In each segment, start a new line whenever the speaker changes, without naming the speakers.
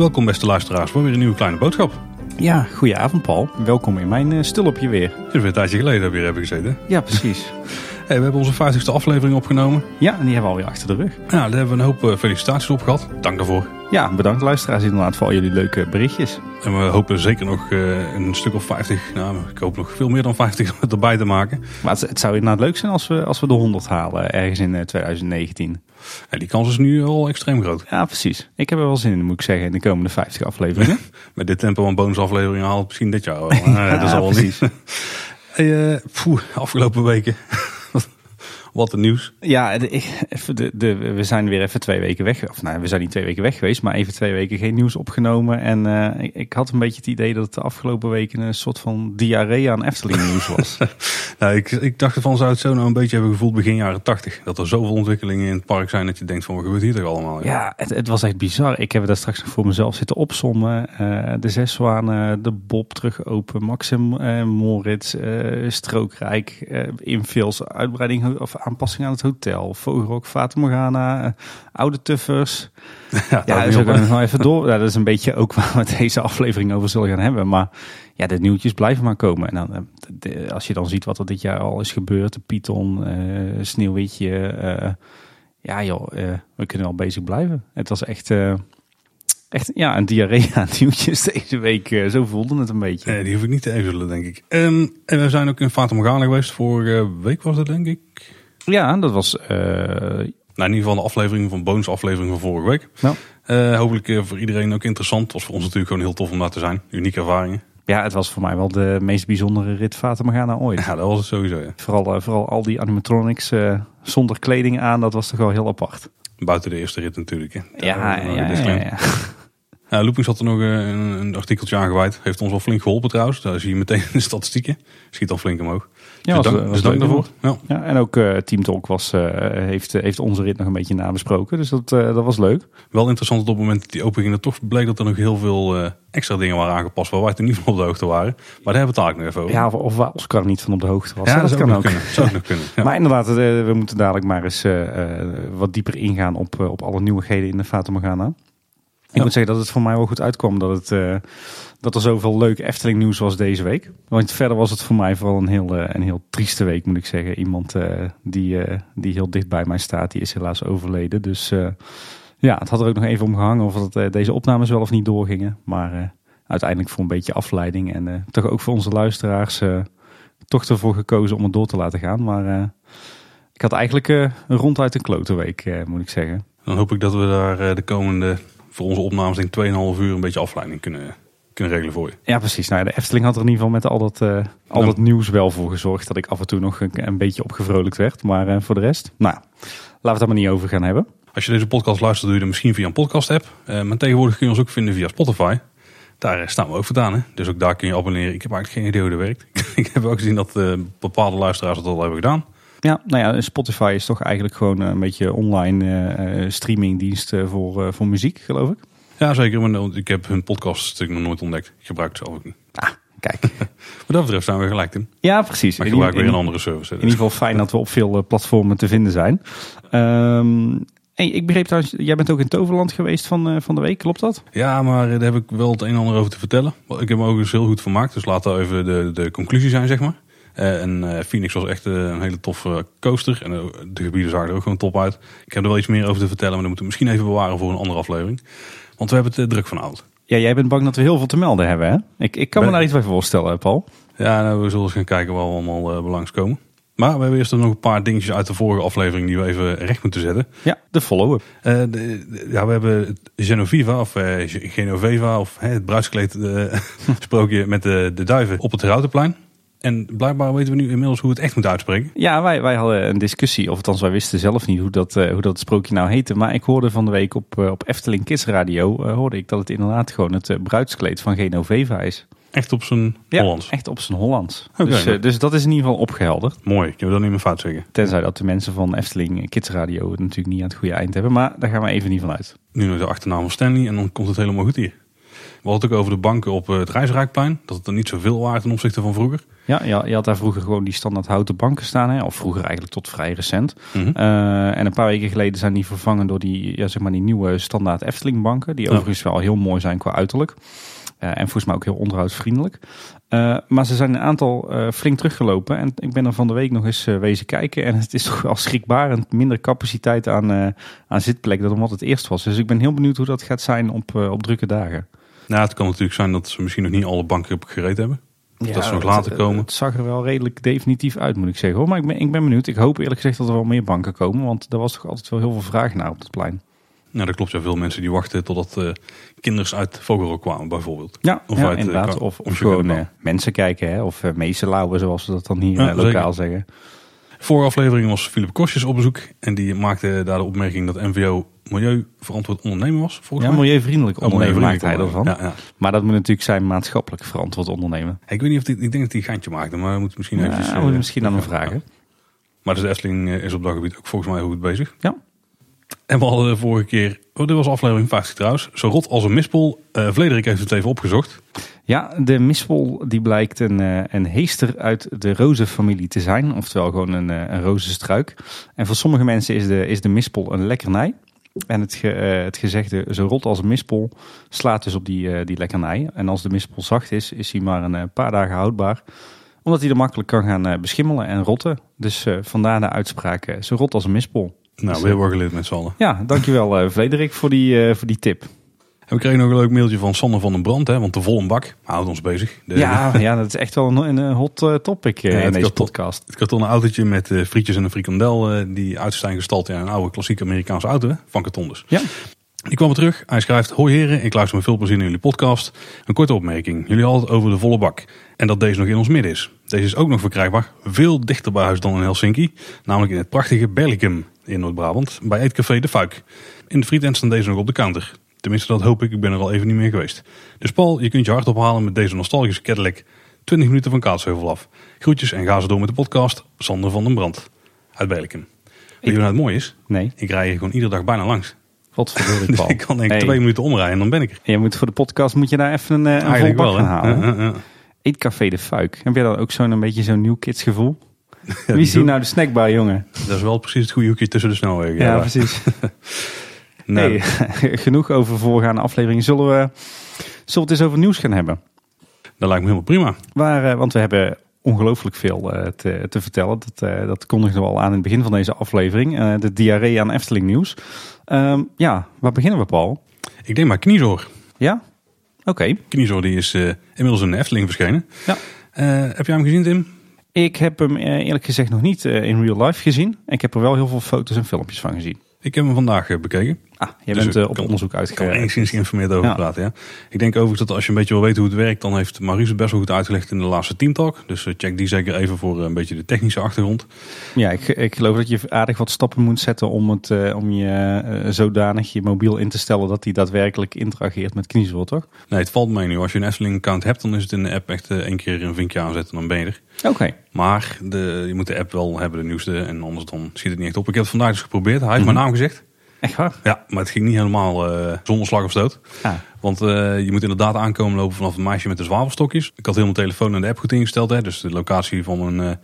Welkom beste luisteraars voor weer een nieuwe kleine boodschap.
Ja, goedenavond Paul. Welkom in mijn uh, stulpje weer.
Het is weer een tijdje geleden dat we hier hebben gezeten.
Ja, precies.
Hey, we hebben onze 50ste aflevering opgenomen.
Ja, en die hebben we alweer achter de rug.
Ja, daar hebben we een hoop uh, felicitaties op gehad. Dank daarvoor.
Ja, bedankt luisteraars inderdaad voor al jullie leuke berichtjes.
En we hopen zeker nog uh, een stuk of 50, nou ik hoop nog veel meer dan 50 erbij te maken.
Maar het, het zou inderdaad leuk zijn als we, als we de 100 halen ergens in 2019.
Ja, die kans is nu al extreem groot.
Ja, precies. Ik heb er wel zin in, moet ik zeggen, in de komende 50 afleveringen.
Met dit tempo van bonusafleveringen haalt misschien dit jaar wel. ja, dat is al precies. niet. Hey, uh, poeh, afgelopen weken wat een nieuws.
Ja, de, de, de, we zijn weer even twee weken weg. Of nou, we zijn niet twee weken weg geweest, maar even twee weken geen nieuws opgenomen. En uh, ik, ik, had een beetje het idee dat het de afgelopen weken een soort van diarree aan Efteling nieuws was.
nou, ik, ik dacht ervan zou het zo nou een beetje hebben gevoeld begin jaren tachtig. Dat er zoveel ontwikkelingen in het park zijn dat je denkt van wat gebeurt hier toch allemaal?
Ja, ja het, het, was echt bizar. Ik heb daar straks nog voor mezelf zitten opzommen. Uh, de Zes Zwanen, de Bob terug open, Maxim, uh, Moritz, Strookrijk, infills, uitbreiding of aanpassing aan het hotel. Vogelrok, Fata Morgana, uh, oude tuffers. Ja, ja kunnen we nog even door. Ja, dat is een beetje ook waar we deze aflevering over zullen gaan hebben. Maar ja, de nieuwtjes blijven maar komen. En dan, de, als je dan ziet wat er dit jaar al is gebeurd. De Python, uh, Sneeuwwitje. Uh, ja joh, we kunnen wel bezig blijven. Het was echt... Echt ja, een diarree aan nieuwtjes deze week. zo voelde het een beetje.
Nee, die hoef ik niet te ezelen, denk ik. Um, en we zijn ook in Fata Morgana geweest. Vorige week was dat, denk ik.
Ja, dat was... Uh...
Nou, in ieder geval de aflevering van bonusaflevering van vorige week.
Ja.
Uh, hopelijk uh, voor iedereen ook interessant. Het was voor ons natuurlijk gewoon heel tof om daar te zijn. Unieke ervaringen.
Ja, het was voor mij wel de meest bijzondere rit Fata Morgana ooit.
Ja, dat was het sowieso, ja.
Vooral, vooral al die animatronics zonder kleding aan, dat was toch wel heel apart.
Buiten de eerste rit natuurlijk, hè.
Ja, ja, ja, ja, ja.
Ja, Loopings had er nog een, een artikeltje aangeweid. Heeft ons wel flink geholpen trouwens. Daar zie je meteen de statistieken. Schiet al flink omhoog.
Ja,
dus dank,
was
dus dank daarvoor. Ja.
Ja, en ook uh, Team Talk was, uh, heeft, heeft onze rit nog een beetje nabesproken. Dus dat, uh, dat was leuk.
Wel interessant dat op het moment dat die open ging, toch bleek dat er nog heel veel extra dingen waren aangepast waar wij toen niet van op de hoogte waren. Maar daar hebben we het eigenlijk nog even over.
Ja, of, of waar Oscar niet van op de hoogte was.
Ja, dat,
dat
kan
kan
ook. Kunnen. Zou ook nog kunnen. Ja.
Maar inderdaad, we moeten dadelijk maar eens wat dieper ingaan op, op alle nieuwigheden in de Fata Morgana. Ik ja. moet zeggen dat het voor mij wel goed uitkwam dat, het, uh, dat er zoveel leuk Efteling nieuws was deze week. Want verder was het voor mij vooral een heel, uh, een heel trieste week moet ik zeggen. Iemand uh, die, die heel dicht bij mij staat, die is helaas overleden. Dus ja, het had er ook nog even om gehangen of dat, deze opnames wel of niet doorgingen. Maar uiteindelijk voor een beetje afleiding en toch ook voor onze luisteraars toch ervoor gekozen om het door te laten gaan. Maar ik had eigenlijk een ronduit een klote week moet ik zeggen.
Dan hoop ik dat we daar de komende voor onze opnames denk ik 2,5 uur een beetje afleiding kunnen, kunnen regelen voor je.
Ja, precies. Nou, de Efteling had er in ieder geval met al dat, uh, al dat nieuws wel voor gezorgd dat ik af en toe nog een, een beetje opgevrolijkt werd. Maar uh, voor de rest, nou, laten we het daar maar niet over gaan hebben.
Als je deze podcast luistert, doe je dat misschien via een podcast app. Uh, maar tegenwoordig kun je ons ook vinden via Spotify. Daar staan we ook vandaan. Hè? Dus ook daar kun je abonneren. Ik heb eigenlijk geen idee hoe dat werkt. ik heb ook gezien dat bepaalde luisteraars het al hebben gedaan.
Ja, nou ja, Spotify is toch eigenlijk gewoon een beetje online uh, streamingdienst voor, voor muziek, geloof ik.
Ja, zeker. Maar ik heb hun podcast natuurlijk nog nooit ontdekt. Ik gebruik het zelf ook niet.
Ah, kijk.
Wat dat betreft zijn we gelijk in.
Ja, precies.
Maar ik gebruik weer een andere service.
In ieder geval fijn dat we op veel platformen te vinden zijn. Um, Hey, ik begreep trouwens, jij bent ook in Toverland geweest van, uh, van de week, klopt dat?
Ja, maar daar heb ik wel het een en ander over te vertellen. Ik heb me ook eens heel goed vermaakt, dus laat daar even de, de conclusie zijn, zeg maar. Uh, en uh, Phoenix was echt uh, een hele toffe coaster. En de gebieden zagen er ook gewoon top uit. Ik heb er wel iets meer over te vertellen, maar dat moeten we misschien even bewaren voor een andere aflevering. Want we hebben het druk vanavond.
Ja, jij bent bang dat we heel veel te melden hebben, hè? Ik, ik kan me daar iets bij voorstellen, Paul.
Ja, nou, we zullen eens gaan kijken waar we allemaal uh. Maar we hebben eerst nog een paar dingetjes uit de vorige aflevering die we even recht moeten zetten.
Ja, de follow-up.
Uh, ja, we hebben Genoviva of uh, Genoveva of uh, het bruidskleed sprookje met de, de duiven op het Routenplein. En blijkbaar weten we nu inmiddels hoe het echt moet uitspreken.
Ja, wij, wij hadden een discussie, of althans wij wisten zelf niet hoe dat, uh, hoe dat sprookje nou heette. Maar ik hoorde van de week op, uh, op Efteling Kids Radio, uh, hoorde ik dat het inderdaad gewoon het bruidskleed van Genoveva is.
Echt op zijn
ja,
Hollands?
echt op zijn Hollands.
Okay,
dus,
maar...
dus dat is in ieder geval opgehelderd.
Mooi, ik heb dat niet meer fout zeggen.
Tenzij dat de mensen van Efteling Kids Radio het natuurlijk niet aan het goede eind hebben. Maar daar gaan we even niet van uit.
Nu nog de achternaam van Stanley en dan komt het helemaal goed hier. We hadden het ook over de banken op eh, het Rijsrijkplein. Dat het er niet zoveel waren ten opzichte van vroeger.
Ja, je, je had daar vroeger gewoon die standaard houten banken staan. Hè? Of vroeger eigenlijk tot vrij recent.
Mhm.
Eh, en een paar weken geleden zijn die vervangen door die, ja, zeg maar die nieuwe standaard Efteling banken. Die
Ja.
overigens wel heel mooi zijn qua uiterlijk. Eh, en volgens mij ook heel onderhoudsvriendelijk. Eh, maar ze zijn een aantal flink teruggelopen. En ik ben er van de week nog eens wezen kijken. En het is toch wel schrikbarend minder capaciteit aan, aan zitplekken dan wat het eerst was. Dus ik ben heel benieuwd hoe dat gaat zijn op, op drukke dagen.
Nou, het kan natuurlijk zijn dat ze misschien nog niet alle banken op gereed hebben. dat ze nog later komen.
Het zag er wel redelijk definitief uit, moet ik zeggen. Hoor. Maar ik ben, ik ben benieuwd. Ik hoop eerlijk gezegd dat er wel meer banken komen. Want er was toch altijd wel heel veel vraag naar op het plein.
Nou, dat klopt. Ja, veel mensen die wachten totdat eh kinders uit Vogelrok kwamen, bijvoorbeeld.
Ja,
Of
ja,
uit, eh,
inderdaad. Of, of
of
gewoon eh, mensen kijken. Hè? Of uh, meeselauwen, zoals we dat dan hier
Ja,
lokaal
zeker.
zeggen.
Vorige aflevering was Philip Kostjes op bezoek. En die maakte daar de opmerking dat MVO milieuverantwoord ondernemen was, volgens
Ja,
mij.
milieuvriendelijk
Oh,
ondernemen maakt hij ervan.
Ja, ja.
Maar dat moet natuurlijk zijn maatschappelijk verantwoord ondernemen.
Ik weet niet of die, ik denk dat hij een geintje maakte, maar we moeten misschien
Ja,
eventjes...
we
eh,
moeten misschien aan hem
ja.
vragen.
Maar dus de Efteling eh, is op dat gebied ook volgens mij goed bezig.
Ja.
En we hadden de vorige keer, oh, dit was aflevering 50 trouwens, zo rot als een mispel. Eh Vlederik heeft het even opgezocht.
Ja, de mispel die blijkt een, een heester uit de rozenfamilie te zijn. Oftewel gewoon een, een rozenstruik. En voor sommige mensen is de, is de mispel een lekkernij. En het, ge, eh, het gezegde zo rot als een mispel slaat dus op die, eh, die lekkernij. En als de mispel zacht is, is hij maar een eh, paar dagen houdbaar. Omdat hij er makkelijk kan gaan beschimmelen en rotten. Dus vandaar de uitspraak zo rot als een mispel.
Nou,
Dus,
we hebben wel geleerd met z'n allen.
Ja, dankjewel Frederik voor die, voor die tip.
En we kregen nog een leuk mailtje van Sander van den Brand, hè, want de volle bak houdt ons bezig. De,
Ja, ja, dat is echt wel een, een hot eh, topic eh,
Ja,
in deze
karton-
podcast.
Het kartonnen autootje met eh, frietjes en een frikandel, die uit zijn gestald in een oude klassieke Amerikaanse auto, hè, van karton dus.
Ja.
Die kwam er terug. Hij schrijft: Hoi heren, ik luister met veel plezier naar jullie podcast. Een korte opmerking. Jullie hadden het over de volle bak. En dat deze nog in ons midden is. Deze is ook nog verkrijgbaar, veel dichter bij huis dan in Helsinki. Namelijk in het prachtige Berlicum in Noord-Brabant, bij Eetcafé De Fuik. In de frietent staan deze nog op de counter. Tenminste, dat hoop ik. Ik ben er al even niet meer geweest. Dus Paul, je kunt je hart ophalen met deze nostalgische Cadillac. 20 minuten van Kaatsheuvel af. Groetjes en ga ze door met de podcast. Sander van den Brand. Uit Berlicum. Weet je wat nou het mooie is?
Nee,
Ik rij hier gewoon iedere dag bijna langs.
wat verdorie
Dus
Paul.
ik kan denk ik
Hey,
twee minuten omrijden en dan ben ik er.
Je moet voor de podcast moet je daar even een, eh, een vol bak gaan halen.
Ja, ja, ja.
Eetcafé de Fuik. Heb jij dan ook zo'n een beetje zo'n nieuw kids gevoel? Wie is hier nou de snackbar, jongen?
Dat is wel precies het goede hoekje tussen de snelwegen.
Ja, precies. Nee, genoeg over voorgaande afleveringen. Zullen we, zullen we het eens over nieuws gaan hebben?
Dat lijkt me helemaal prima.
Waar, eh, want we hebben ongelooflijk veel eh, te, te vertellen. Dat, eh, dat kondigden we al aan in het begin van deze aflevering. De diarree aan Efteling nieuws. Ehm, ja, waar beginnen we, Paul?
Ik denk maar Kniezoor.
Ja? Oké.
Kniezoor die is inmiddels in de Efteling verschenen.
Ja.
Heb jij hem gezien, Tim?
Ik heb hem eerlijk gezegd nog niet in real life gezien. Ik heb er wel heel veel foto's en filmpjes van gezien.
Ik heb hem vandaag bekeken.
Ah, jij
Dus
bent eh, op
kan-
onderzoek
Ik kan enigszins geïnformeerd over
Ja.
praten. Ja. Ik denk overigens dat als je een beetje wil weten hoe het werkt, dan heeft Maurice het best wel goed uitgelegd in de laatste teamtalk. Dus eh, check die zeker even voor eh, een beetje de technische achtergrond.
Ja, ik, ik geloof dat je aardig wat stappen moet zetten om, het, om je zodanig je mobiel in te stellen dat hij daadwerkelijk interageert met kniezoor, toch?
Nee, het valt mee nu. Als je een Efteling-account hebt, dan is het in de app echt één keer een vinkje aanzetten en dan ben je er.
Oké.
Maar de, je moet de app wel hebben, de nieuwste. En anders dan schiet het niet echt op. Ik heb het vandaag dus geprobeerd. Hij heeft
Mhm.
mijn naam gezegd.
Echt waar?
Ja, maar het ging niet helemaal eh, zonder slag of stoot.
Ah,
Want eh, je moet inderdaad aankomen lopen vanaf het meisje met de zwavelstokjes. Ik had heel mijn telefoon en de app goed ingesteld. Hè, dus de locatie van mijn eh,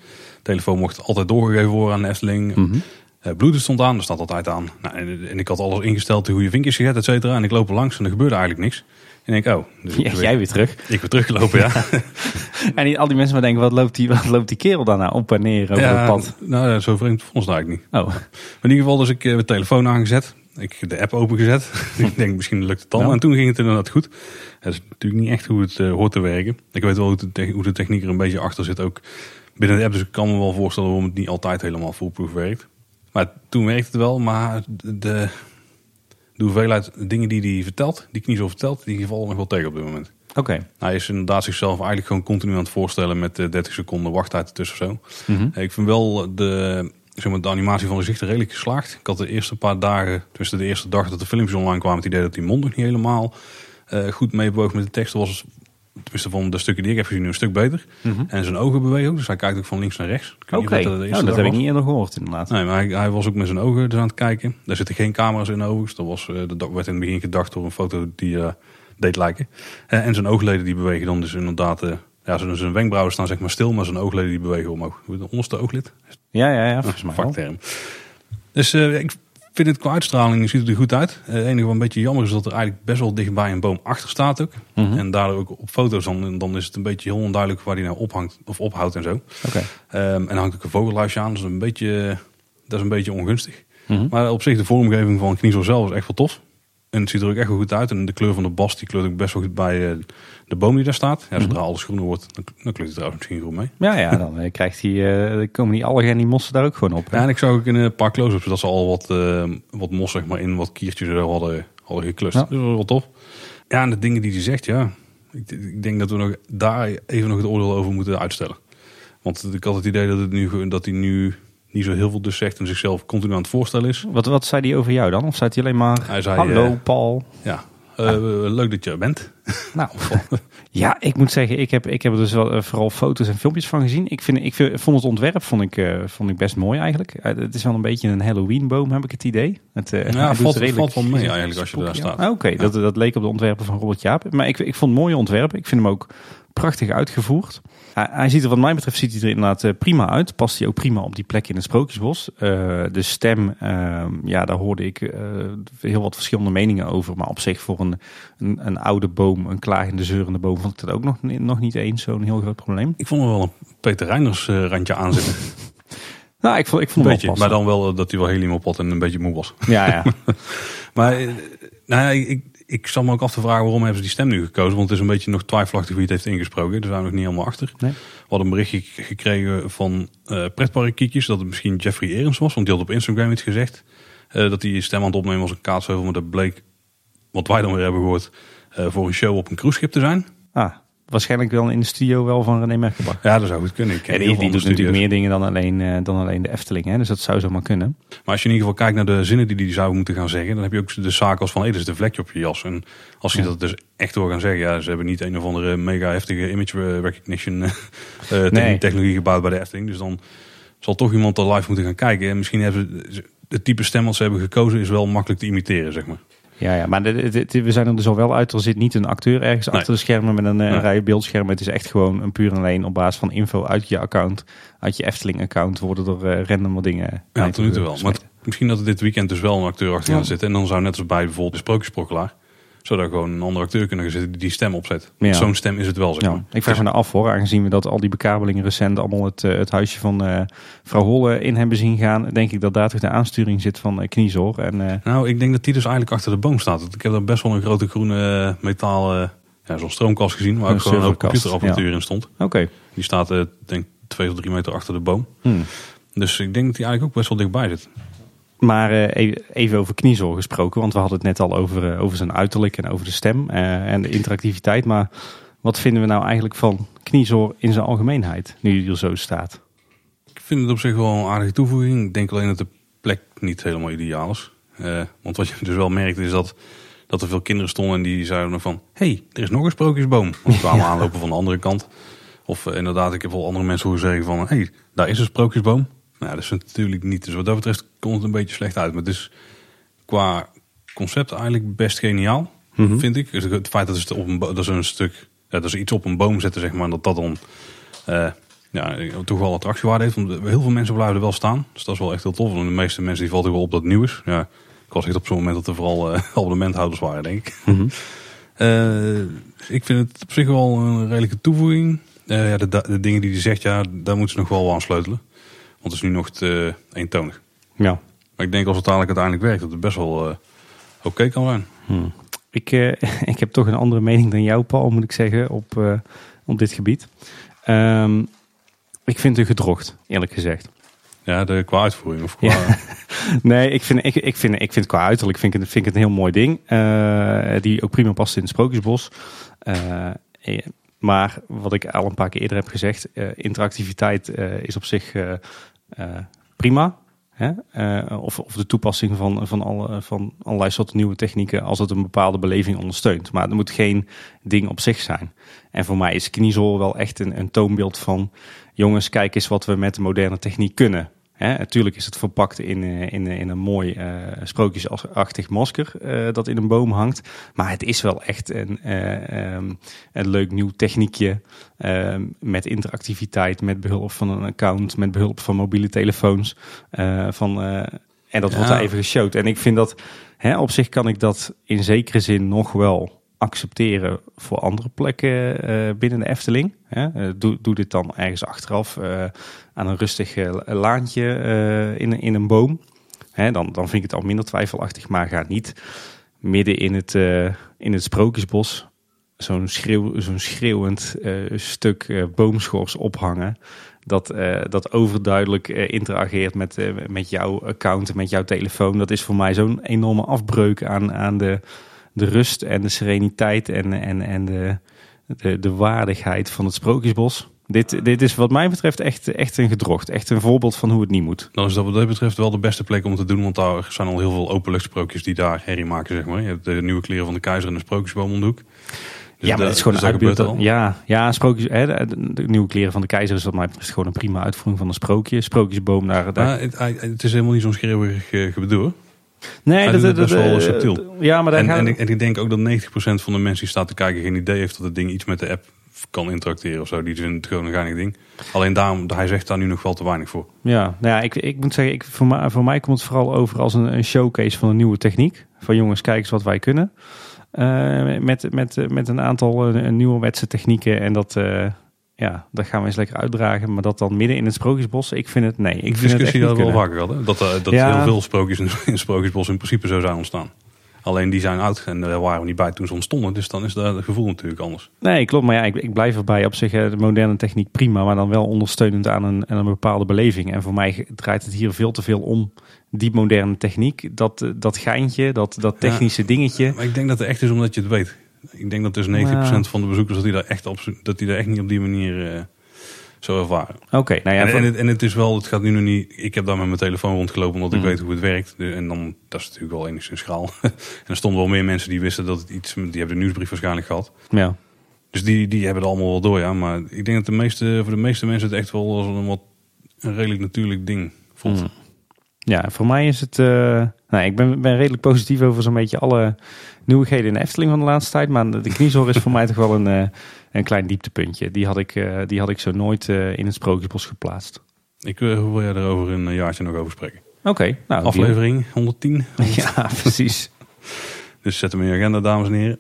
telefoon mocht altijd doorgegeven worden aan de Efteling. Eh, Bluetooth stond aan, dat staat altijd aan. Nou, en, en ik had alles ingesteld, hoe je vinkjes gezet, et cetera. En ik loop er langs en er gebeurde eigenlijk niks. En ik denk, oh. Dus
Ja, jij weer terug.
ik weer teruggelopen, ja.
En die, al die mensen maar denken, wat loopt die, wat loopt die kerel daarna op en neer over
ja
het pad?
Nou, zo vreemd vond eigenlijk niet.
Oh,
Maar in ieder geval, dus ik eh, mijn telefoon aangezet. Ik de app opengezet. ik denk, misschien lukt het dan.
Ja.
En toen ging het inderdaad goed. Het is natuurlijk niet echt hoe het eh, hoort te werken. Ik weet wel hoe de, hoe de techniek er een beetje achter zit. Ook binnen de app. Dus ik kan me wel voorstellen waarom het niet altijd helemaal foolproof werkt. Maar toen werkte het wel. Maar de, de, hoeveelheid dingen die hij vertelt, die Kniezo vertelt, die vallen nog wel tegen op dit moment.
oké.
Hij is inderdaad zichzelf eigenlijk gewoon continu aan het voorstellen met eh, 30 seconden wachttijd ertussen of zo.
Mhm.
Ik vind wel de, zeg maar, de animatie van de gezichten redelijk geslaagd. Ik had de eerste paar dagen, tenminste de eerste dag dat de filmpjes online kwamen, het idee dat die mond nog niet helemaal eh, goed meebewoog met de tekst. Was, tenminste van de stukken die ik heb gezien, een stuk beter.
Mhm.
En zijn ogen bewegen ook, dus hij kijkt ook van links naar rechts.
Oké, Nou, dat, heb ik niet eerder gehoord inderdaad.
Nee, maar hij, hij was ook met zijn ogen dus aan het kijken. Daar zitten geen camera's in overigens. Dat was, eh, dat werd in het begin gedacht door een foto die eh, deed lijken. Eh, en zijn oogleden die bewegen dan dus inderdaad... ja, zijn, zijn wenkbrauwen staan zeg maar stil, maar zijn oogleden die bewegen omhoog. De onderste ooglid?
Ja, ja, ja, volgens mij.
Vakterm. Dus ik vind het qua uitstraling ziet het er goed uit. Eh, Het enige wat een beetje jammer is dat er eigenlijk best wel dichtbij een boom achter staat ook.
Mhm.
En daardoor ook op foto's dan, dan is het een beetje heel onduidelijk waar die nou ophangt of ophoudt en zo.
Oké.
Ehm, en dan hangt ook een vogelhuisje aan, dus een beetje, dat is een beetje ongunstig.
Mhm.
Maar op zich de vormgeving van Kniezel zelf is echt wel tof. En het ziet er ook echt wel goed uit. En de kleur van de bast die kleurt ook best wel goed bij eh, de boom die daar staat. Ja, zodra alles groener wordt, dan, dan kleurt hij trouwens misschien groen mee.
Ja, ja, dan eh, krijgt hij, eh, dan komen die algen en die mossen daar ook gewoon op. hè?
Ja, en ik zag ook in een paar close-ups dat ze al wat, eh, wat mos zeg maar, in wat kiertjes er hadden, hadden geklust.
Ja.
Dus dat was wel tof. Ja, en de dingen die hij zegt, ja. Ik, ik denk dat we nog daar even nog het oordeel over moeten uitstellen. Want ik had het idee dat, het nu, dat hij nu niet zo heel veel dus zegt en zichzelf continu aan het voorstellen is.
Wat, wat zei hij over jou dan? Of zei hij alleen maar,
Hij zei,
hallo
eh,
Paul?
Ja, eh, leuk dat je er bent.
Nou, ja, ik moet zeggen, ik heb, ik heb er dus wel, eh, vooral foto's en filmpjes van gezien. Ik, vind, ik vind, vond het ontwerp vond ik, vond ik best mooi eigenlijk. Het is wel een beetje een Halloween boom, heb ik het idee. Het,
Ja,
doet
valt,
redelijk
valt wel mee eigenlijk als je daar staat.
Ah, Oké, dat, dat leek op de ontwerpen van Robert Jaap. Maar ik, ik vond het mooie ontwerpen. Ik vind hem ook prachtig uitgevoerd. Hij, hij ziet er wat mij betreft ziet hij er inderdaad eh, prima uit. Past hij ook prima op die plek in het Sprookjesbos. Eh, de stem, ehm, ja, daar hoorde ik eh, heel wat verschillende meningen over. Maar op zich voor een, een, een oude boom, een klagende, zeurende boom, vond ik dat ook nog, nog niet eens zo'n heel groot probleem.
Ik vond er wel een Peter Reiners randje aan zitten.
Nou, ik vond, ik
Een
vond hem
beetje,
wel
maar dan wel dat hij wel op had en een beetje moe was.
Ja, ja.
Maar nou ja, ik, ik zal me ook af te vragen waarom hebben ze die stem nu gekozen. Want het is een beetje nog twijfelachtig wie het heeft ingesproken. Daar zijn we nog niet helemaal achter.
Nee.
We hadden een berichtje gekregen van eh pretparkkiekjes dat het misschien Jeffrey Erens was. Want die had op Instagram iets gezegd. eh, dat hij stem aan het opnemen was een kaatsheuvel. Maar dat bleek, wat wij dan weer hebben gehoord, eh, voor een show op een cruiseschip te zijn.
Ah, waarschijnlijk wel in de studio wel van René Merkelbach.
Ja, dat zou goed kunnen. Ik heel
die, die doet natuurlijk
studio's.
meer dingen dan alleen, eh, dan alleen de Efteling. Hè? Dus dat zou zomaar kunnen.
Maar als je in ieder geval kijkt naar de zinnen die hij zou moeten gaan zeggen, dan heb je ook de zaak als van, hé, dit is de vlekje op je jas. En als je
Ja.
dat dus echt wil gaan zeggen, ja, ze hebben niet een of andere mega heftige image recognition eh, eh,
Nee.
technologie gebouwd bij de Efteling. Dus dan zal toch iemand er live moeten gaan kijken. En misschien hebben ze, het type stem wat ze hebben gekozen is wel makkelijk te imiteren, zeg maar.
Ja, ja maar de- we zijn er dus al wel uit. Er zit niet een acteur ergens
Nee.
achter de schermen met een, eh,
Nee.
rij beeldschermen. Het is echt gewoon een puur en alleen op basis van info uit je account. Uit je Efteling-account worden er eh, random dingen
Ja, tot nu toe wel. Maar misschien dat er dit weekend dus wel een acteur achter
Ja.
gaat zitten. En dan zou net als bij bijvoorbeeld de Sprookjesprokkelaar, zou daar gewoon een andere acteur kunnen zitten die die stem opzet.
Ja.
Zo'n stem is het wel, zeg maar.
Ja, ik vraag me nou af hoor, aangezien we dat al die bekabelingen recent allemaal het, eh, het huisje van eh vrouw Holle in hebben zien gaan, denk ik dat daar toch de aansturing zit van uh, Kniezor. En eh,
Nou, ik denk dat die dus eigenlijk achter de boom staat. Ik heb daar best wel een grote groene eh, metaal, eh, ja, zo'n stroomkast gezien, waar ook gewoon een computerapparatuur in stond.
oké.
Die staat, eh denk ik, twee of drie meter achter de boom.
Hmm.
Dus ik denk dat die eigenlijk ook best wel dichtbij zit.
Maar eh, even- even over Kniezor gesproken, want we hadden het net al over, eh, over zijn uiterlijk en over de stem eh, en de interactiviteit. Maar wat vinden we nou eigenlijk van Kniezor in zijn algemeenheid, nu hij er zo staat?
Ik vind het op zich wel een aardige toevoeging. Ik denk alleen dat de plek niet helemaal ideaal is. Want wat je dus wel merkt is dat, dat er veel kinderen stonden en die zeiden nog van... Hé, hey, er is nog een sprookjesboom. Of ze kwamen aanlopen van de andere kant. Of inderdaad, ik heb wel andere mensen horen zeggen van... Hé, hey, daar is een sprookjesboom. Nou, dat is natuurlijk niet. Dus wat dat betreft komt het een beetje slecht uit. Maar het is qua concept eigenlijk best geniaal,
Mhm.
vind ik. Dus het feit dat ze, op een, dat ze een stuk... Ja, dat ze iets op een boom zetten, zeg maar. En dat dat dan... eh, ja, toch wel attractiewaarde heeft. Want heel veel mensen blijven er wel staan. Dus dat is wel echt heel tof. En de meeste mensen die valt ook wel op dat nieuw is. Ja, ik was echt op zo'n moment dat er vooral eh, abonnementhouders waren, denk ik.
Mhm.
Eh, ik vind het op zich wel een redelijke toevoeging. Ja, de, de dingen die hij zegt, ja, daar moeten ze nog wel aan sleutelen. Want het is nu nog te eentonig.
Ja.
Maar ik denk als het dadelijk uiteindelijk werkt, dat het best wel eh, oké kan zijn.
Hmm. Ik, eh, ik heb toch een andere mening dan jou, Paul, moet ik zeggen, op, eh, op dit gebied. Ehm, ik vind het gedrocht, eerlijk gezegd.
Ja, de, qua uitvoering of qua...
Ja. Nee, ik vind, ik, ik vind, ik vind qua uiterlijk vind ik, vind ik het een heel mooi ding. die ook prima past in het Sprookjesbos. Maar wat ik al een paar keer eerder heb gezegd, interactiviteit is op zich prima. Hè? Eh, of, of de toepassing van, van, alle, van allerlei soorten nieuwe technieken als het een bepaalde beleving ondersteunt. Maar het moet geen ding op zich zijn. En voor mij is Kniezel wel echt een, een toonbeeld van... jongens, kijk eens wat we met de moderne techniek kunnen. Hè, natuurlijk is het verpakt in, eh, in, in een mooi uh, sprookjesachtig masker uh, dat in een boom hangt. Maar het is wel echt een, uh, um, een leuk nieuw techniekje met interactiviteit, met behulp van een account, met behulp van mobiele telefoons. van, en dat ja. wordt daar even geshowd. En ik vind dat, hè, op zich kan ik dat in zekere zin nog wel accepteren voor andere plekken uh, binnen de Efteling. Hè? Uh, doe, doe dit dan ergens achteraf uh, aan een rustig laantje in, in een boom. Hè? Dan, dan vind ik het al minder twijfelachtig, maar ga niet midden in het, in het sprookjesbos zo'n schreeuw, zo'n schreeuwend stuk boomschors ophangen. Dat, dat overduidelijk interageert met, met jouw account, met jouw telefoon. Dat is voor mij zo'n enorme afbreuk aan, aan de de rust en de sereniteit en, en, en de, de, de waardigheid van het Sprookjesbos. Dit, dit is wat mij betreft echt, echt een gedrocht. Echt een voorbeeld van hoe het niet moet.
Dan is dat wat dat betreft wel de beste plek om te doen. Want daar zijn al heel veel openluchtsprookjes die daar herrie maken. Zeg maar. Je hebt de nieuwe kleren van de keizer en de sprookjesboom om de hoek.
Dus ja, maar het is gewoon dus een Ja, ja sprookjes, hè, de, nieuwe kleren van de keizer is wat mij betreft gewoon een prima uitvoering van een sprookje. Sprookjesboom
daar... het, het, is helemaal niet zo'n schreeuwig uh, gebedoe.
Nee, dat,
is best wel subtiel.
Ja, maar
en, en, ik, en ik denk ook dat 90% van de mensen die staat te kijken geen idee heeft dat het ding iets met de app kan interacteren of zo. Die vinden het gewoon een geinig ding. Alleen daarom, hij zegt daar nu nog wel te weinig voor.
Ja, nou ja, ik, ik moet zeggen, ik, voor, mij, voor mij komt het vooral over als een, een showcase van een nieuwe techniek. Van jongens, kijk eens wat wij kunnen. Uh, met, met, met een aantal uh, nieuwe wetse technieken. En dat, uh, ja, dat gaan we eens lekker uitdragen. Maar dat dan midden in het Sprookjesbos, ik vind het, nee. Ik vind
discussie
het
echt wel vaker gehad, Dat, uh, dat heel veel sprookjes in, het Sprookjesbos in principe zo zijn ontstaan. Alleen die zijn oud en daar waren we niet bij toen ze ontstonden. Dus dan is dat het gevoel natuurlijk anders.
Nee, klopt. Maar ja, ik, ik blijf erbij op zich de moderne techniek prima. Maar dan wel ondersteunend aan een, aan een bepaalde beleving. En voor mij draait het hier veel te veel om die moderne techniek. Dat, dat geintje, dat, dat technische dingetje.
Maar ik denk dat het echt is omdat je het weet. Ik denk dat dus 90% van de bezoekers dat die daar echt op dat die daar echt niet op die manier uh, zo ervaren.
Oké, nou ja,
en, en, het, en, het, is wel, het gaat nu nog niet. Ik heb daar met mijn telefoon rondgelopen omdat ik mhm. weet hoe het werkt. En dan dat is natuurlijk wel enigszins schaal. en er stonden wel meer mensen die wisten dat het iets. Die hebben de nieuwsbrief waarschijnlijk gehad.
Ja.
Dus die, die hebben het allemaal wel door, ja. Maar ik denk dat de meeste, voor de meeste mensen het echt wel als een wat een redelijk natuurlijk ding voelt. Mhm.
Ja, voor mij is het. Uh, nou, ik ben, ben redelijk positief over zo'n beetje alle nieuwigheden in de Efteling van de laatste tijd. Maar de kniezorg is voor mij toch wel een, uh, een klein dieptepuntje. Die had ik, uh, die had ik zo nooit in het Sprookjesbos geplaatst.
Ik wil jij erover een jaartje nog over spreken.
Oké. Okay,
nou, Aflevering 110.
Ja, precies.
dus zet hem in je agenda, dames en heren.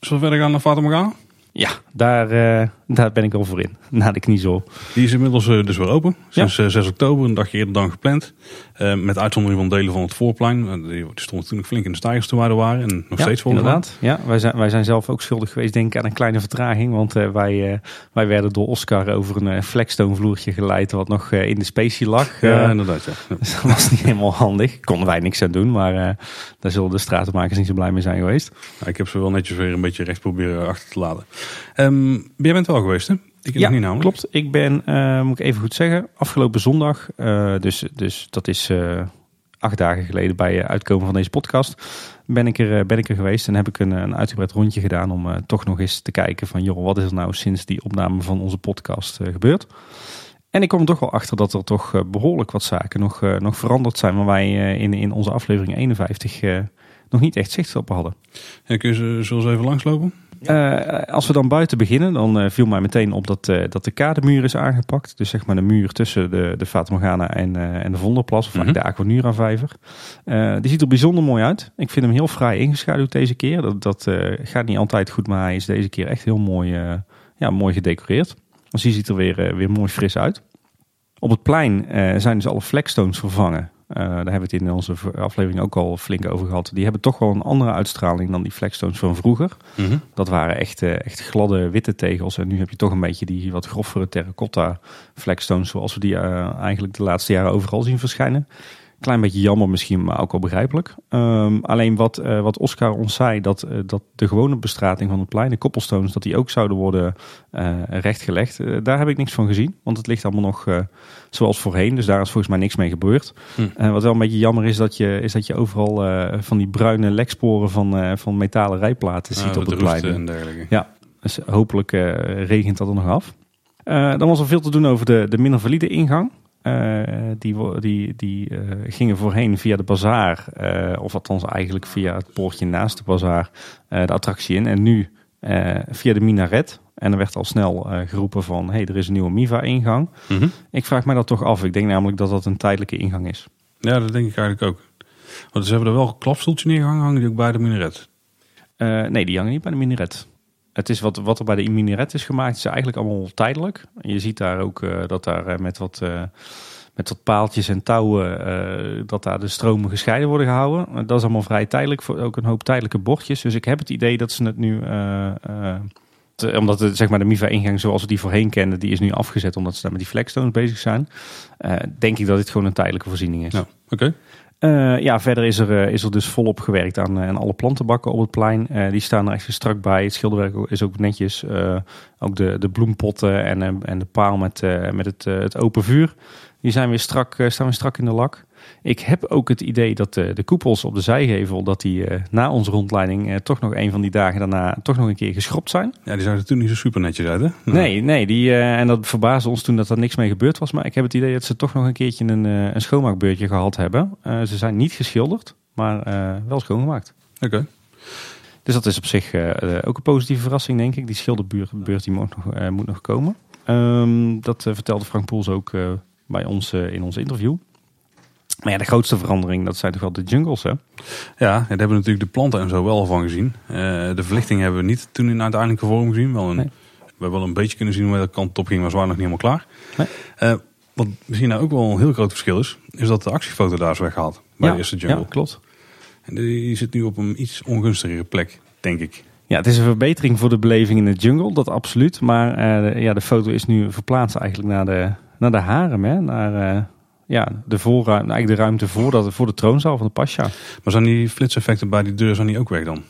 Zullen we verder gaan naar Morgana?
Ja, daar, daar ben ik al voor in. Na de kniezool.
Die is inmiddels uh, dus weer open. Sinds ja. 6 oktober, een dagje eerder dan gepland. Uh, met uitzondering van delen van het voorplein. Die stonden toen flink in de stijgers toen wij er waren. En nog
ja,
steeds voor.
Inderdaad. Ja, wij zijn, wij zijn zelf ook schuldig geweest, denk ik, aan een kleine vertraging. Want wij, wij werden door Oscar over een flexstone vloertje geleid. Wat nog in de specie lag.
Ja, inderdaad. Ja.
Dus dat was niet helemaal handig. Konden wij niks aan doen. Maar daar zullen de stratenmakers niet zo blij mee zijn geweest.
ik heb ze wel netjes weer een beetje recht proberen achter te laten. Um, jij bent wel geweest, hè?
Ik ja, niet namelijk. klopt. Ik ben, uh, moet ik even goed zeggen, afgelopen zondag, uh, dus, dus dat is uh, acht dagen geleden bij uitkomen van deze podcast, ben ik er, ben ik er geweest en heb ik een, een uitgebreid rondje gedaan om toch nog eens te kijken van, joh, wat is er nou sinds die opname van onze podcast gebeurd? En ik kom er toch wel achter dat er toch behoorlijk wat zaken nog, nog veranderd zijn, waar wij in, in onze aflevering 51 nog niet echt zicht op hadden.
En kun je ze, zullen ze even langslopen?
Uh, als we dan buiten beginnen, dan uh, viel mij meteen op dat, uh, dat de kademuur is aangepakt. Dus zeg maar de muur tussen de, de Fata en, en de Vonderplas, of mm -hmm. de Aquanura vijver. die ziet er bijzonder mooi uit. Ik vind hem heel fraai ingeschaduwd deze keer. Dat, dat gaat niet altijd goed, maar hij is deze keer echt heel mooi, ja, mooi gedecoreerd. Dus die ziet er weer, weer mooi fris uit. Op het plein zijn dus alle flagstones vervangen. Uh, daar hebben we het in onze aflevering ook al flink over gehad. Die hebben toch wel een andere uitstraling dan die flagstones van vroeger. Mhm. Dat waren echt, uh, echt gladde witte tegels. En nu heb je toch een beetje die wat groffere terracotta flagstones zoals we die uh, eigenlijk de laatste jaren overal zien verschijnen. Klein beetje jammer misschien, maar ook wel begrijpelijk. Um, alleen wat, uh, wat Oscar ons zei, dat, uh, dat de gewone bestrating van het plein, de koppelstones, dat die ook zouden worden uh, rechtgelegd. daar heb ik niks van gezien, want het ligt allemaal nog zoals voorheen. Dus daar is volgens mij niks mee gebeurd. Hm. wat wel een beetje jammer is, dat je, is dat je overal van die bruine leksporen van, van metalen rijplaten ziet op het plein.
En dergelijke.
Ja, dus hopelijk regent dat er nog af. dan was er veel te doen over de, de minder valide ingang. Uh, die die, die uh, gingen voorheen via de bazaar, uh, of althans eigenlijk via het poortje naast de bazaar, de attractie in. En nu via de minaret. En er werd al snel geroepen van, hé, hey, er is een nieuwe Miva-ingang.
Mhm.
Ik vraag mij dat toch af. Ik denk namelijk dat dat een tijdelijke ingang is.
Ja, dat denk ik eigenlijk ook. Want ze hebben er wel een klapstoeltje neergehangen, hangen die ook bij de minaret?
nee, die hangen niet bij de minaret. Het is wat, wat er bij de minaret is gemaakt, is eigenlijk allemaal tijdelijk. Je ziet daar ook uh, dat daar uh, met wat, uh, met wat paaltjes en touwen, dat daar de stromen gescheiden worden gehouden. Dat is allemaal vrij tijdelijk, voor ook een hoop tijdelijke bordjes. Dus ik heb het idee dat ze het nu, te, omdat het, zeg maar de MIVA-ingang zoals we die voorheen kenden, die is nu afgezet omdat ze daar met die flagstones bezig zijn. denk ik dat dit gewoon een tijdelijke voorziening is.
Ja, oké.
Uh, ja, verder is er, uh, is er dus volop gewerkt aan, aan alle plantenbakken op het plein. Die staan er echt strak bij. Het schilderwerk is ook netjes. ook de, de bloempotten en, en de paal met, met het, het open vuur. Die zijn weer strak, staan weer strak in de lak. Ik heb ook het idee dat de, de koepels op de zijgevel, dat die na onze rondleiding toch nog een van die dagen daarna toch nog een keer geschropt zijn.
Ja, die zagen er toen niet zo super netjes uit, hè?
Nee, nee. Die, en dat verbaasde ons toen dat er niks mee gebeurd was. Maar ik heb het idee dat ze toch nog een keertje een, een schoonmaakbeurtje gehad hebben. ze zijn niet geschilderd, maar wel schoongemaakt.
Oké.
Dus dat is op zich ook een positieve verrassing, denk ik. Die schilderbeurt die moet nog, moet nog komen. Um, dat vertelde Frank Poels ook bij ons in ons interview. Maar ja, de grootste verandering, dat zijn toch wel de jungles, hè?
Ja, daar hebben we natuurlijk de planten en zo wel van gezien. Uh, de verlichting hebben we niet toen in uiteindelijke vorm gezien. Wel een, nee. We hebben wel een beetje kunnen zien hoe de kant op ging, maar waren nog niet helemaal klaar.
Nee.
Uh, wat misschien nou ook wel een heel groot verschil is, is dat de actiefoto daar is weggehaald. Bij
ja,
de eerste jungle.
Ja, klopt.
En die zit nu op een iets ongunstigere plek, denk ik.
Ja, het is een verbetering voor de beleving in de jungle, dat absoluut. Maar uh, ja, de foto is nu verplaatst eigenlijk naar de, naar de harem, hè? Naar, ja, de voorruimte, eigenlijk de ruimte voor, dat, voor de troonzaal van de Pasha.
Maar zijn die flitseffecten bij die deur zijn die ook weg dan?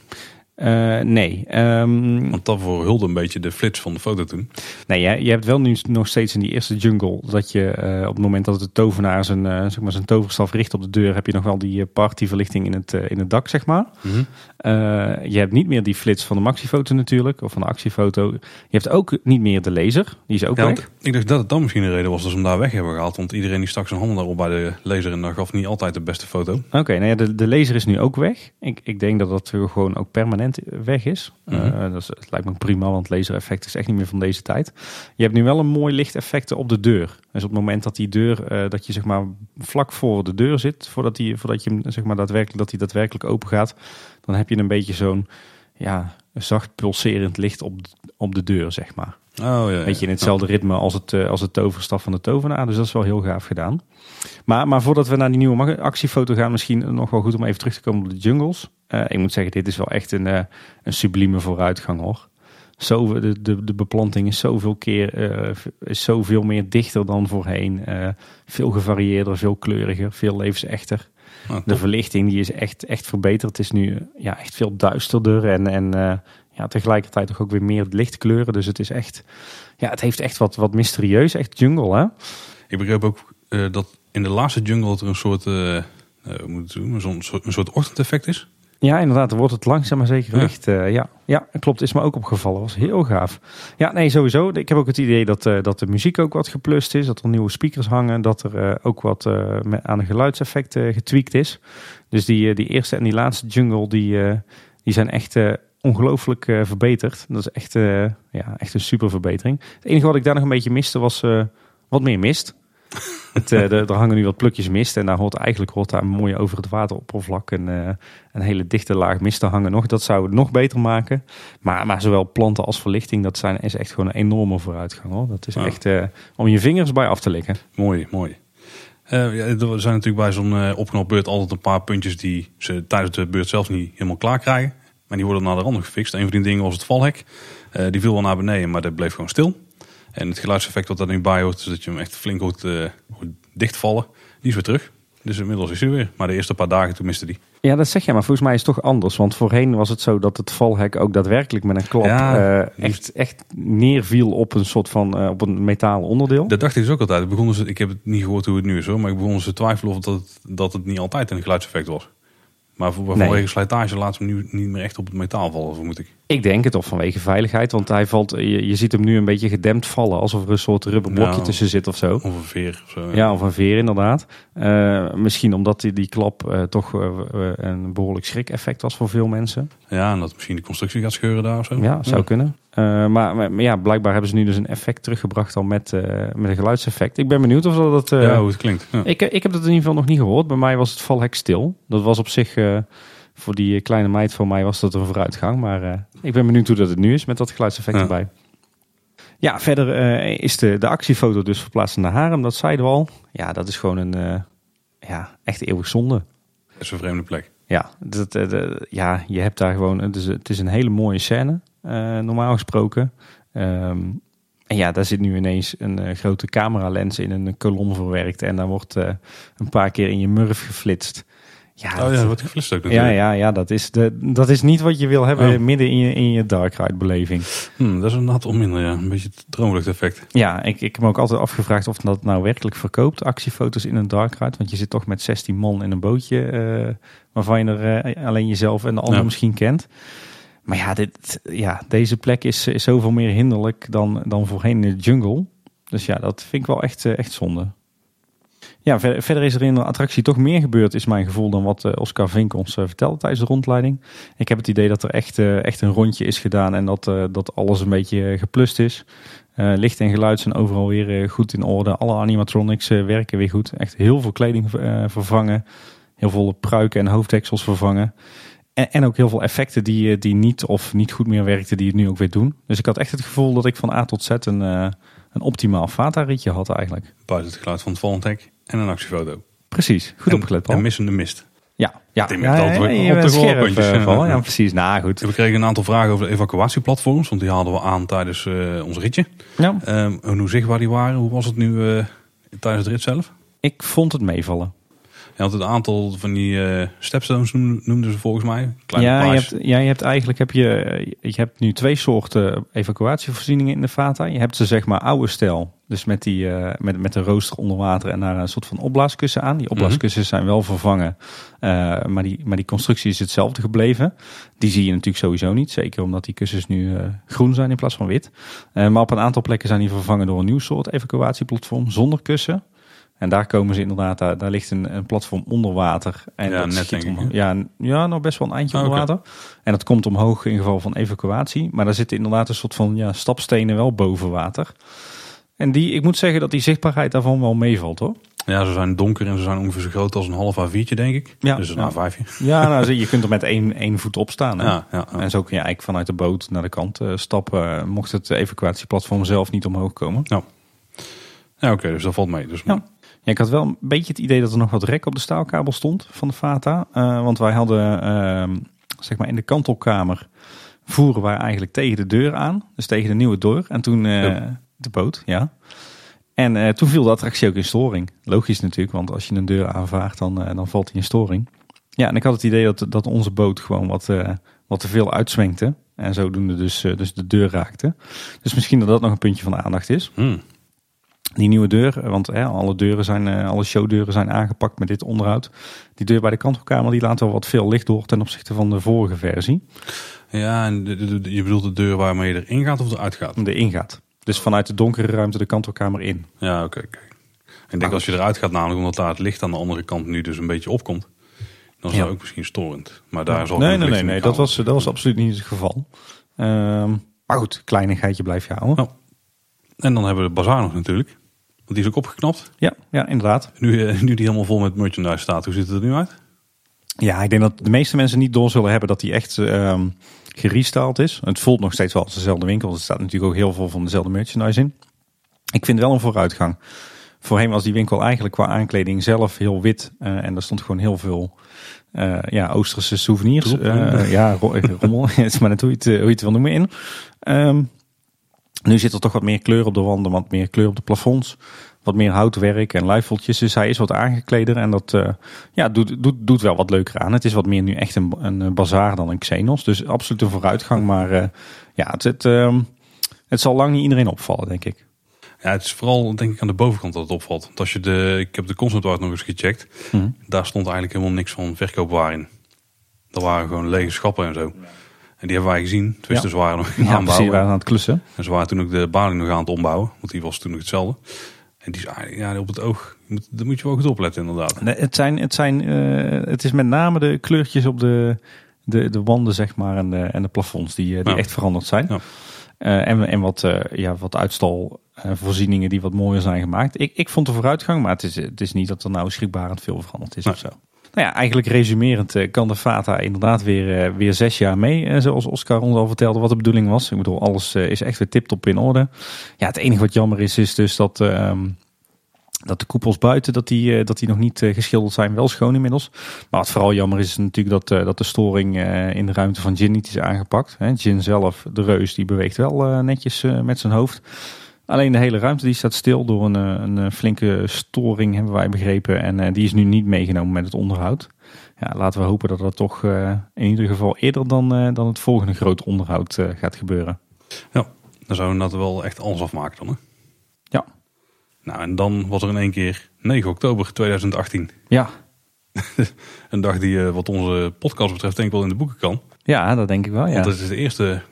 Uh, nee. Um,
Want dat verhulde een beetje de flits van de foto toen.
Nee, je, je hebt wel nu nog steeds in die eerste jungle dat je uh, op het moment dat de tovenaar zijn, uh, zeg maar zijn toverstaf richt op de deur, heb je nog wel die partyverlichting in het, in het dak, zeg maar.
Mm -hmm.
je hebt niet meer die flits van de maxifoto natuurlijk, of van de actiefoto. Je hebt ook niet meer de laser, die is ook
ja,
weg.
Ik dacht dat het dan misschien de reden was dat ze hem daar weg hebben gehaald. Want iedereen die stak zijn handen daarop bij de laser en dat gaf niet altijd de beste foto.
Oké, okay, nou ja, de, de laser is nu ook weg. Ik, ik denk dat dat gewoon ook permanent weg is.
Mm -hmm.
uh, dat, is, dat lijkt me prima, want lasereffect is echt niet meer van deze tijd. Je hebt nu wel een mooi lichteffect op de deur. Dus op het moment dat die deur, uh, dat je zeg maar vlak voor de deur zit, voordat, die, voordat je zeg maar daadwerkelijk, dat die daadwerkelijk open gaat, dan heb je een beetje zo'n ja, zacht pulserend licht op, op de deur, zeg maar.
Oh, ja,
Weet je, in hetzelfde ritme als het, uh, als het toverstaf van de tovenaar. Dus dat is wel heel gaaf gedaan. Maar, maar voordat we naar die nieuwe actiefoto gaan, misschien nog wel goed om even terug te komen op de jungles. Uh, ik moet zeggen, dit is wel echt een, uh, een sublieme vooruitgang hoor. Zo, de, de, de beplanting is zoveel keer uh, is zoveel meer dichter dan voorheen. veel gevarieerder, veel kleuriger, veel levensechter.
Oh,
de verlichting die is echt, echt verbeterd. Het is nu ja, echt veel duisterder en, en ja, tegelijkertijd toch ook weer meer lichtkleuren. Dus het is echt, ja, het heeft echt wat, wat mysterieus, echt jungle hè.
Ik begreep ook dat in de laatste jungle dat er een soort, hoe moet het doen, een soort, een soort ochtendeffect is.
Ja, inderdaad. Wordt het langzaam maar zeker licht. Ja. Uh, ja. ja, klopt. Is me ook opgevallen. Was heel gaaf. Ja, nee, sowieso. Ik heb ook het idee dat, uh, dat de muziek ook wat geplust is. Dat er nieuwe speakers hangen. Dat er uh, ook wat aan de geluidseffecten getweakt is. Dus die, die eerste en die laatste jungle, die, die zijn echt ongelooflijk verbeterd. Dat is echt, ja, echt een super verbetering. Het enige wat ik daar nog een beetje miste was wat meer mist. Het, uh, er hangen nu wat plukjes mist en daar hoort eigenlijk hoort daar mooi over het wateroppervlak een, uh, een hele dichte laag mist te hangen nog. Dat zou het nog beter maken. Maar, maar zowel planten als verlichting, dat zijn, is echt gewoon een enorme vooruitgang. Hoor. Dat is
Ja.
echt uh, om je vingers bij af te likken.
Mooi, mooi. Uh, ja, er zijn natuurlijk bij zo'n uh, opknopbeurt altijd een paar puntjes die ze tijdens de beurt zelfs niet helemaal klaar krijgen. Maar die worden naar de randen gefixt. Een van die dingen was het valhek. Uh, die viel wel naar beneden, maar dat bleef gewoon stil. En het geluidseffect wat daar nu bij hoort, is dat je hem echt flink hoort, uh, hoort dichtvallen. Die is weer terug. Dus inmiddels is hij weer. Maar de eerste paar dagen toen miste die.
Ja, dat zeg je, maar volgens mij is het toch anders. Want voorheen was het zo dat het valhek ook daadwerkelijk met een klap
Ja,
uh, echt, echt neerviel op een soort van uh, op een metalen onderdeel.
Dat dacht ik dus ook altijd. Ze, ik heb het niet gehoord hoe het nu is hoor. Maar ik begon ze te twijfelen of dat het, dat het niet altijd een geluidseffect was. Maar voor, vanwege
Nee.
slijtage laat ze hem nu niet meer echt op het metaal vallen, vermoed ik.
Ik denk het, of vanwege veiligheid. Want hij valt, je, je ziet hem nu een beetje gedempt vallen. Alsof er een soort rubberblokje tussen zit of zo.
Of een veer of zo.
Ja, of een veer inderdaad. Eh, misschien omdat die, die klap eh, toch eh, een behoorlijk schrik-effect was voor veel mensen.
Ja, en dat misschien de constructie gaat scheuren daar of zo.
Ja, zou kunnen. Maar, maar, maar ja, blijkbaar hebben ze nu dus een effect teruggebracht al met, met een geluidseffect. Ik ben benieuwd of dat...
Ja, hoe het klinkt. Ja.
ik, ik heb dat in ieder geval nog niet gehoord. Bij mij was het valhek stil. Dat was op zich, voor die kleine meid van mij was dat een vooruitgang. Maar eh, ik ben benieuwd hoe dat het nu is met dat geluidseffect
Ja.
erbij. Ja, verder eh, is de, de actiefoto dus verplaatst naar Harem. Dat zeiden we al. Ja, dat is gewoon een eh, ja, echt eeuwig zonde.
Dat is een vreemde plek.
Ja, dat, eh, ja, je hebt daar gewoon. Het is, het is een hele mooie scène, eh, normaal gesproken. Ehm, en ja, daar zit nu ineens een eh, grote cameralens in een kolom verwerkt. En daar wordt eh, een paar keer in je murf geflitst. Ja,
Oh ja, dat wordt geflitst ook
ja,
natuurlijk.
ja, ja dat, is de, dat is niet wat je wil hebben
Oh.
midden in je, in je dark ride beleving.
Hm, dat is inderdaad wel minder, ja. Een beetje het droomluchteffect.
Ja, ik, ik heb me ook altijd afgevraagd of dat nou werkelijk verkoopt, actiefoto's in een dark ride. Want je zit toch met 16 man in een bootje, eh, waarvan je er eh, alleen jezelf en de ander
Ja.
misschien kent. Maar ja, dit, ja deze plek is, is zoveel meer hinderlijk dan, dan voorheen in de jungle. Dus ja, dat vind ik wel echt, eh, echt zonde. Ja, ver- verder is er in de attractie toch meer gebeurd, is mijn gevoel, dan wat eh, Oscar Vink ons eh, vertelde tijdens de rondleiding. Ik heb het idee dat er echt, eh, echt een rondje is gedaan en dat, dat alles een beetje geplust is. Eh, licht en geluid zijn overal weer goed in orde. Alle animatronics werken weer goed. Echt heel veel kleding vervangen. Heel veel pruiken en hoofddeksels vervangen. En, en ook heel veel effecten die, die niet of niet goed meer werkten, die het nu ook weer doen. Dus ik had echt het gevoel dat ik van A tot Z een, een optimaal Vata-ritje had eigenlijk.
Buiten het geluid van het hek en een actiefoto.
Precies, goed
en,
opgelet Paul.
En missende mist.
ja, ja,
Tim
ja, ja,
op de
scherp, eh, Paul. Ja, precies. Nou, goed.
We kregen een aantal vragen over de evacuatieplatforms, want die haalden we aan tijdens eh, ons ritje.
Ja,
Ehm, en hoe zichtbaar die waren, hoe was het nu eh, tijdens het rit zelf?
ik vond het meevallen.
Je had een aantal van die eh, stepstones noem- noemden ze volgens mij. Kleine
Ja, je hebt, ja, je hebt eigenlijk heb je, je hebt nu twee soorten evacuatievoorzieningen in de Vata. Je hebt ze zeg maar oude stijl, dus met, die, eh, met, met een rooster onder water en daar een soort van opblaaskussen aan. Die opblaaskussens zijn wel vervangen, eh, maar, die, maar die constructie is hetzelfde gebleven. Die zie je natuurlijk sowieso niet, zeker omdat die kussens nu groen zijn in plaats van wit. Maar op een aantal plekken zijn die vervangen door een nieuw soort evacuatieplatform zonder kussen. En daar komen ze inderdaad, daar, daar ligt een, een platform onder water. En
Ja,
dat
net, denk ik.
Ja, ja, nog best wel een eindje
Ah,
onder water. En dat komt omhoog in geval van evacuatie. Maar daar zitten inderdaad een soort van ja, stapstenen wel boven water. En die, ik moet zeggen dat die zichtbaarheid daarvan wel meevalt hoor.
Ja, ze zijn donker en ze zijn ongeveer zo groot als een half A4'tje, denk ik.
Ja,
dus een
ja.
A5'je.
Ja, nou, je kunt er met één, één voet op staan. Hè?
Ja, ja, ja.
En zo kun je eigenlijk vanuit de boot naar de kant eh, stappen. eh, mocht het evacuatieplatform zelf niet omhoog komen.
Ja, oké, dus dat valt mee. Dus,
Ja. Ja, ik had wel een beetje het idee dat er nog wat rek op de staalkabel stond van de Vata. Eh, want wij hadden, ehm, zeg maar in de kantelkamer, voeren wij eigenlijk tegen de deur aan. Dus tegen de nieuwe deur. En toen eh,
Ja.
de boot, ja. En eh, toen viel de attractie ook in storing. Logisch natuurlijk, want als je een deur aanvaart, dan, dan valt hij in storing. Ja, en ik had het idee dat, dat onze boot gewoon wat, wat te veel uitzwenkte. En zodoende dus, dus de deur raakte. Dus misschien dat dat nog een puntje van aandacht is.
Hmm.
Die nieuwe deur, want hè, alle deuren zijn, eh, alle showdeuren zijn aangepakt met dit onderhoud. Die deur bij de kantelkamer die laat wel wat veel licht door ten opzichte van de vorige versie.
Ja, en de- de- de- je bedoelt de deur waarmee je erin gaat of eruit gaat?
De ingaat. Dus vanuit de donkere ruimte de kantelkamer in.
Ja, oké. oké. Ik denk als je eruit gaat, namelijk omdat daar het licht aan de andere kant nu dus een beetje opkomt. Dan is
Ja.
dat ook misschien storend. Maar daar zal
nee,
genoeg
nee, nee,
in de
nee dat, was, dat was absoluut niet het geval. Ehm, maar goed, kleinigheidje blijf je houden.
En dan hebben we de bazaar nog natuurlijk. Want die is ook opgeknapt.
Ja, ja, inderdaad.
Nu, eh, nu die helemaal vol met merchandise staat, hoe ziet het er nu uit?
Ja, ik denk dat de meeste mensen niet door zullen hebben dat die echt ehm gerestyled is. Het voelt nog steeds wel als dezelfde winkel. Er staat natuurlijk ook heel veel van dezelfde merchandise in. Ik vind wel een vooruitgang. Voorheen was die winkel eigenlijk qua aankleding zelf heel wit. eh, en er stond gewoon heel veel eh, ja, Oosterse souvenirs. Ja, ro- rommel. Het is maar net hoe je het, hoe je het wil noemen in. Ehm, nu zit er toch wat meer kleur op de wanden, wat meer kleur op de plafonds. Wat meer houtwerk en luifeltjes. Dus hij is wat aangekleder en dat eh, ja, doet, doet, doet wel wat leuker aan. Het is wat meer nu echt een, een eh, bazaar dan een Xenos. Dus absoluut een vooruitgang. Maar eh, ja, het, het, ehm, het zal lang niet iedereen opvallen, denk ik.
Ja, het is vooral denk ik aan de bovenkant dat het opvalt. Want als je de, ik heb de concept art nog eens gecheckt.
Mhm.
Daar stond eigenlijk helemaal niks van verkoopwaar in. Dat waren gewoon lege schappen en zo. En die hebben wij gezien. Tenminste,
Ja.
ze waren nog
Ja, precies, we waren aan het klussen.
En ze waren toen ook de baling nog aan het ombouwen. Want die was toen nog hetzelfde. En die is eigenlijk ja, op het oog. Moet, daar moet je wel goed opletten inderdaad.
Nee, het, zijn, het, zijn, eh, het is met name de kleurtjes op de, de, de wanden zeg maar, en, de, en de plafonds die, eh, die
Ja.
echt veranderd zijn.
Ja.
Eh, en, en wat, ja, wat uitstalvoorzieningen die wat mooier zijn gemaakt. Ik, ik vond de vooruitgang, maar het is, het is niet dat er nou schrikbarend veel veranderd is
Nee.
of zo. Nou ja, eigenlijk resumerend eh, kan de Fata inderdaad weer, eh, weer zes jaar mee. eh, zoals Oscar ons al vertelde wat de bedoeling was. Ik bedoel, alles is echt weer tip-top in orde. Ja, het enige wat jammer is, is dus dat... ehm, dat de koepels buiten, dat die, dat die nog niet geschilderd zijn, wel schoon inmiddels. Maar wat vooral jammer is, is natuurlijk dat, dat de storing in de ruimte van Jin niet is aangepakt. Jin zelf, de reus, die beweegt wel netjes met zijn hoofd. Alleen de hele ruimte die staat stil door een, eh, een eh, flinke storing, hebben wij begrepen. En eh, die is nu niet meegenomen met het onderhoud. Ja, laten we hopen dat dat toch in ieder geval eerder dan, dan het volgende grote onderhoud gaat gebeuren.
Dan zouden we dat wel echt alles afmaken dan. Hè?
Ja.
Nou, en dan was er in één keer 9 oktober 2018.
Ja,
Een dag die wat onze podcast betreft denk ik wel in de boeken kan.
ja dat denk ik wel. Ja.
Want het is de eerste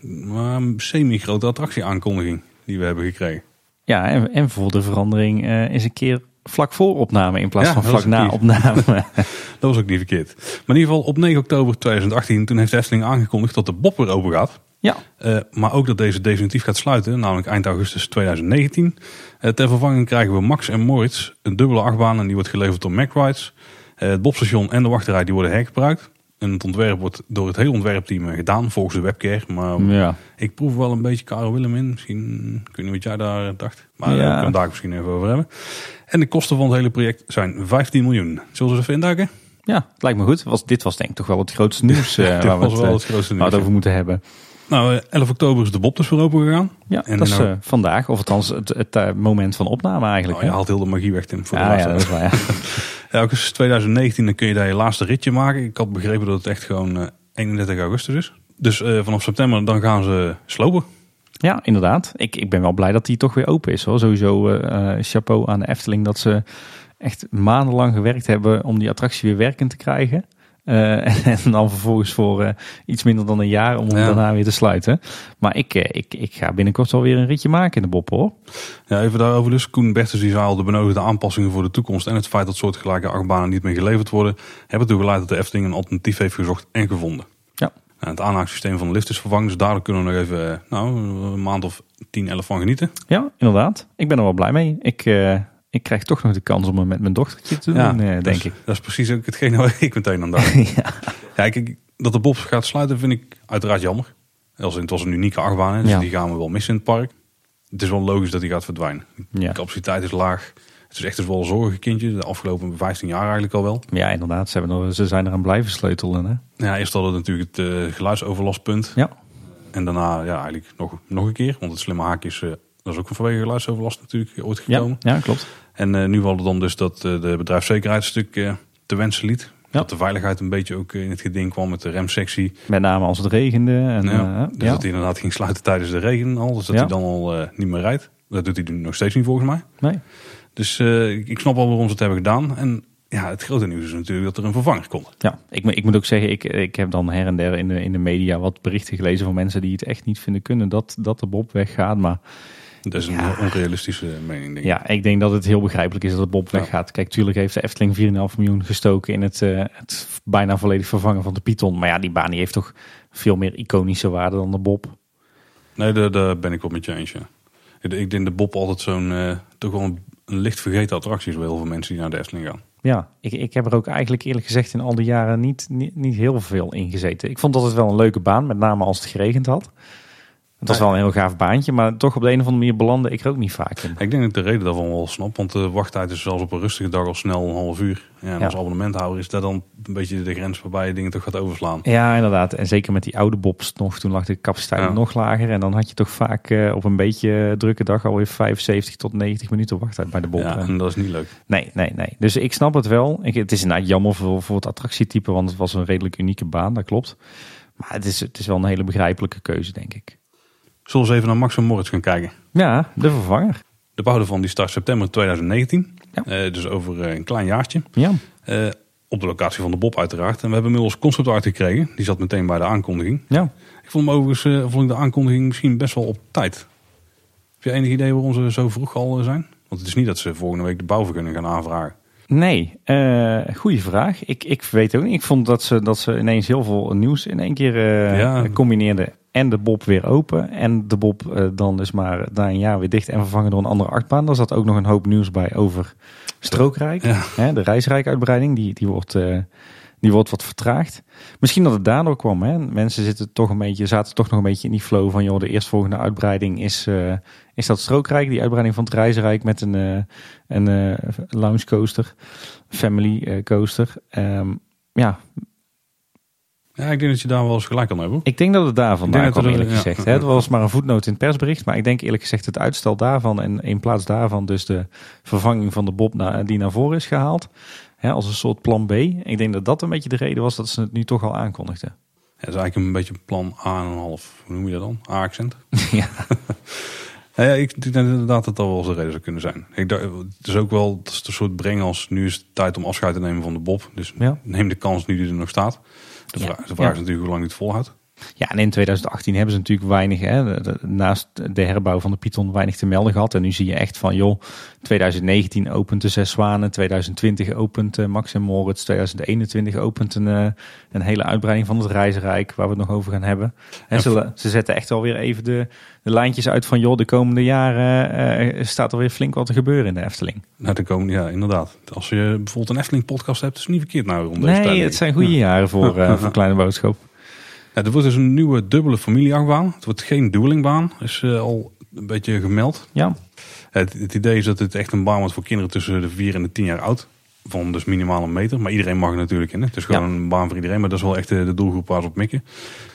semi-grote attractieaankondiging die we hebben gekregen.
Ja, en, en voor de verandering eh, is een keer vlak voor opname in plaats
Ja,
van vlak na opname.
Dat was ook niet verkeerd. Maar in ieder geval op 9 oktober 2018, toen heeft Efteling aangekondigd dat de Bob weer open gaat.
ja,
Eh, maar ook dat deze definitief gaat sluiten, namelijk eind augustus 2019. Eh, ter vervanging krijgen we Max en Moritz, een dubbele achtbaan en die wordt geleverd door Mac Rides. Eh, het Bobstation en de wachtrij die worden hergebruikt. En het ontwerp wordt door het hele ontwerpteam eh, gedaan volgens de webcare. Maar
ja.
ik proef wel een beetje Karel Willem in. Misschien, ik weet niet wat jij daar dacht. Maar
Ja.
daar kunnen we daar misschien even over hebben. En de kosten van het hele project zijn 15 miljoen. Zullen we ze even induiken?
ja, het lijkt me goed. Was, dit was denk ik toch wel het grootste nieuws eh,
Dit
waar we het,
wel
eh,
het grootste nieuws.
het over moeten hebben.
Nou, eh, 11 oktober is de Bob dus weer open gegaan.
Ja,
En
dat is
nou-
eh, vandaag, of althans het, het eh, moment van opname eigenlijk.
Oh, je haalt heel de magie weg, Tim. Voor de
Ah, ja, dat is waar.
Augustus 2019 dan kun je daar je laatste ritje maken. Ik had begrepen dat het echt gewoon eh, 31 augustus is. Dus eh, vanaf september dan gaan ze slopen.
Ja, inderdaad. Ik, ik ben wel blij dat die toch weer open is. Hoor. Sowieso eh, eh, chapeau aan de Efteling dat ze echt maandenlang gewerkt hebben om die attractie weer werkend te krijgen. Eh, en dan vervolgens voor eh, iets minder dan een jaar om hem
Ja.
daarna weer te sluiten. Maar ik, eh, ik, ik ga binnenkort wel weer een ritje maken in de Bob hoor.
Ja, even daarover dus. Koen Bertens die zei al de benodigde aanpassingen voor de toekomst en het feit dat soortgelijke achtbanen niet meer geleverd worden, hebben ertoe geleid dat de Efteling een alternatief heeft gezocht en gevonden.
Ja.
Nou, het aanhaaksysteem van de lift is vervangen, dus daardoor kunnen we nog even nou, een maand of 10, 11 van genieten.
Ja, inderdaad. Ik ben er wel blij mee. Ik, ik krijg toch nog de kans om hem met mijn dochtertje te doen,
Ja,
eh, denk
is,
ik.
Dat is precies ook hetgene waar ik meteen aan dacht.
ja.
Ja, kijk, dat de Bob gaat sluiten vind ik uiteraard jammer. Als het was een unieke achtbaan, dus
Ja.
die gaan we wel missen in het park. Het is wel logisch dat die gaat verdwijnen.
Ja.
De capaciteit is laag. Het is echt dus wel een zorgenkindje. De afgelopen 15 jaar eigenlijk al wel.
ja, inderdaad. Ze, hebben er, ze zijn eraan blijven sleutelen. Hè?
Ja, eerst hadden we natuurlijk het eh, geluidsoverlastpunt.
Ja.
En daarna ja, eigenlijk nog, nog een keer. Want het slimme haakjes, eh dat is ook vanwege geluidsoverlast natuurlijk ooit
Ja,
gekomen.
ja, klopt.
En eh, nu hadden we dan dus dat eh, de bedrijfszekerheid een stuk eh, te wensen liet.
Ja.
Dat de veiligheid een beetje ook in het geding kwam met de remsectie.
Met name als het regende. En,
ja, dus
ja.
dat hij inderdaad ging sluiten tijdens de regen al. Dus dat hij dan al niet meer rijdt. Dat doet hij nu nog steeds niet volgens mij.
Nee.
Dus ik snap wel waarom ze het hebben gedaan. En ja, het grote nieuws is natuurlijk dat er een vervanger komt.
Ja, ik, moet- ik moet ook zeggen, ik, ik heb dan her en der in de, in de media wat berichten gelezen van mensen die het echt niet vinden kunnen dat, dat de Bob weggaat. Maar
Dat is een
Ja.
heel onrealistische mening, denk ik.
ja, ik denk dat het heel begrijpelijk is dat de Bob
Ja.
weggaat. Kijk, tuurlijk heeft de Efteling 4,5 miljoen gestoken in het, eh, het bijna volledig vervangen van de Python. Maar ja, die baan die heeft toch veel meer iconische waarde dan de Bob.
Nee, daar, daar ben ik wel met je eens. Ja. Ik, ik denk de Bob altijd zo'n eh, toch wel een, een licht vergeten attractie is bij heel veel mensen die naar de Efteling gaan.
Ja, ik, ik heb er ook eigenlijk eerlijk gezegd in al die jaren niet, niet, niet heel veel in gezeten. Ik vond dat het wel een leuke baan, met name als het geregend had. Het was wel een heel gaaf baantje, maar toch op de een of andere manier belandde ik er ook niet vaak in.
Ik denk dat ik de reden daarvan wel snap, want de wachttijd is zelfs op een rustige dag al snel een half uur. Ja, en
Ja.
als abonnementhouder is dat dan een beetje de grens waarbij je dingen toch gaat overslaan.
Ja, inderdaad. En zeker met die oude bobs nog, toen lag de capaciteit
Ja.
nog lager. En dan had je toch vaak eh, op een beetje drukke dag alweer 75 tot 90 minuten wachttijd bij de bob.
Ja,
En-
en dat is niet leuk.
Nee, nee, nee. Dus ik snap het wel. Ik, het is inderdaad jammer voor, voor het attractietype, want het was een redelijk unieke baan, dat klopt. Maar het is, het is wel een hele begrijpelijke keuze, denk ik.
Zullen we eens even naar Max en Moritz gaan kijken.
Ja, de vervanger.
De bouw van die start september 2019.
Ja.
Eh, dus over eh, een klein jaartje.
Ja,
Eh, op de locatie van de Bob uiteraard. En we hebben inmiddels concept art gekregen. Die zat meteen bij de aankondiging.
Ja.
Ik vond hem overigens uh, vond ik de aankondiging misschien best wel op tijd. Heb je enig idee waarom ze zo vroeg al zijn? Want het is niet dat ze volgende week de bouwvergunning gaan aanvragen.
Nee, uh, goede vraag. Ik, ik weet ook niet. Ik vond dat ze, dat ze ineens heel veel nieuws in één keer uh, ja. combineerden. En de Bob weer open. En de Bob uh, dan dus maar na een jaar weer dicht en vervangen door een andere achtbaan. Daar zat ook nog een hoop nieuws bij over Strookrijk. Ja. Hè, de reisrijkuitbreiding, die, die wordt die wordt wat vertraagd. Misschien dat het daardoor kwam. Hè? Mensen zitten toch een beetje, zaten toch nog een beetje in die flow van... joh, de eerstvolgende uitbreiding is, uh, is dat Strookrijk. Die uitbreiding van het Reizenrijk met een, een lounge coaster. Family coaster. Um, ja.
Ja, ik denk dat je daar wel eens gelijk kan hebben.
Ik denk dat het daar vandaan kwam, eerlijk gezegd. Ja, het was maar een voetnoot in het persbericht. Maar ik denk eerlijk gezegd het uitstel daarvan... en in plaats daarvan dus de vervanging van de Bob die naar voren is gehaald als een soort plan B. Ik denk dat dat een beetje de reden was dat ze het nu toch al aankondigden.
Ja, dat is eigenlijk een beetje plan A en een half. Hoe noem je dat dan? A-accent?
ja.
ja, ik denk inderdaad dat dat wel eens de reden zou kunnen zijn. Ik dacht, het is ook wel het is een soort brengen als nu is het tijd om afscheid te nemen van de Bob. Dus neem de kans nu die er nog staat. De vraag, de vraag is natuurlijk hoe lang het volhoudt.
Ja, en in 2018 hebben ze natuurlijk weinig, hè, naast de herbouw van de Python, weinig te melden gehad. En nu zie je echt van, joh, 2019 opent de Zes Zwanen, 2020 opent uh, Max en Moritz, 2021 opent een, uh, een hele uitbreiding van het Reizenrijk, waar we het nog over gaan hebben. En ze, ze zetten echt alweer even de, de lijntjes uit van, joh, de komende jaren uh, staat er weer flink wat te gebeuren in de Efteling.
Nou, de komende, ja, inderdaad. Als je bijvoorbeeld een Efteling-podcast hebt, is het niet verkeerd nou rond
deze
Nee,
het zijn goede jaren voor, voor Kleine Boodschap.
Ja, er wordt dus een nieuwe dubbele familieachtbaan. Het wordt geen duelingbaan, is uh, al een beetje gemeld.
Ja.
Het, het, idee is dat het echt een baan wordt voor kinderen tussen de 4 en de 10 jaar oud. Van dus minimaal een meter. Maar iedereen mag er natuurlijk in. Het is gewoon een baan voor iedereen. Maar dat is wel echt de, de doelgroep waar ze op mikken.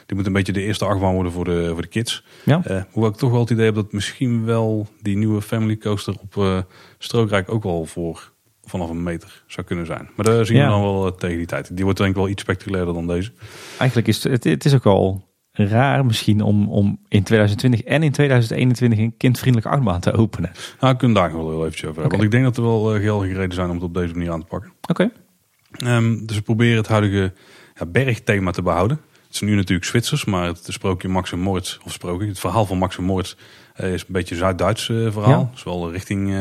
Die moet een beetje de eerste achtbaan worden voor de, voor de kids.
Ja.
Uh, hoewel ik toch wel het idee heb dat misschien wel die nieuwe family coaster op uh, Strookrijk ook wel voor vanaf een meter zou kunnen zijn. Maar daar zien we dan wel uh, tegen die tijd. Die wordt denk ik wel iets spectaculairder dan deze.
Eigenlijk is het, het is ook al raar misschien om, om in 2020 en in 2021 een kindvriendelijke achtbaan te openen.
Nou, ik kunnen daar wel heel eventjes over hebben. Okay. Want ik denk dat er wel uh, geldige reden zijn om het op deze manier aan te pakken.
Oké.
Okay. Um, dus we proberen het huidige ja, bergthema te behouden. Het is nu natuurlijk Zwitsers, maar het sprookje Max en Moritz, of sprookje, het verhaal van Max en Moritz uh, is een beetje Zuid-Duits uh, verhaal. Ja. Dus wel richting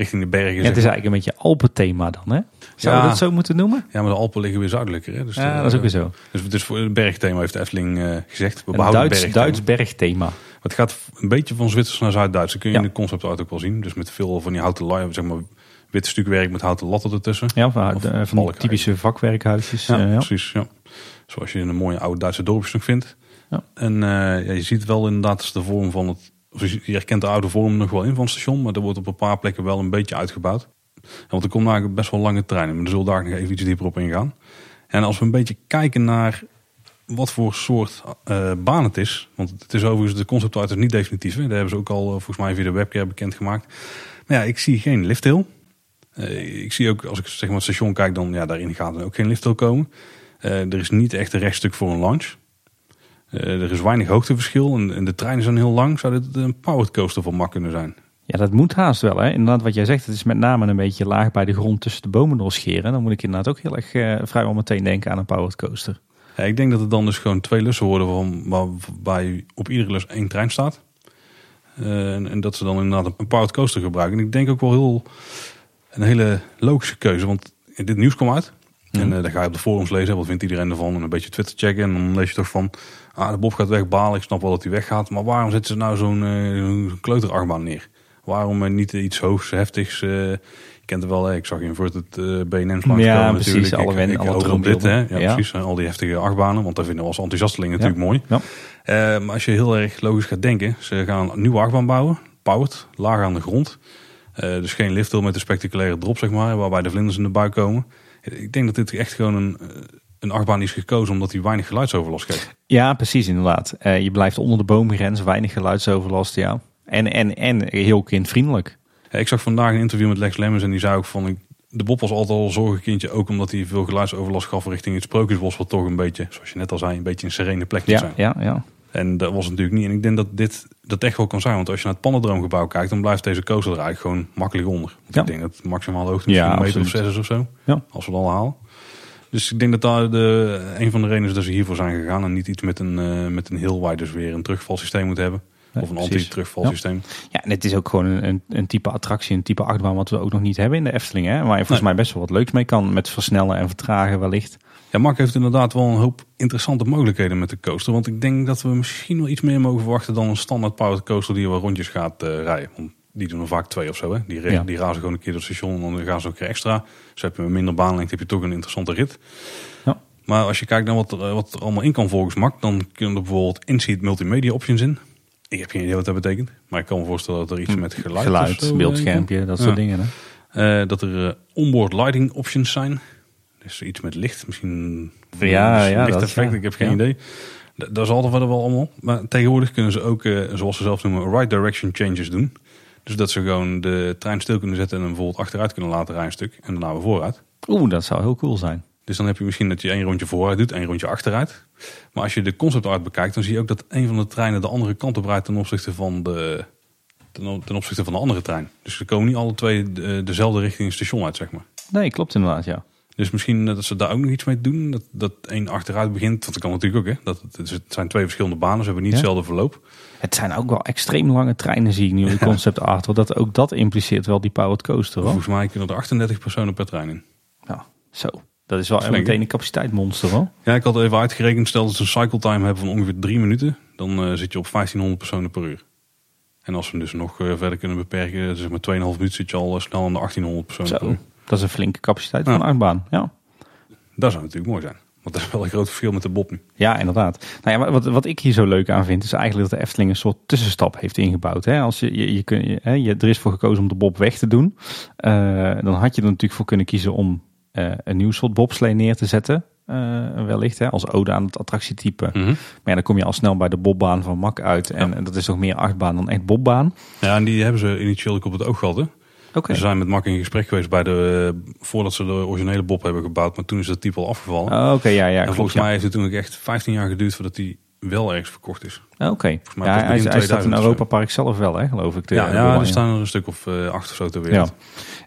richting de bergen.
Ja, het is eigenlijk een beetje Alpenthema dan, hè? Zou ja. we dat zo moeten noemen?
Ja, maar de Alpen liggen weer zuidelijker. Hè? Dus
ja, dat is ook weer zo.
Dus, dus voor het bergthema heeft de Efteling uh, gezegd.
We behouden Duits, bergthema. Duits bergthema.
Het gaat een beetje van Zwitsers naar Zuid-Duits. Dat kun je ja. in de concept art ook wel zien. Dus met veel van die houten lijn, zeg maar wit stukwerk met houten latten ertussen.
Ja, van, die typische vakwerkhuisjes.
Ja, uh, ja, precies. Ja. Zoals je in een mooie oude Duitse dorpjes nog vindt.
Ja.
En uh, ja, je ziet wel inderdaad de vorm van het je herkent de oude vorm nog wel in van het station, maar er wordt op een paar plekken wel een beetje uitgebouwd. Want er komt eigenlijk best wel lange treinen, maar daar zullen daar nog even iets dieper op ingaan. En als we een beetje kijken naar wat voor soort uh, baan het is, want het is overigens de conceptart is niet definitief. Hè? Daar hebben ze ook al uh, volgens mij via de webcam bekendgemaakt. Maar ja, ik zie geen lifthill. Uh, ik zie ook, als ik zeg maar het station kijk, dan ja, daarin gaat er ook geen lifthill komen. er is niet echt een rechtstuk voor een launch. Uh, er is weinig hoogteverschil en, en, de treinen zijn heel lang. Zou dit een powered coaster voor mak kunnen zijn?
Ja, dat moet haast wel. Hè? Inderdaad, wat jij zegt, het is met name een beetje laag bij de grond tussen de bomen doorscheren. Dan moet ik inderdaad ook heel erg uh, vrijwel meteen denken aan een powered coaster.
Ja, ik denk dat het dan dus gewoon twee lussen worden van, waarbij op iedere lus één trein staat. Uh, en, en, dat ze dan inderdaad een powered coaster gebruiken. En ik denk ook wel heel een hele logische keuze, want dit nieuws kwam uit. Mm. En uh, dan ga je op de forums lezen, wat vindt iedereen ervan? En een beetje Twitter checken. En dan lees je toch van, ah, de Bob gaat wegbalen. Ik snap wel dat hij weggaat. Maar waarom zetten ze nou zo'n uh, kleuterachtbaan neer? Waarom uh, niet iets hoogs, heftigs? je kent het wel, ik zag je in voor het uh, BNM's langs
ja,
komen
precies,
natuurlijk.
Alle wen,
ik,
alle
ik dit, hè? Ja, ja, precies. Al die heftige achtbanen. Want dat vinden we als enthousiastelingen natuurlijk mooi.
Ja.
maar als je heel erg logisch gaat denken. Ze gaan een nieuwe achtbaan bouwen. Powered, laag aan de grond. dus geen lifthill met een spectaculaire drop, zeg maar. Waarbij de vlinders in de buik komen. Ik denk dat dit echt gewoon een, een achtbaan is gekozen omdat hij weinig geluidsoverlast geeft.
Ja, precies inderdaad. Uh, je blijft onder de boomgrens, weinig geluidsoverlast, ja. En, en, en heel kindvriendelijk.
Ja, ik zag vandaag een interview met Lex Lemmens en die zei ook van... De Bob was altijd al een zorgenkindje, ook omdat hij veel geluidsoverlast gaf richting het Sprookjesbos. Wat toch een beetje, zoals je net al zei, een beetje een serene plek
ja,
zijn.
Ja, ja.
En dat was natuurlijk niet. En ik denk dat dit dat echt wel kan zijn. Want als je naar het Pannendroomgebouw kijkt, dan blijft deze coaster er eigenlijk gewoon makkelijk onder. Want
Ja.
Ik denk dat het maximaal hoogte misschien
Ja,
een meter of zes is of zo.
Ja.
Als we het al halen. Dus ik denk dat daar de, een van de redenen is dat ze hiervoor zijn gegaan. En niet iets met een, eh, met een heel waar dus weer een terugvalsysteem moet hebben.
Nee,
of een anti-terugvalsysteem.
Ja, en het is ook gewoon een, een, een type attractie, een type achtbaan wat we ook nog niet hebben in de Efteling. Hè? Waar je volgens mij best wel wat leuks mee kan met versnellen en vertragen wellicht.
Ja, Mark heeft inderdaad wel een hoop interessante mogelijkheden met de coaster. Want ik denk dat we misschien wel iets meer mogen verwachten dan een standaard powered coaster die wel rondjes gaat eh, rijden. Want die doen er vaak twee of zo. Hè? Die,
Ja.
die razen gewoon een keer door het station en dan gaan ze ook een keer extra. Dus heb je een minder baanlengte, heb je toch een interessante rit.
Ja.
Maar als je kijkt naar wat er, eh, wat er allemaal in kan volgens Mark, dan kunnen er bijvoorbeeld in-seat multimedia options in. Ik heb geen idee wat dat betekent. Maar ik kan me voorstellen dat er iets met geluid,
Hm. Geluid,
zo, eh,
beeldschermpje, dat soort
Ja.
dingen. Hè?
dat er onboard lighting options zijn. Dus iets met licht, misschien
Ja, ja,
lichteffect,
ja.
ik heb geen
Ja.
idee. Dat is altijd wel allemaal. Maar tegenwoordig kunnen ze ook, eh, zoals ze zelf noemen, right direction changes doen. Dus dat ze gewoon de trein stil kunnen zetten en hem bijvoorbeeld achteruit kunnen laten rijden een stuk. En daarna weer vooruit.
Oeh, dat zou heel cool zijn.
Dus dan heb je misschien dat je één rondje vooruit doet, één rondje achteruit. Maar als je de concept art bekijkt, dan zie je ook dat een van de treinen de andere kant op rijdt ten opzichte van de, ten, opzichte van de andere trein. Dus ze komen niet alle twee de- dezelfde richting het station uit, zeg maar.
Nee, klopt inderdaad, ja.
Dus misschien dat ze daar ook nog iets mee doen. Dat, dat één achteruit begint. Want dat kan natuurlijk ook. Hè? Dat, het, het zijn twee verschillende banen. Ze hebben niet
Ja.
hetzelfde verloop.
Het zijn ook wel extreem lange treinen, zie ik nu in de concept art. Want dat, ook dat impliceert wel die powered coaster, hoor.
Volgens mij kunnen er 38 personen per trein in.
Ja, zo. Dat is wel
hè?
meteen een capaciteitsmonster, hoor.
Ja, ik had even uitgerekend. Stel dat ze een cycle time hebben van ongeveer drie minuten. Dan eh, zit je op 1500 personen per uur. En als we hem dus nog eh, verder kunnen beperken. Zeg maar 2,5 minuten zit je al eh, snel aan de 1800 personen
Zo. Dat is een flinke capaciteit van een achtbaan, ja.
Dat zou natuurlijk mooi zijn. Want dat is wel een groot verschil met de Bob nu.
Ja, inderdaad. Nou ja, wat, wat ik hier zo leuk aan vind, is eigenlijk dat de Efteling een soort tussenstap heeft ingebouwd. Hè? Als je, je, je, kun, je, hè, je, er is voor gekozen om de bob weg te doen. Eh, dan had je er natuurlijk voor kunnen kiezen om eh, een nieuw soort bobslee neer te zetten. eh, wellicht, hè, als ode aan het attractietype. Maar ja, dan kom je al snel bij de bobbaan van Mak uit. En,
Ja.
en dat is toch meer achtbaan dan echt bobbaan.
Ja, en die hebben ze initieel ook op het oog gehad. Hè? We zijn met Mak in gesprek geweest bij de, eh, voordat ze de originele Bob hebben gebouwd. Maar toen is dat type al afgevallen.
Oh, Oké, ja, ja.
en
klopt,
volgens
ja.
mij heeft het toen ook echt 15 jaar geduurd voordat hij wel ergens verkocht is.
Oké.
mij
Ja, hij, hij staat
2000
in
of zo.
Europa Park zelf wel, hè, geloof ik. de-
ja, ja, er staan er een stuk of eh, acht of zo ter wereld.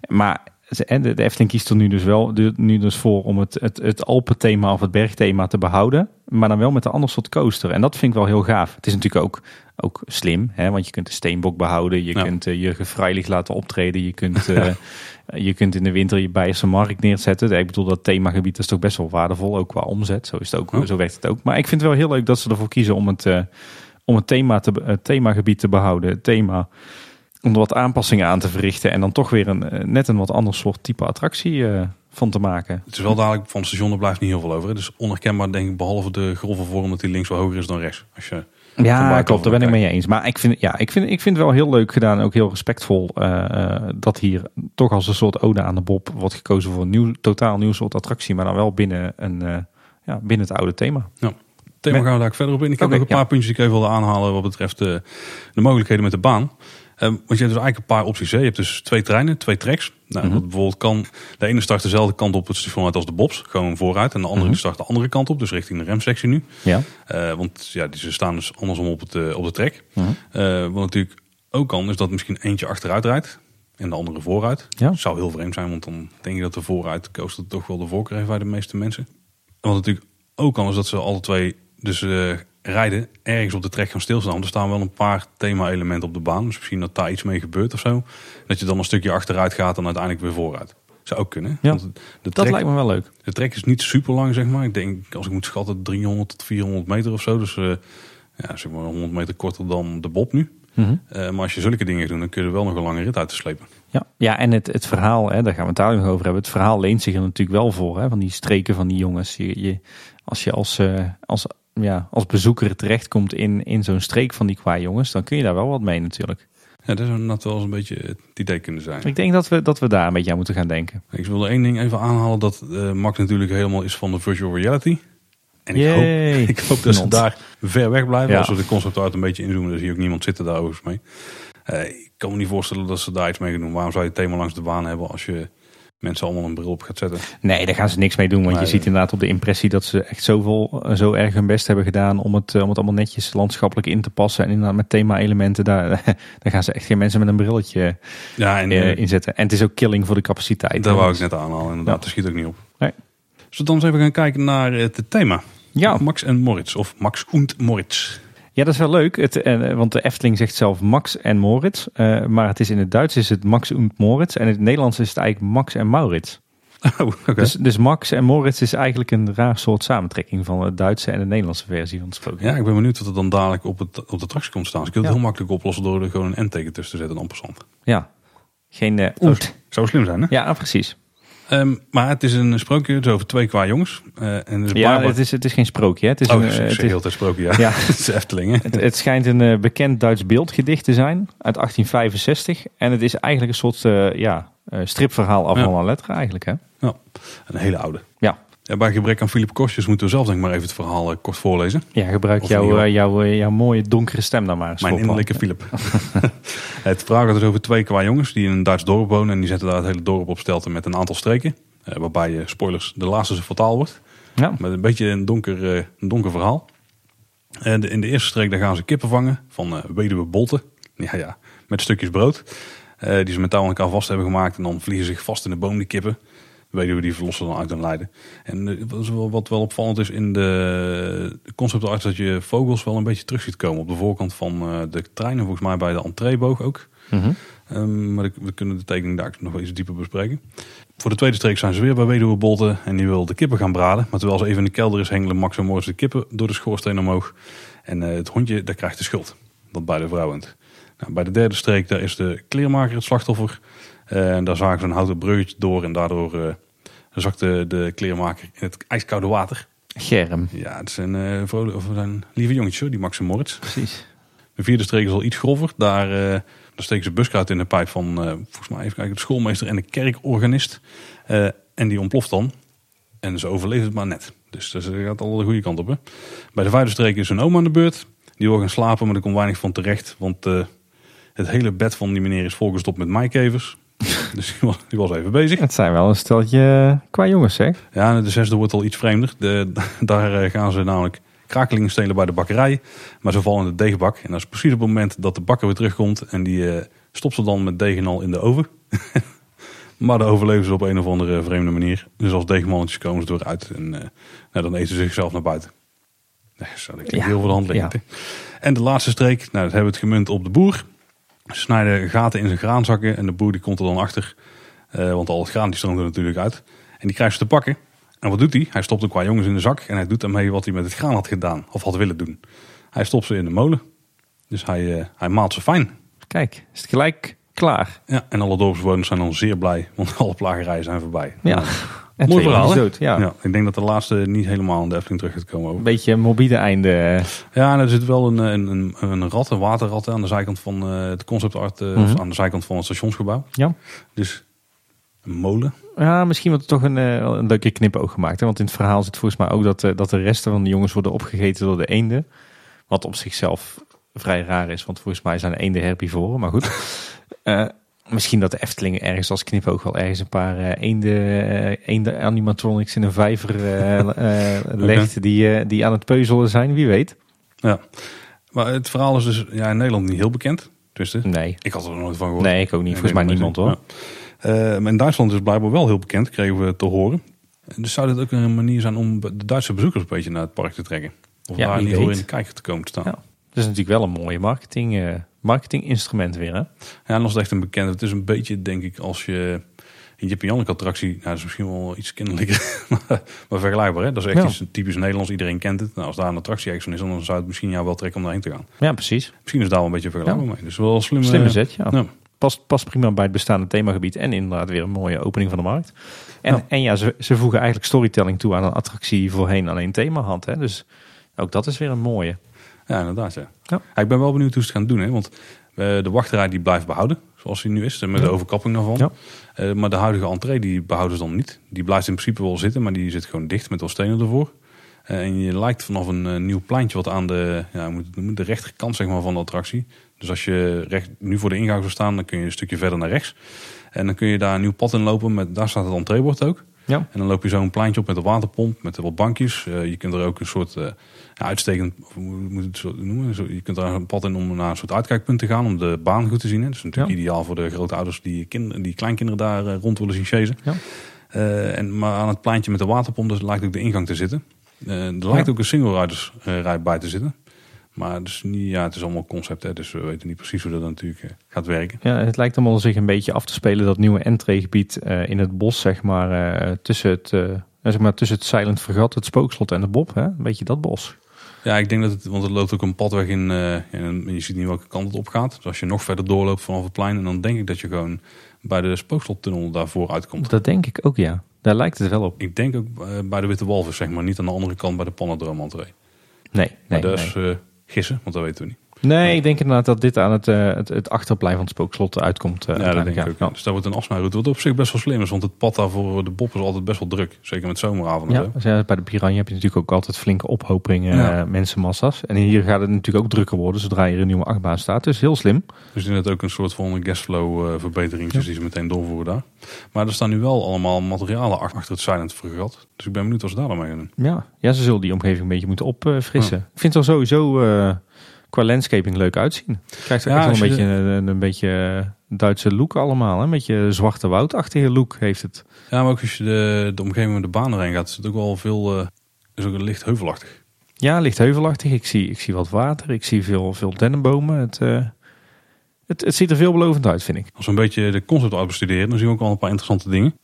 Maar ze- en de, de Efteling kiest er nu dus wel nu dus voor om het, het, het Alpenthema of het bergthema te behouden. Maar dan wel met een ander soort coaster. En dat vind ik wel heel gaaf. Het is natuurlijk ook, ook slim. Hè? Want je kunt de steenbok behouden. Je
Ja.
kunt uh, Jurgen Freilich laten optreden. Je kunt, eh, je kunt in de winter je Beierse markt neerzetten. Ik bedoel, dat themagebied is toch best wel waardevol. Ook qua omzet. Zo, is het ook, zo werkt het ook. Maar ik vind het wel heel leuk dat ze ervoor kiezen om het, eh, om het, thema te, het themagebied te behouden. Het thema om er wat aanpassingen aan te verrichten en dan toch weer een eh, net een wat ander soort type attractie eh, van te maken.
Het is wel dadelijk, van het station er blijft niet heel veel over. hè. Dus onherkenbaar denk ik, behalve de grove vorm dat hij links wel hoger is dan rechts. Als je,
Ja, klopt, daar ben ik mee eens. Maar ik vind, ja, ik vind, ik vind het wel heel leuk gedaan, ook heel respectvol, eh, dat hier toch als een soort ode aan de Bob wordt gekozen voor een nieuw, totaal nieuw soort attractie, maar dan wel binnen, een, ja, binnen het oude thema.
thema
Met-
gaan we daar verder op in. Ik heb nog een paar
ja.
puntjes die ik even wilde aanhalen wat betreft de, de mogelijkheden met de baan. Eh, want je hebt dus eigenlijk een paar opties. Hè. Je hebt dus twee treinen, twee tracks. Nou,
Mhm.
dat bijvoorbeeld kan de ene start dezelfde kant op het station uit als de Bobs, gewoon vooruit. En de andere
Mhm.
start de andere kant op, dus richting de remsectie nu.
Ja.
Eh, want ja, die, ze staan dus andersom op, het, eh, op de track.
Mhm.
Eh, wat natuurlijk ook kan, is dat misschien eentje achteruit rijdt en de andere vooruit.
Ja.
Zou heel vreemd zijn, want dan denk ik dat de vooruit coaster toch wel de voorkeur heeft bij de meeste mensen. En wat natuurlijk ook kan, is dat ze alle twee dus rijden ergens op de trek gaan stilstaan. Er staan wel een paar thema-elementen op de baan. Dus misschien dat daar iets mee gebeurt of zo. Dat je dan een stukje achteruit gaat en uiteindelijk weer vooruit. Zou ook kunnen.
Ja.
Want de
Dat
trek-
lijkt me wel leuk.
de trek is niet super lang, zeg maar. Ik denk, als ik moet schatten, 300 tot 400 meter of zo. Dus eh, ja, zeg maar 100 meter korter dan de Bob nu.
Mhm.
Eh, maar als je zulke dingen doet, dan kun je er wel nog een lange rit uit te slepen.
Ja, ja en het, het verhaal, hè, daar gaan we het daar nog over hebben. Het verhaal leent zich er natuurlijk wel voor, hè, van die streken van die jongens. Je, je, als je als, eh, als, ja, als bezoeker terechtkomt in, in zo'n streek van die qua jongens, dan kun je daar wel wat mee natuurlijk.
Ja, dat zou inderdaad wel eens een beetje het idee kunnen zijn.
Ik denk dat we, dat we daar een beetje aan moeten gaan denken.
Ik wilde één ding even aanhalen, dat eh Max natuurlijk helemaal is van de virtual reality. En ik hoop, ik hoop dat ze daar ver weg blijven.
Ja.
Als we de concept art een beetje inzoomen, dan zie je ook niemand zitten daar overigens mee. Eh, ik kan me niet voorstellen dat ze daar iets mee gaan doen. Waarom zou je het thema langs de baan hebben als je mensen allemaal een bril op gaat zetten.
Nee, daar gaan ze niks mee doen. Want
Nee,
je ziet inderdaad op de impressie dat ze echt zoveel, eh, zo erg hun best hebben gedaan om het, eh, om het allemaal netjes landschappelijk in te passen. En inderdaad met thema-elementen, daar, daar gaan ze echt geen mensen met een brilletje
Ja, en
eh, inzetten. En het is ook killing voor de capaciteit.
daar wou ik net aanhalen. Inderdaad,
Ja.
dat schiet ook niet op.
Nee.
Zullen we dan eens even gaan kijken naar het thema?
Ja.
Max en Moritz, of Max und Moritz.
Ja, dat is wel leuk. Het, eh, want de Efteling zegt zelf Max en Moritz. eh, maar het is in het Duits is het Max und Moritz. En in het Nederlands is het eigenlijk Max en Maurits.
Oh.
Dus, dus Max en Moritz is eigenlijk een raar soort samentrekking van de Duitse en de Nederlandse versie van het sprookje.
Ja, ik ben benieuwd wat er dan dadelijk op, het, op de attractie komt staan. Dus ik wil het
Ja.
heel makkelijk oplossen door er gewoon een N-teken tussen te zetten en passant.
Ja. Geen eh,
Zou, zou slim zijn, hè?
Ja, precies.
Ehm, maar het is een sprookje het is over twee qua jongens. Eh, en is
Ja, het is, het is geen sprookje. Hè. Het is
Oh,
een, eh, het, is,
tijd sprookje, ja.
ja,
het is Efteling, hè?
het, het schijnt een eh, bekend Duits beeldgedicht te zijn uit 1865. En het is eigenlijk een soort ja, stripverhaal af
Ja.
van een letter eigenlijk. Hè?
Ja, een hele oude.
Ja.
Ja, bij gebrek aan Philip Kostjes moeten we zelf denk ik maar even het verhaal eh, kort voorlezen.
Ja, gebruik jouw, eh, jouw, eh, jouw mooie donkere stem dan maar
Mijn innerlijke Philip. het verhaal gaat dus over twee qua jongens die in een Duits dorp wonen. En die zetten daar het hele dorp op stelten met een aantal streken. Waarbij, spoilers, de laatste fataal wordt.
Ja.
Met een beetje een donker, een donker verhaal. En de- in de eerste streek daar gaan ze kippen vangen van weduwe Bolten. Ja, ja, met stukjes brood. die ze met touw aan elkaar vast hebben gemaakt. En dan vliegen ze zich vast in de boom, die kippen. Weduwe die verlossen dan uit hun lijden. En eh, wat wel- opvallend is in de concept art... dat je vogels wel een beetje terug ziet komen. Op de voorkant van eh, de treinen, volgens mij bij de entreeboog ook.
Mhm.
Ehm, maar we kunnen de tekening daar nog wel iets dieper bespreken. Voor de tweede streek zijn ze weer bij Weduwe Bolten en die wil de kippen gaan braden. Maar terwijl ze even in de kelder is, hengelen Max en Moritz de kippen door de schoorsteen omhoog. En eh, het hondje, dat krijgt de schuld. Dat bij de vrouwend. Nou, bij de derde streek, daar is de kleermaker het slachtoffer. Eh, en daar zagen ze een houten bruggetje door en daardoor eh, zakte de kleermaker in het ijskoude water.
Germ.
Ja, het zijn, eh vrolijk, of zijn lieve jongetjes hoor, die Max en Moritz.
Precies.
De vierde streek is al iets grover. Daar, eh, daar steken ze buskruid in de pijp van, eh, volgens mij even kijken, de schoolmeester en de kerkorganist. Eh, en die ontploft dan. En ze overleeft het maar net. Dus dat gaat al de goede kant op. Hè? Bij de vijfde streek is een oma aan de beurt. Die wil gaan slapen, maar er komt weinig van terecht. Want eh, het hele bed van die meneer is volgestopt met maaikevers. dus die was, die was even bezig.
Het zijn wel een steltje qua jongens, zeg.
Ja, de zesde wordt al iets vreemder. De, daar eh, gaan ze namelijk krakelingen stelen bij de bakkerij. Maar ze vallen in de deegbak. En dat is precies op het moment dat de bakker weer terugkomt. En die eh, stopt ze dan met deeg en al in de oven. maar dan overleven ze op een of andere vreemde manier. Dus als deegmannetjes komen ze eruit. En eh, nou, dan eten ze zichzelf naar buiten. Nee, dat klinkt
Ja,
heel voor de hand liggend. hè. En de laatste streek, nou, dat hebben we het gemunt op de boer. Ze snijden gaten in zijn graanzakken. En de boer die komt er dan achter. Eh, want al het graan die stroomt er natuurlijk uit. En die krijgt ze te pakken. En wat doet hij? Hij stopt een qua jongens in de zak. En hij doet daarmee wat hij met het graan had gedaan. Of had willen doen. Hij stopt ze in de molen. Dus hij, eh, hij maalt ze fijn.
Kijk, is het gelijk klaar.
Ja, en alle dorpsbewoners zijn dan zeer blij. Want alle plagerijen zijn voorbij.
Ja. En
Mooi verhaal,
dood, Ja.
ja, ik denk dat de laatste niet helemaal aan de Efteling terug gaat komen. Over.
Een beetje een morbide einde.
Ja, en er zit wel een, een, een, een rat, een waterrat aan de zijkant van eh, het concept art. eh, of
Mhm.
aan de zijkant van het stationsgebouw.
Ja.
Dus een molen.
Ja, misschien wordt er toch een, eh, een leuke knipoog gemaakt. Hè? Want in het verhaal zit volgens mij ook dat, dat de resten van de jongens worden opgegeten door de eenden. Wat op zichzelf vrij raar is, want volgens mij zijn eenden herbivoren. Maar goed. Eh, misschien dat de Efteling ergens als knipoog wel ergens een paar eh, eenden, eh, eenden animatronics in een vijver eh, eh, legt die, eh, die aan het peuzelen zijn. Wie weet.
Ja. Maar het verhaal is dus ja, in Nederland niet heel bekend. Tenminste,
Nee.
ik had er nooit van gehoord.
Nee, ik ook niet. Volgens mij niemand hoor.
Ja. Eh, maar in Duitsland is het blijkbaar wel heel bekend, kregen we te horen. Dus zou dit ook een manier zijn om de Duitse bezoekers een beetje naar het park te trekken? Of
Ja,
daar in
wie
ieder geval
weet.
in de kijker te komen te staan.
Ja. Dat is natuurlijk wel een mooie marketing, eh marketing instrument weer. Hè?
Ja, en als het echt een bekend. Het is een beetje, denk ik, als je een Jip en Janneke attractie, nou, dat is misschien wel iets kinderlijker, maar, maar vergelijkbaar. Hè? Dat is echt
Ja.
iets typisch Nederlands. Iedereen kent het. Nou, als daar een attractie ergens van is, dan zou het misschien jou wel trekken om daarheen te gaan.
Ja, precies.
Misschien is daar wel een beetje vergelijkbaar mee. Dus wel een slimme,
Slimme zet, ja.
Ja.
Past, past prima bij het bestaande themagebied. En inderdaad weer een mooie opening van de markt. En en ja ze, ze voegen eigenlijk storytelling toe aan een attractie die voorheen alleen thema had. Hè? Dus ook dat is weer een mooie.
Ja, inderdaad. Ja.
Ja.
Ik ben wel benieuwd hoe ze het gaan doen. Hè? Want eh, de wachtrij die blijft behouden, zoals die nu is. Met de overkapping daarvan.
Ja.
Eh, maar de huidige entree die behouden ze dan niet. Die blijft in principe wel zitten, maar die zit gewoon dicht met wel stenen ervoor. Eh, en je lijkt vanaf een nieuw pleintje wat aan de, ja, hoe moet het noemen, de rechterkant zeg maar, van de attractie. Dus als je recht, nu voor de ingang zou staan, dan kun je een stukje verder naar rechts. En dan kun je daar een nieuw pad in lopen. Met, daar staat het entreebord ook.
Ja.
En dan loop je zo een pleintje op met een waterpomp, met wat bankjes. Je kunt er ook een soort uitstekend, hoe moet je het zo noemen? Je kunt er een pad in om naar een soort uitkijkpunt te gaan, om de baan goed te zien. Dat is natuurlijk ideaal voor de grote ouders die, kinderen, die kleinkinderen daar uh, rond willen zien chasen. Ja. en, maar aan het pleintje met de waterpomp, dus lijkt ook de ingang te zitten. er lijkt ook een single riders rij bij te zitten. Maar dus niet, ja, het is allemaal concept, hè, dus we weten niet precies hoe dat natuurlijk uh, gaat werken.
Ja, het lijkt allemaal zich een beetje af te spelen, dat nieuwe entreegebied uh, in het bos, zeg maar, uh, tussen, het, zeg maar tussen het Silent Vergat, het Spookslot en de Bob. Hè? Een beetje dat bos.
Ja, ik denk dat het, want het loopt ook een padweg in en je ziet niet welke kant het op gaat. Dus als je nog verder doorloopt vanaf het plein, en dan denk ik dat je gewoon bij de Spookslottunnel daarvoor uitkomt.
Dat denk ik ook, ja. Daar lijkt het wel op.
Ik denk ook bij de Witte Walvis, zeg maar, niet aan de andere kant bij de Panadroom entree.
Nee, nee.
Maar dus,
nee.
gissen, want dat weten we niet.
Nee, ik denk inderdaad dat dit aan het, uh, het, het, achterplein van het spookslot uitkomt. Uh,
ja, dat denk ik ook. Ja. Dus daar wordt een afsnijroute. Wat op zich best wel slim is, want het pad daar voor de Bob is altijd best wel druk. Zeker met zomeravonden.
Ja, dus ja, bij de Piranha heb je natuurlijk ook altijd flinke ophopingen, ja. mensenmassa's. En hier gaat het natuurlijk ook drukker worden zodra je een nieuwe achtbaan staat. Dus heel slim.
Dus in het ook een soort van guestflow verbetering die ze meteen doorvoeren daar. Maar er staan nu wel allemaal materialen achter het Silent Fregat. Dus ik ben benieuwd wat ze daar dan mee gaan doen.
Ja, ja ze zullen die omgeving een beetje moeten opfrissen. Ik vind het al sowieso qua landscaping leuk uitzien. Krijgt ja, echt wel een beetje een, een, beetje Duitse look allemaal. Hè? Een beetje zwarte woudachtige look heeft het.
Ja, maar ook als je de, de omgeving met de baan erin gaat, is het ook wel veel, uh, is ook licht heuvelachtig.
Ja, licht heuvelachtig. Ik zie, ik zie wat water, ik zie veel, veel dennenbomen. Het, uh, het, het ziet er veelbelovend uit, vind ik.
Als we een beetje de concept art bestuderen, dan zien we ook wel een paar interessante dingen.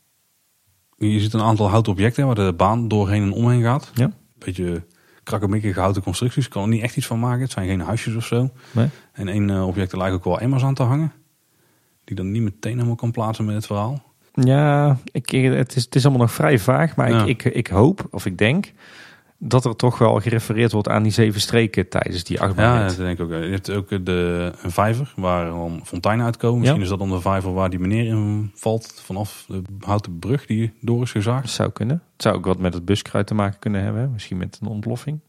Je ziet een aantal houten objecten waar de baan doorheen en omheen gaat.
Ja.
Een beetje krakkemikkige houten constructies. Ik kan er niet echt iets van maken. Het zijn geen huisjes of zo.
Nee.
En één uh, object er lijkt ook wel emmers aan te hangen. Die dan niet meteen helemaal kan plaatsen met het verhaal.
Ja, ik, het, is, het is allemaal nog vrij vaag. Maar ja. ik, ik, ik hoop, of ik denk, dat er toch wel gerefereerd wordt aan die zeven streken tijdens die achtbaan.
Ja, dat denk ik ook. Je hebt ook de, een vijver waar dan fonteinen uitkomen. Misschien ja. is dat dan de vijver waar die meneer in valt vanaf de houten brug die door is gezaagd.
Dat zou kunnen. Het zou ook wat met het buskruid te maken kunnen hebben. Misschien met een ontploffing.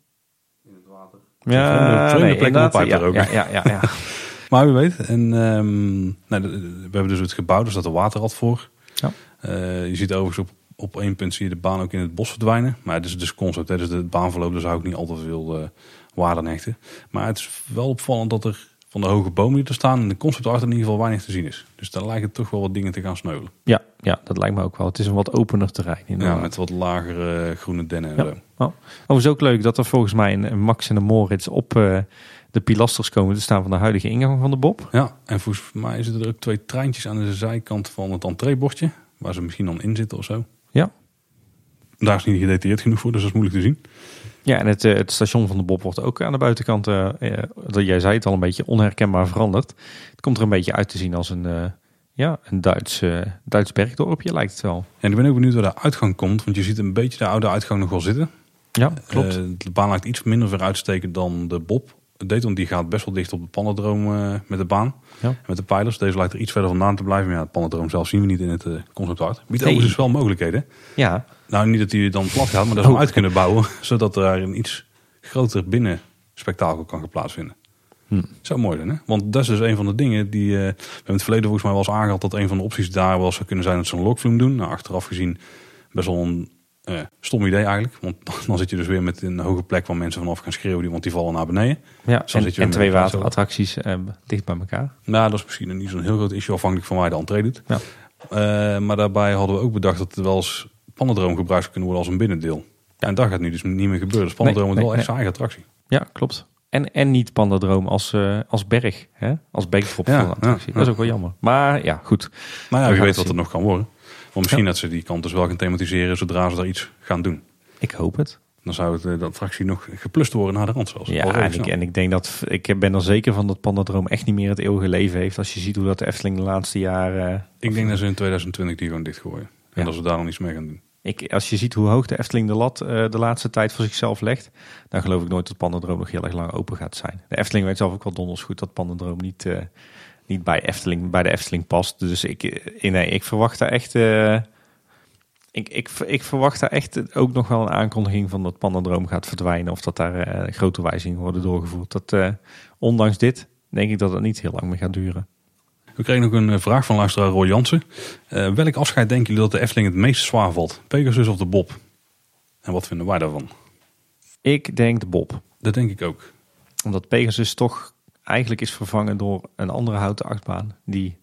In het water.
Ja,
vreemde
nee,
plek op de
ja,
er ook.
ja, ja, ja, ja.
maar wie weet. En, um, nou, we hebben dus het gebouw, daar staat een waterrad voor.
Ja.
Uh, je ziet overigens op op één punt zie je de baan ook in het bos verdwijnen. Maar het is dus concept, hè, dus de baanverloop, daar zou ik niet altijd veel uh, waarde aan hechten. Maar het is wel opvallend dat er van de hoge bomen die er staan in de concept art in ieder geval weinig te zien is. Dus daar lijken toch wel wat dingen te gaan sneuvelen.
Ja, ja, dat lijkt me ook wel. Het is een wat opener terrein.
Ja, met wat lagere groene dennen en
ja.
zo.
Oh. Overigens ook leuk dat er volgens mij een, Max en een Moritz op uh, de pilasters komen te staan van de huidige ingang van de Bob.
Ja, en volgens mij zitten er ook twee treintjes aan de zijkant van het entreebordje. Waar ze misschien dan in zitten of zo.
Ja.
Daar is niet gedetailleerd genoeg voor, dus dat is moeilijk te zien.
Ja, en het, het station van de Bob wordt ook aan de buitenkant, uh, uh, jij zei het al, een beetje onherkenbaar veranderd. Het komt er een beetje uit te zien als een, uh, ja, een Duits, Duits bergdorpje, lijkt het wel.
En ik ben ook benieuwd waar de uitgang komt, want je ziet een beetje de oude uitgang nog wel zitten.
Ja, klopt.
de baan lijkt iets minder ver uitsteken dan de Bob want die gaat best wel dicht op de pannendroom met de baan.
Ja.
Met de pijlers. Deze lijkt er iets verder vandaan te blijven. Maar ja, het pannendroom zelf zien we niet in het concept art. Biedt overigens wel mogelijkheden.
Ja,
Nou, niet dat die dan plat gaat, maar dat ze
Oh.
hem uit kunnen bouwen. Zodat er een iets groter binnen spektakel kan plaatsvinden.
Hm.
Zo mooi hè? Want dat is dus een van de dingen die... eh, we hebben in het verleden volgens mij wel eens aangehaald... dat een van de opties daar wel zou kunnen zijn dat ze een lokfilm doen. Nou, achteraf gezien best wel een eh, stom idee eigenlijk. Want dan zit je dus weer met een hoge plek waar mensen vanaf gaan schreeuwen... want die vallen naar beneden.
ja.
Zo
En,
zit je
en twee waterattracties eh, dicht bij elkaar.
Nou, dat is misschien niet zo'n heel groot issue... afhankelijk van waar je de entree doet.
Ja.
Eh, maar daarbij hadden we ook bedacht dat het wel eens pannendroom gebruikt kunnen worden als een binnendeel. Ja, en dat gaat nu dus niet meer gebeuren. Dus pannendroom
Nee,
wordt wel
nee,
echt zijn eigen attractie.
Ja, klopt. En, en niet Pandadroom als, als berg, hè? als backdrop
Ja,
van de attractie.
ja,
Dat is ook wel jammer. Maar ja, goed.
Nou ja, wie
gaan
weet wat er nog kan worden. Want misschien dat ze die kant dus wel gaan thematiseren zodra ze daar iets gaan doen.
Ik hoop het.
Dan zou het, eh, de attractie nog geplust worden naar de rand zelfs.
Ja, en ik, en ik denk dat ik ben er zeker van dat Pandadroom echt niet meer het eeuwige leven heeft. Als je ziet hoe dat de Efteling de laatste jaren.
Ik denk dat ze in 2020 die gewoon dichtgooien. En
Ja.
dat ze daar dan iets mee gaan doen.
Ik, als je ziet hoe hoog de Efteling de lat eh, de laatste tijd voor zichzelf legt, dan geloof ik nooit dat Pandadroom nog heel erg lang open gaat zijn. De Efteling weet zelf ook wel donders goed dat Pandadroom niet, eh, niet bij, Efteling, bij de Efteling past. Dus ik, eh, nee, ik verwacht daar echt. eh, ik, ik, ik verwacht daar echt ook nog wel een aankondiging van dat Pandadroom gaat verdwijnen. Of dat daar eh, grote wijzigingen worden doorgevoerd. Dat, ondanks dit denk ik dat het niet heel lang meer gaat duren.
We kregen nog een vraag van luisteraar Roy Jansen. Welk afscheid denken jullie dat de Efteling het meest zwaar valt? Pegasus of de Bob? En wat vinden wij daarvan?
Ik denk de Bob.
Dat denk ik ook.
Omdat Pegasus toch eigenlijk is vervangen door een andere houten achtbaan die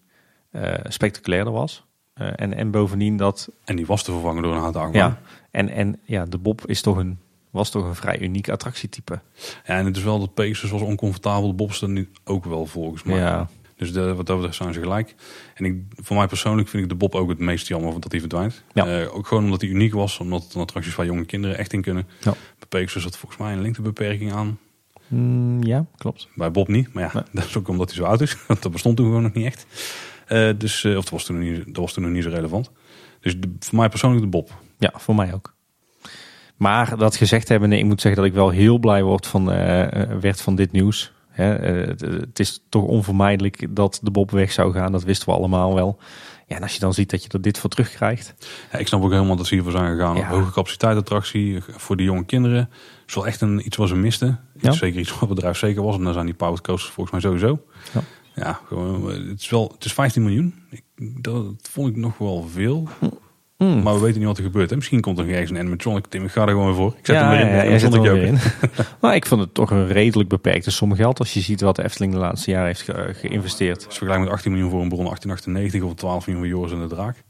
eh, spectaculairder was. Eh, en, en bovendien dat,
En die was te vervangen door een houten achtbaan.
ja, en, en ja, de Bob is toch een, was toch een vrij uniek attractietype.
Ja, en het is wel dat Pegasus was oncomfortabel. De Bob staat nu ook wel volgens mij.
Ja,
Dus de, wat dat betreft zijn ze gelijk. En ik, voor mij persoonlijk vind ik de Bob ook het meest jammer dat hij verdwijnt.
Ja.
Eh, ook gewoon omdat hij uniek was. Omdat het een attractie is waar jonge kinderen echt in kunnen.
Ja.
Bij Pegasus zat volgens mij een lengtebeperking aan.
Mm, ja klopt.
Bij Bob niet. Maar ja,
Nee.
dat is ook omdat hij zo oud is. Want dat bestond toen gewoon nog niet echt. Eh, dus, eh, of dat was, toen nog niet, dat was toen nog niet zo relevant. Dus de- voor mij persoonlijk de Bob.
Ja, voor mij ook. Maar dat gezegd hebben, ik moet zeggen dat ik wel heel blij word van, eh, werd van dit nieuws. Hè, het, het is toch onvermijdelijk dat de Bob weg zou gaan. Dat wisten we allemaal wel. Ja, en als je dan ziet dat je er dit voor terugkrijgt.
Ja, ik snap ook helemaal dat ze hiervoor zijn gegaan.
Ja.
Hoge capaciteit attractie voor de jonge kinderen. Is wel echt een, iets wat ze misten.
Ja.
Zeker iets wat het bedrijf zeker was. En dan zijn die powered coasters volgens mij sowieso.
Ja.
Ja, gewoon, eh, het is wel, het is 15 miljoen. Ik, dat vond ik nog wel veel.
Mm.
Maar we weten niet wat er gebeurt. Hè. Misschien komt er nog ergens een animatronic. Tim, ik ga er gewoon voor. Ik zet hem
ja,
weer in.
ja, jij zet hem weer in. maar ik vond het toch een redelijk beperkte som geld als je ziet wat de Efteling de laatste jaren heeft ge- geïnvesteerd.
Als vergelijk met 18 miljoen voor een bron 1898 of 12 miljoen voor Joris en de Draak.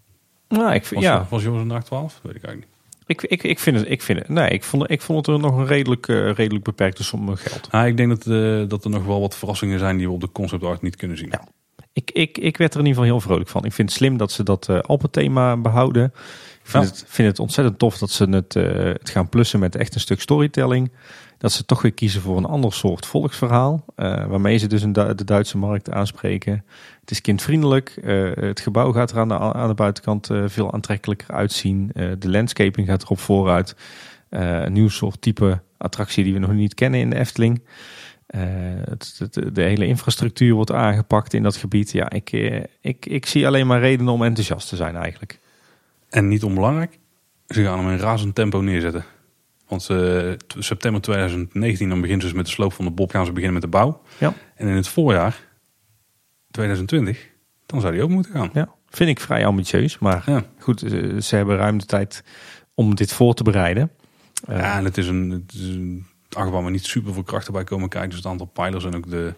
Nou, ik, vind-
Was,
ja,
was Joris en de Draak 12? Weet ik eigenlijk niet.
Ik, ik, ik vind het, ik vind het, nee, ik vond, ik vond het er nog een redelijk, eh, redelijk beperkte som geld.
Ah, ik denk dat, eh, dat er nog wel wat verrassingen zijn die we op de concept art niet kunnen zien.
Ja. Ik, ik, ik werd er in ieder geval heel vrolijk van. Ik vind het slim dat ze dat eh Alpen-thema behouden. Ik vind,
Ja.
het, vind het ontzettend tof dat ze het, eh, het gaan plussen met echt een stuk storytelling. Dat ze toch weer kiezen voor een ander soort volksverhaal. eh, waarmee ze dus een de Duitse markt aanspreken. Het is kindvriendelijk. eh, het gebouw gaat er aan de, aan de buitenkant eh, veel aantrekkelijker uitzien. De landscaping gaat erop vooruit. Een nieuw soort type attractie die we nog niet kennen in de Efteling. Het, de hele infrastructuur wordt aangepakt in dat gebied. Ja, ik, ik, ik zie alleen maar redenen om enthousiast te zijn eigenlijk.
En niet onbelangrijk, ze gaan hem in razend tempo neerzetten. Want eh, september 2019, dan beginnen ze dus met de sloop van de Bob, gaan ze beginnen met de bouw.
Ja.
En in het voorjaar 2020, dan zou die ook moeten gaan.
Ja, vind ik vrij ambitieus. Maar
Ja.
goed, eh, ze hebben ruim de tijd om dit voor te bereiden. Eh,
Ja, en het is een, het is een achtbaan waar niet super veel krachten bij komen kijken. Dus het aantal pijlers en ook de,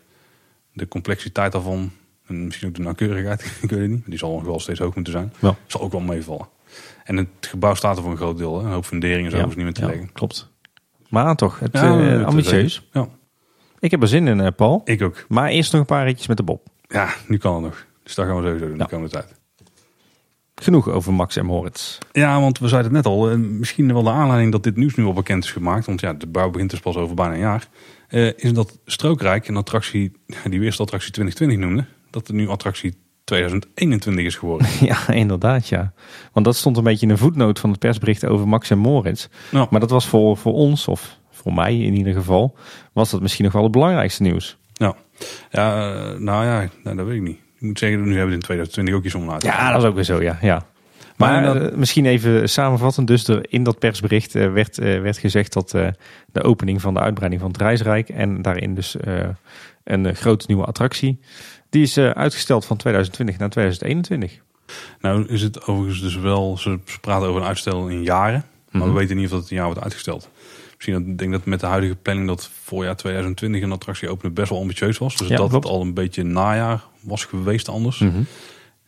de complexiteit daarvan. En misschien ook de nauwkeurigheid, ik weet het niet. Die zal nog wel steeds hoog moeten zijn.
Ja.
Zal ook wel meevallen. En het gebouw staat er voor een groot deel. Hè. Een hoop funderingen zo
ja,
hoeven ze niet meer te leggen.
klopt. Maar toch, het, eh, ambitieus.
Ja,
Ik heb er zin in, eh, Paul.
ik ook.
Maar eerst nog een paar ritjes met de Bob.
Ja, nu kan het nog. Dus dat gaan we sowieso doen de komende tijd.
Genoeg over Max en Moritz.
Ja, want we zeiden het net al. eh, Misschien wel de aanleiding dat dit nieuws nu al bekend is gemaakt. Want ja, de bouw begint dus pas over bijna een jaar. is dat Strookrijk, een attractie die we eerst attractie 2020 noemden. Dat er nu attractie 2021 is geworden.
Ja, inderdaad, ja. Want dat stond een beetje in een voetnoot van het persbericht over Max en Moritz. Maar dat was voor, voor ons, of voor mij in ieder geval, was dat misschien nog wel het belangrijkste nieuws.
ja. ja eh, nou ja, nou, dat weet ik niet. Ik moet zeggen, nu hebben we in 2020 ook iets om te
Ja, dat is ook weer zo, ja. ja.
Maar
Maar
dat-
eh, misschien even samenvattend. Dus er, in dat persbericht eh, werd, eh, werd gezegd dat eh, de opening van de uitbreiding van het reisrijk en daarin dus eh, een eh, grote nieuwe attractie, die is eh, uitgesteld van 2020 naar 2021.
Nou is het overigens dus wel, ze praten over een uitstel in jaren. Maar
Mhm.
we weten niet of dat een jaar wordt uitgesteld. Misschien dat, ik denk dat met de huidige planning dat voorjaar 2020 een attractie openen best wel ambitieus was. Dus
Ja,
dat
klopt.
het al een beetje najaar was geweest anders.
Mhm.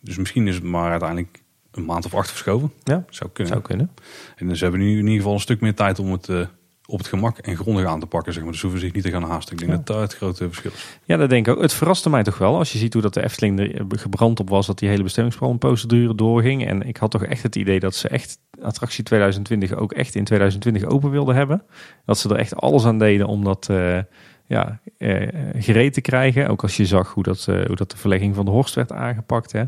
Dus misschien is het maar uiteindelijk een maand of acht verschoven.
Ja,
Zou kunnen.
zou kunnen.
En dus hebben nu in ieder geval een stuk meer tijd om het eh, op het gemak en grondig aan te pakken. Zeg maar. Dus hoeven ze zich niet te gaan haasten. Ik denk
Ja.
dat daar het grote verschil is.
Ja, dat denk ik ook. Het verraste mij toch wel als je ziet hoe dat de Efteling er gebrand op was dat die hele bestemmingsplanprocedure doorging. En ik had toch echt het idee dat ze echt attractie 2020 ook echt in 2020 open wilden hebben. Dat ze er echt alles aan deden om dat eh, ja, eh, gereed te krijgen. Ook als je zag hoe dat, eh, hoe dat de verlegging van de Horst werd aangepakt. Hè.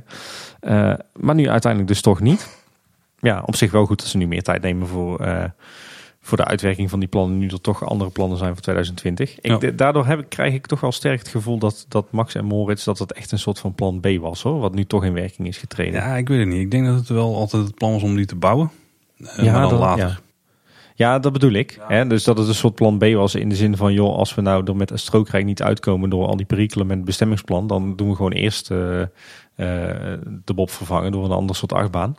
Maar nu uiteindelijk dus toch niet. Ja, op zich wel goed dat ze nu meer tijd nemen voor, voor de uitwerking van die plannen. Nu er toch andere plannen zijn voor 2020. Ik,
Ja.
Daardoor heb ik, krijg ik toch wel sterk het gevoel dat, dat Max en Moritz dat het echt een soort van plan B was. hoor. Wat nu toch in werking is getreden.
Ja, ik weet het niet. Ik denk dat het wel altijd het plan was om die te bouwen. Eh,
Ja,
maar dan
dat-
later.
ja. Ja, dat bedoel ik. Hè? Dus dat het een soort plan B was in de zin van... joh, als we nou er met een strookrijk niet uitkomen... door al die perikelen met het bestemmingsplan... dan doen we gewoon eerst eh, eh, de bob vervangen door een ander soort achtbaan.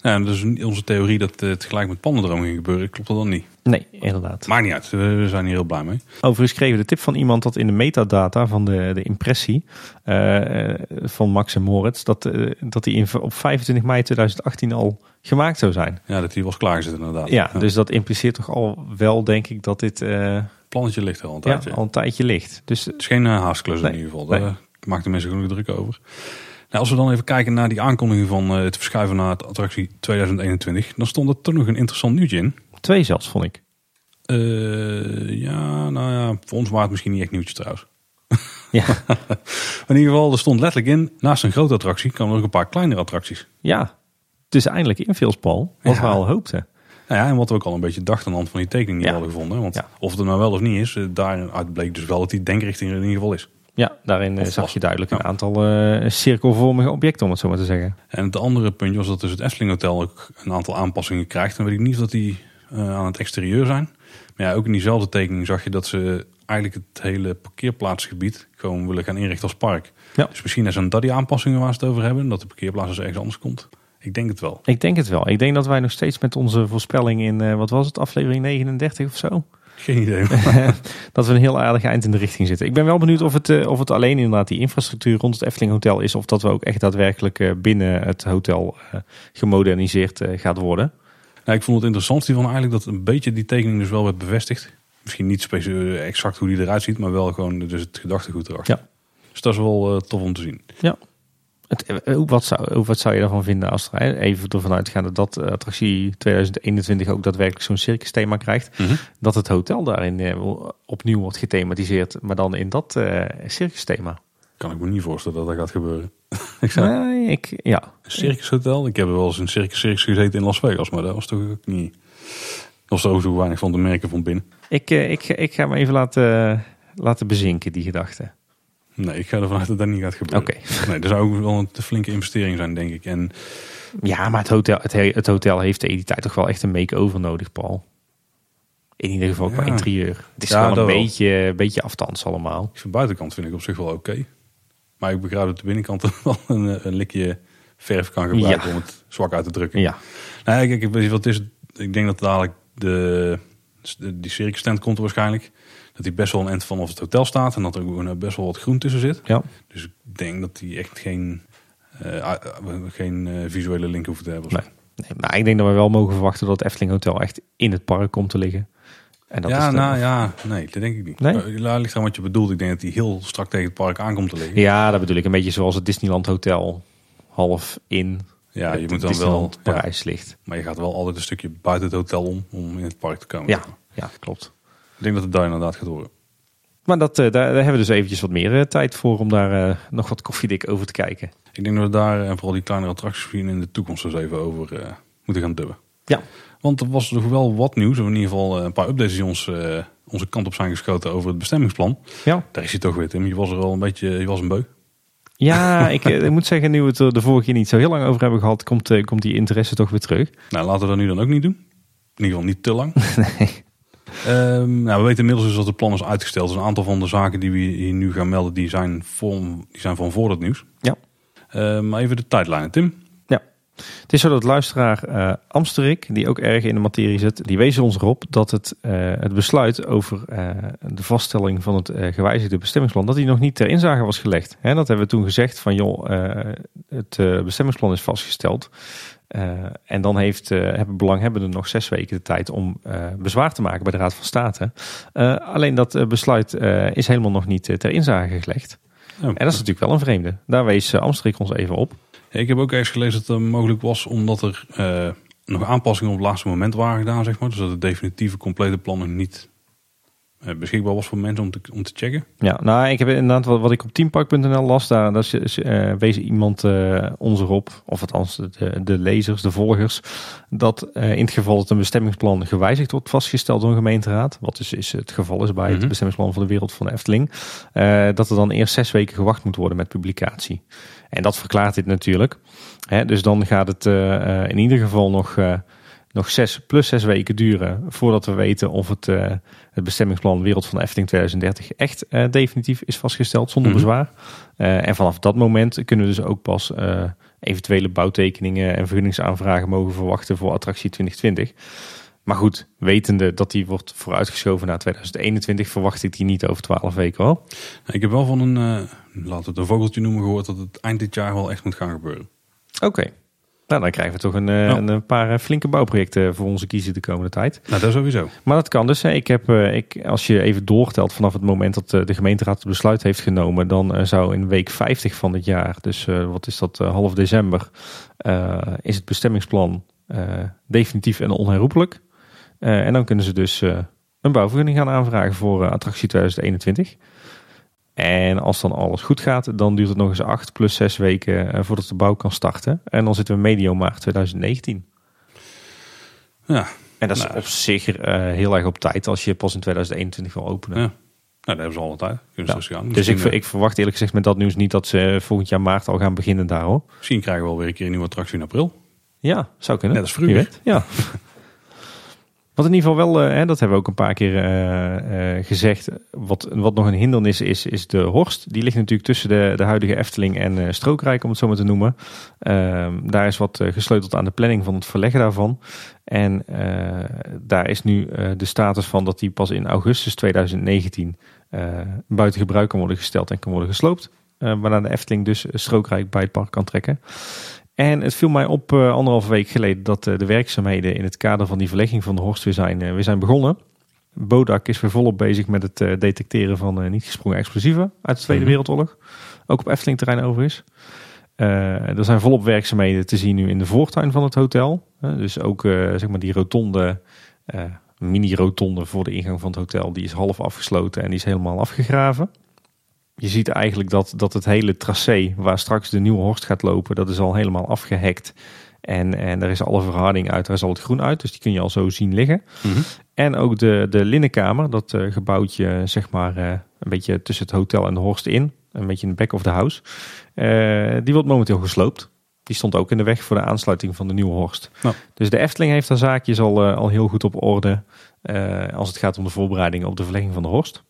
Ja, dus onze theorie dat het gelijk met pannendroom ging gebeuren, klopt dat dan niet.
Nee, inderdaad.
Maakt niet uit, we zijn hier heel blij mee.
Overigens kregen we de tip van iemand dat in de metadata van de, de impressie eh, van Max en Moritz... dat, eh, dat die in, op 25 mei 2018 al gemaakt zou zijn.
Ja, dat die was klaargezet inderdaad.
Ja, dus dat impliceert toch al wel, denk ik, dat dit eh,
Plannetje ligt er al een
ja,
tijdje.
al een tijdje ligt. Dus
Het is geen uh, haastklus
Nee,
in ieder geval.
nee.
Daar maakt de mensen genoeg druk over. Nou, als we dan even kijken naar die aankondiging van eh, het verschuiven naar het attractie 2021, dan stond er toch nog een interessant nieuwtje in.
twee zelfs, vond ik.
Eh, ja, nou ja, voor ons waren het misschien niet echt nieuwtje trouwens.
Ja,
in ieder geval, er stond letterlijk in, naast een grote attractie komen er ook een paar kleinere attracties.
ja. het is eindelijk invalspal, wat
Ja.
we al hoopten.
Nou ja, en wat we ook al een beetje dachten aan de hand van die tekening die
Ja.
we hadden gevonden. Want
Ja.
of het er nou wel of niet is, eh, daaruit bleek dus wel dat die denkrichting er in ieder geval is.
Ja, daarin eh,
Of
zag je duidelijk een
ja.
aantal eh, cirkelvormige objecten, om het zo maar te zeggen.
En het andere puntje was dat dus het Efteling Hotel ook een aantal aanpassingen krijgt. Dan weet ik niet of dat die eh, aan het exterieur zijn. Maar ja, ook in diezelfde tekening zag je dat ze eigenlijk het hele parkeerplaatsgebied gewoon willen gaan inrichten als park.
Ja.
Dus misschien zijn dat die aanpassingen waar ze het over hebben. Dat de parkeerplaats dus ergens anders komt. Ik denk het wel.
Ik denk het wel. Ik denk dat wij nog steeds met onze voorspelling in, wat was het, aflevering 39 of zo?
Geen idee.
dat we een heel aardig eind in de richting zitten. Ik ben wel benieuwd of het, eh, of het alleen inderdaad die infrastructuur rond het Efteling Hotel is. Of dat we ook echt daadwerkelijk eh, binnen het hotel eh, gemoderniseerd gaat worden.
Nou, ik vond het interessant hiervan eigenlijk dat een beetje die tekening dus wel werd bevestigd. Misschien niet exact hoe die eruit ziet, maar wel gewoon dus het gedachtegoed erachter.
Ja.
Dus dat is wel tof om te zien.
Het, eh, wat, zou, wat zou je daarvan vinden als er even ervan uitgaande dat eh, attractie 2021 ook daadwerkelijk zo'n circus thema krijgt. Dat het hotel daarin eh, opnieuw wordt gethematiseerd, maar dan in dat eh circus thema.
Kan ik me niet voorstellen dat dat gaat gebeuren. ik
Nee, ik, ja.
Een circushotel? Ik heb wel eens een circus, circus gezeten in Las Vegas, maar dat was toch ook niet... Dat was er ook zo weinig van te merken van binnen.
Ik, ik, ik ga me even laten, laten bezinken, die gedachte.
Nee, ik ga ervan uit dat dat niet gaat gebeuren.
Oké.
Nee, dat zou ook wel een te flinke investering zijn, denk ik. En
Ja, maar het hotel, het, he- het hotel heeft tegen die tijd toch wel echt een make-over nodig, Paul. In ieder geval qua
Ja.
interieur. Het is
Ja,
wel een
dat wel.
beetje, beetje afstands allemaal.
van buitenkant vind ik op zich wel oké. Maar ik begrijp dat de binnenkant er wel een, een likje verf kan gebruiken
Ja.
om het zwak uit te drukken.
Ja,
Nee, kijk, ik weet niet wat het is. Ik denk dat dadelijk de, de die circus tent komt waarschijnlijk. Dat die best wel een eind vanaf het hotel staat. En dat er ook best wel wat groen tussen zit.
ja.
Dus ik denk dat die echt geen, eh, ah, geen eh, visuele link hoeft te hebben.
Nee. Nee, maar ik denk dat we wel mogen verwachten dat het Efteling Hotel echt in het park komt te liggen. En dat
ja,
is de-
nou ja, nee, dat denk ik niet.
Nee?
Maar, ja, ligt aan wat je bedoelt. Ik denk dat die heel strak tegen het park aankomt te liggen.
ja, dat bedoel ik. Een beetje zoals het Disneyland Hotel half in
Ja, je moet dan wel. Ja,
Parijs ligt.
maar je gaat wel altijd een stukje buiten het hotel om om in het park te komen.
Ja, ja, klopt.
Ik denk dat het daar inderdaad gaat horen.
Maar dat, eh, daar, daar hebben we dus eventjes wat meer eh, tijd voor om daar eh, nog wat koffiedik over te kijken.
Ik denk dat we daar en vooral die kleinere attracties in de toekomst eens even over moeten gaan dubben.
Ja.
Want er was toch wel wat nieuws. In ieder geval een paar updates die ons, onze kant op zijn geschoten over het bestemmingsplan.
Ja,
Daar is hij toch weer, Tim. Je was er al een beetje, je was een beu.
ja ik, ik moet zeggen, nu we het er de vorige keer niet zo heel lang over hebben gehad, komt, komt die interesse toch weer terug.
Nou, laten we dat nu dan ook niet doen. In ieder geval niet te lang. Ehm, nou, we weten inmiddels dus dat het plan is uitgesteld. Dus een aantal van de zaken die we hier nu gaan melden, die zijn, voor, die zijn van voor het nieuws.
Ja.
Ehm, maar even de tijdlijnen, Tim.
Het is zo dat luisteraar eh Amsterik, die ook erg in de materie zit, die wees ons erop dat het, eh, het besluit over eh, de vaststelling van het gewijzigde bestemmingsplan, dat die nog niet ter inzage was gelegd. Hè, dat hebben we toen gezegd van joh, het bestemmingsplan is vastgesteld. Eh, en dan heeft, eh, hebben belanghebbenden nog zes weken de tijd om eh, bezwaar te maken bij de Raad van State. Alleen dat besluit is helemaal nog niet ter inzage gelegd.
Oh.
En dat is natuurlijk wel een vreemde. Daar wees uh, Amstrik ons even op.
Ik heb ook ergens gelezen dat het mogelijk was omdat er nog aanpassingen op het laatste moment waren gedaan, zeg maar. Dus dat het definitieve complete plan nog niet beschikbaar was voor mensen om te, om te checken.
Ja, nou, ik heb inderdaad wat, wat ik op teampark.nl las, daar, daar is, eh, wees iemand eh, ons erop, of althans de, de lezers, de volgers, dat eh, in het geval dat een bestemmingsplan gewijzigd wordt vastgesteld door een gemeenteraad, wat dus is het geval is bij
Mhm.
het bestemmingsplan van de wereld van de Efteling, eh, dat er dan eerst zes weken gewacht moet worden met publicatie. En dat verklaart dit natuurlijk. Hè, dus dan gaat het eh, eh, in ieder geval nog eh, nog zes plus zes weken duren voordat we weten of het, uh, het bestemmingsplan Wereld van de Efteling 2030 echt uh, definitief is vastgesteld zonder
Mhm.
bezwaar. Uh, en vanaf dat moment kunnen we dus ook pas eventuele bouwtekeningen en vergunningsaanvragen mogen verwachten voor attractie 2020. Maar goed, wetende dat die wordt vooruitgeschoven naar 2021, verwacht ik die niet over 12 weken hoor.
Ik heb wel van een, laten we het een vogeltje noemen, gehoord dat het eind dit jaar wel echt moet gaan gebeuren.
Oké. Okay. Nou, dan krijgen we toch een, uh, een, paar flinke bouwprojecten voor onze kiezen de komende tijd.
Nou, dat sowieso.
Maar dat kan dus. Ik heb, uh, ik, als je even doortelt vanaf het moment dat de gemeenteraad het besluit heeft genomen, dan zou in week 50 van het jaar, dus wat is dat, half december, is het bestemmingsplan definitief en onherroepelijk. Uh, en dan kunnen ze dus een bouwvergunning gaan aanvragen voor attractie 2021. En als dan alles goed gaat, dan duurt het nog eens acht plus zes weken voordat de bouw kan starten. En dan zitten we medio maart 2019.
Ja.
En dat is
nou,
op zich heel erg op tijd als je pas in 2021 wil openen.
Ja. Nou, daar hebben ze al wat tijd. Kunnen
ja. Dus ik, ik, verwacht eerlijk gezegd met dat nieuws niet dat ze volgend jaar maart al gaan beginnen daar hoor.
Misschien krijgen we wel weer een keer een nieuwe attractie in april.
Ja, zou kunnen.
Net als vroeger.
Ja. Wat in ieder geval wel, uh, hè, dat hebben we ook een paar keer uh, uh, gezegd. Wat, wat nog een hindernis is, is de Horst. Die ligt natuurlijk tussen de, de huidige Efteling en Strookrijk, om het zo maar te noemen. Ehm, daar is wat gesleuteld aan de planning van het verleggen daarvan. En daar is nu de status van dat die pas in augustus 2019 buiten gebruik kan worden gesteld en kan worden gesloopt. waarna de Efteling dus Strookrijk bij het park kan trekken. En het viel mij op uh, anderhalve week geleden dat uh, de werkzaamheden in het kader van die verlegging van de Horst weer zijn, uh, weer zijn begonnen. Bodak is weer volop bezig met het detecteren van niet gesprongen explosieven uit de Tweede
Mhm.
Wereldoorlog. Ook op Efteling terrein overigens. er zijn volop werkzaamheden te zien nu in de voortuin van het hotel. dus ook zeg maar die rotonde, mini-rotonde voor de ingang van het hotel, die is half afgesloten en die is helemaal afgegraven je ziet eigenlijk dat, dat het hele tracé waar straks de nieuwe Horst gaat lopen, dat is al helemaal afgehekt. En, en er is alle verharding uit, daar is al het groen uit, dus die kun je al zo zien liggen.
Mm -hmm.
En ook de, de linnenkamer, dat uh, gebouwtje zeg maar uh, een beetje tussen het hotel en de Horst in, een beetje in de back of the house, uh, die wordt momenteel gesloopt. Die stond ook in de weg voor de aansluiting van de nieuwe Horst.
Nou.
Dus de Efteling heeft haar zaakjes al, al heel goed op orde als het gaat om de voorbereidingen op de verlegging van de Horst.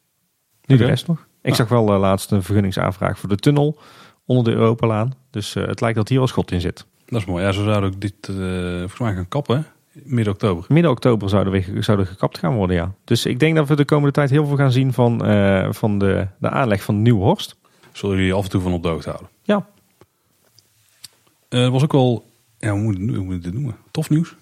Nu de rest nog. Ik zag wel uh, laatst een vergunningsaanvraag voor de tunnel onder de Europalaan. Dus uh, het lijkt dat hier al schot in zit.
Dat is mooi. Ja, ze zouden ook dit uh, volgens mij gaan kappen, midden oktober.
Midden oktober zouden we zouden gekapt gaan worden, ja. Dus ik denk dat we de komende tijd heel veel gaan zien van, uh, van de, de aanleg van de Nieuwe Horst.
Zullen jullie af en toe van op de hoogte houden?
Ja.
Uh, was ook wel, ja, hoe moet, hoe moet ik dit noemen? Tof nieuws?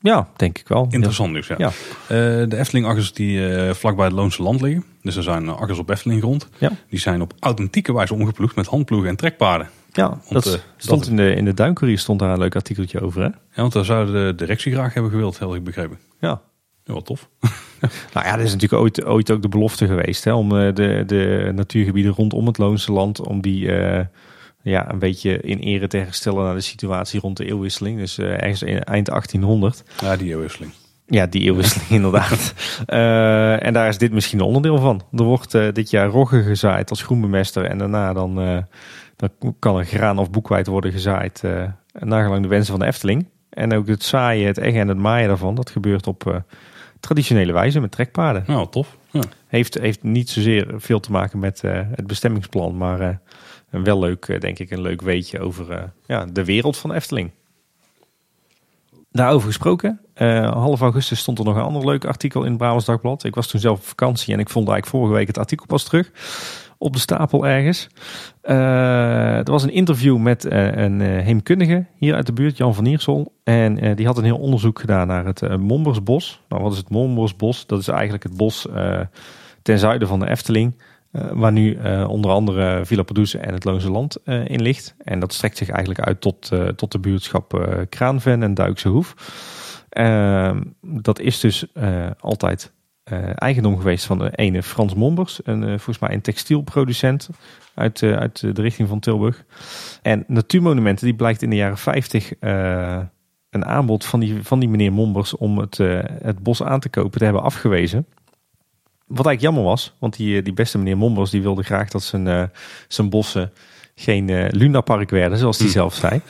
Ja, denk ik wel.
Interessant nieuws, ja.
ja.
Uh, de Efteling-akkers die vlakbij het Loonse Land liggen. Dus er zijn akkers op Efteling grond.
Ja.
Die zijn op authentieke wijze omgeploegd met handploegen en trekpaarden.
Ja, want, dat uh, stond dat... in de, in de Duincourier stond daar een leuk artikeltje over, hè?
Ja, want daar zou de directie graag hebben gewild, heel ik begrepen.
Ja.
Ja, wat tof.
nou ja, dat is natuurlijk ooit, ooit ook de belofte geweest, hè? Om de, de natuurgebieden rondom het Loonse Land, om die ja, een beetje in ere te herstellen naar de situatie rond de eeuwwisseling. Dus uh, ergens in, eind 1800.
Ja, die eeuwwisseling.
Ja, die eeuwwisseling inderdaad. Uh, en daar is dit misschien een onderdeel van. Er wordt uh, dit jaar rogge gezaaid als groenbemester. En daarna dan, dan kan er graan of boekwijd worden gezaaid. nagelang de wensen van de Efteling. En ook het zaaien, het eggen en het maaien daarvan. Dat gebeurt op traditionele wijze met trekpaarden.
Nou, tof. Ja.
Heeft, heeft niet zozeer veel te maken met het bestemmingsplan. Maar wel leuk, denk ik, een leuk weetje over ja, de wereld van Efteling. Daarover gesproken, uh, half augustus stond er nog een ander leuk artikel in het Brabants Dagblad. Ik was toen zelf op vakantie en ik vond eigenlijk vorige week het artikel pas terug. Op de stapel ergens. Uh, er was een interview met een heemkundige hier uit de buurt, Jan van Iersel. En die had een heel onderzoek gedaan naar het Mombersbos. Nou, wat is het Mombersbos? Dat is eigenlijk het bos ten zuiden van de Efteling. Uh, waar nu uh, onder andere Villa Pardoes en het Loonse Land uh, in ligt. En dat strekt zich eigenlijk uit tot, tot de buurtschap Kraanven en Duikse Hoef. Ehm, dat is dus altijd eigendom geweest van de ene Frans Mombers. Een, volgens mij een textielproducent uit, uit de richting van Tilburg. En Natuurmonumenten die blijkt in de jaren 50 een aanbod van die, van die meneer Mombers om het, het bos aan te kopen te hebben afgewezen. Wat eigenlijk jammer was, want die, die beste meneer Mombers die wilde graag dat zijn, uh, zijn bossen geen uh, lunapark werden, zoals hij zelf zei.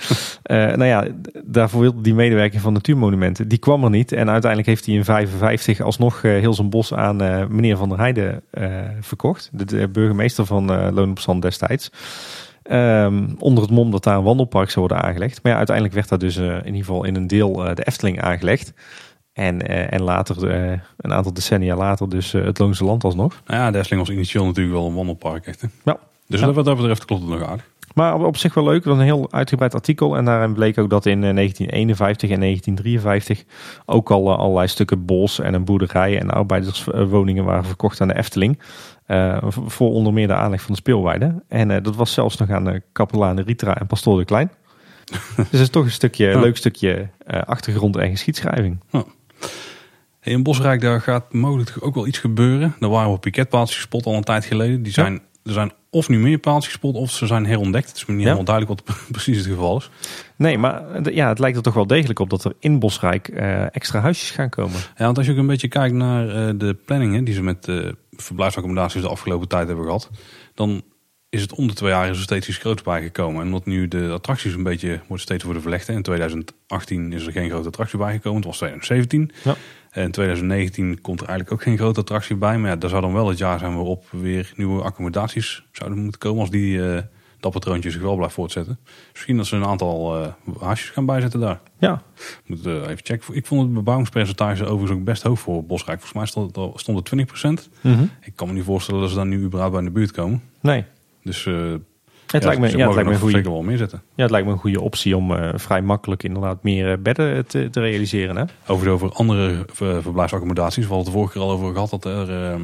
Uh, nou ja, daarvoor wilde die medewerker van Natuurmonumenten, die kwam er niet. En uiteindelijk heeft hij in 55 alsnog uh, heel zijn bos aan meneer Van der Heijden verkocht. De, de, burgemeester van Loon op Zand destijds. Um, onder het mom dat daar een wandelpark zou worden aangelegd. Maar ja, uiteindelijk werd daar dus in ieder geval in een deel de Efteling aangelegd. En, en later, een aantal decennia later, dus het Loonse Land alsnog.
Nou ja, de Efteling was initieel natuurlijk wel een wandelpark. Echt, hè?
Ja.
Dus ja. wat dat betreft klopt het nog aardig.
Maar op zich wel leuk, was een heel uitgebreid artikel. En daarin bleek ook dat in 1951 en 1953 ook al allerlei stukken bos en een boerderij en arbeiderswoningen waren verkocht aan de Efteling. Uh, voor onder meer de aanleg van de speelweide. En uh, dat was zelfs nog aan de kapelaan Ritra en Pastoor de Klein. dus dat is toch een stukje, ja. leuk stukje uh, achtergrond en geschiedschrijving. Ja.
In Bosrijk daar gaat mogelijk ook wel iets gebeuren. Daar waren we piketpaaltjes gespot al een tijd geleden. Die zijn, er zijn of nu meer paaltjes gespot of ze zijn herontdekt. Het is me niet helemaal duidelijk wat precies het geval is.
Nee, maar ja, het lijkt er toch wel degelijk op dat er in Bosrijk uh, extra huisjes gaan komen.
Ja, want als je ook een beetje kijkt naar uh, de planningen die ze met uh, verblijfsaccommodaties de afgelopen tijd hebben gehad, dan is het om de twee jaar is er steeds iets groots bijgekomen. En omdat nu de attracties een beetje wordt steeds worden verlegd. In 2018 is er geen grote attractie bijgekomen. Het was 2017. Ja. En 2019 komt er eigenlijk ook geen grote attractie bij. Maar ja, daar zou dan wel het jaar zijn waarop weer nieuwe accommodaties zouden moeten komen. Als die, uh, dat patroontje zich wel blijft voortzetten. Misschien dat ze een aantal uh, haasjes gaan bijzetten daar.
Ja.
Moet uh, even checken. Ik vond het bebouwingspercentage overigens ook best hoog voor Bosrijk. Volgens mij stond, stond er 20%. Mm -hmm. Ik kan me niet voorstellen dat ze dan nu überhaupt bij in de buurt komen.
Nee.
Dus uh,
het
ja,
lijkt me, ja, het lijkt me een goede,
wel meer zetten.
Ja, het lijkt me een goede optie om uh, vrij makkelijk inderdaad meer uh, bedden te, te, realiseren. Hè?
Over, over andere ver, verblijfsaccommodaties. We hadden het de vorige keer al over gehad dat er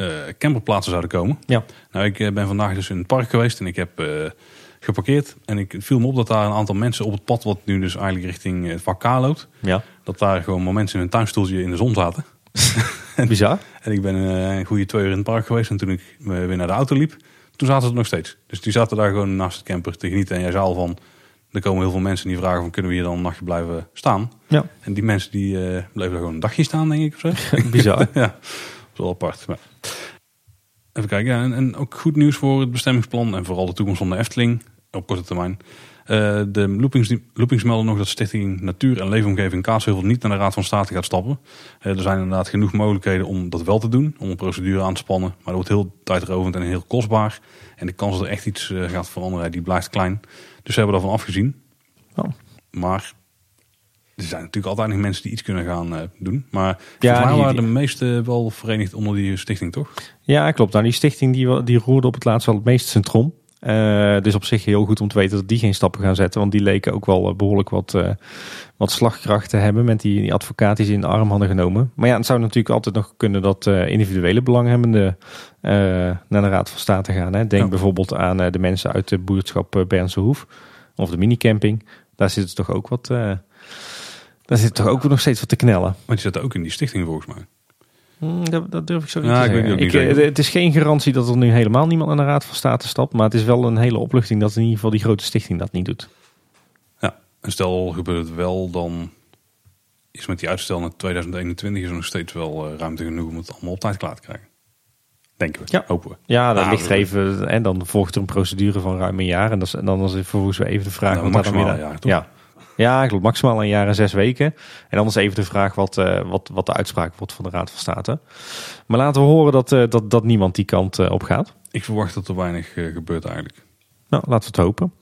uh, camperplaatsen zouden komen.
Ja.
Nou, ik ben vandaag dus in het park geweest en ik heb geparkeerd. En ik viel me op dat daar een aantal mensen op het pad, wat nu dus eigenlijk richting het vak K loopt.
Ja.
Dat daar gewoon mensen in een tuinstoeltje in de zon zaten.
Bizar.
en ik ben een goede twee uur in het park geweest. En toen ik weer naar de auto liep, toen zaten ze er nog steeds. Dus die zaten daar gewoon naast het camper te genieten. En jij zei al van, er komen heel veel mensen die vragen van, kunnen we hier dan een nachtje blijven staan?
Ja.
En die mensen die uh, bleven er gewoon een dagje staan, denk ik. Of zo.
Bizar.
ja, dat is wel apart. Maar. Even kijken, ja, en, en, ook goed nieuws voor het bestemmingsplan en vooral de toekomst van de Efteling op korte termijn. Uh, de loopings, loopings melden nog dat Stichting Natuur en Leefomgeving Kaatsheuvel niet naar de Raad van State gaat stappen. Uh, er zijn inderdaad genoeg mogelijkheden om dat wel te doen, om een procedure aan te spannen. Maar dat wordt heel tijdrovend en heel kostbaar. En de kans dat er echt iets uh, gaat veranderen, die blijft klein. Dus ze hebben daarvan afgezien.
Oh.
Maar er zijn natuurlijk altijd nog mensen die iets kunnen gaan doen. Maar ja, mij waren de meeste wel verenigd onder die stichting, toch?
Ja, klopt. Nou, die stichting die, die roerde op het laatst wel het meest centrum. Uh, dus op zich heel goed om te weten dat die geen stappen gaan zetten. Want die leken ook wel behoorlijk wat, uh, wat slagkracht te hebben met die, die advocaat die ze in de arm hadden genomen. Maar ja, het zou natuurlijk altijd nog kunnen dat uh, individuele belanghebbenden naar de Raad van State gaan. Hè. Denk ja. bijvoorbeeld aan de mensen uit de buurtschap Bernse Hoef of de minicamping. Daar zit toch ook wat. daar zit toch ook nog steeds wat te knellen.
Maar die zitten ook in die stichting volgens mij.
Hmm, dat, dat, durf ik zo niet ja, te zeggen. Ik, ik, het is geen garantie dat er nu helemaal niemand aan de Raad van State stapt. Maar het is wel een hele opluchting dat in ieder geval die grote stichting dat niet doet.
Ja, en stel gebeurt het wel, dan is met die uitstel naar 2021 is er nog steeds wel uh, ruimte genoeg om het allemaal op tijd klaar te krijgen. Denken we,
ja.
hopen we.
Ja, dan ligt er even, en dan volgt er een procedure van ruim een jaar. En, dat is, en dan is vervolgens weer even de vraag...
Nou, wat dan weer, jaar, toch?
Ja, ja, klopt. Maximaal een jaar en zes weken. En anders even de vraag wat, uh, wat, wat de uitspraak wordt van de Raad van State. Maar laten we horen dat, uh, dat, dat niemand die kant uh, op gaat.
Ik verwacht dat er weinig gebeurt eigenlijk.
Nou, laten we het hopen.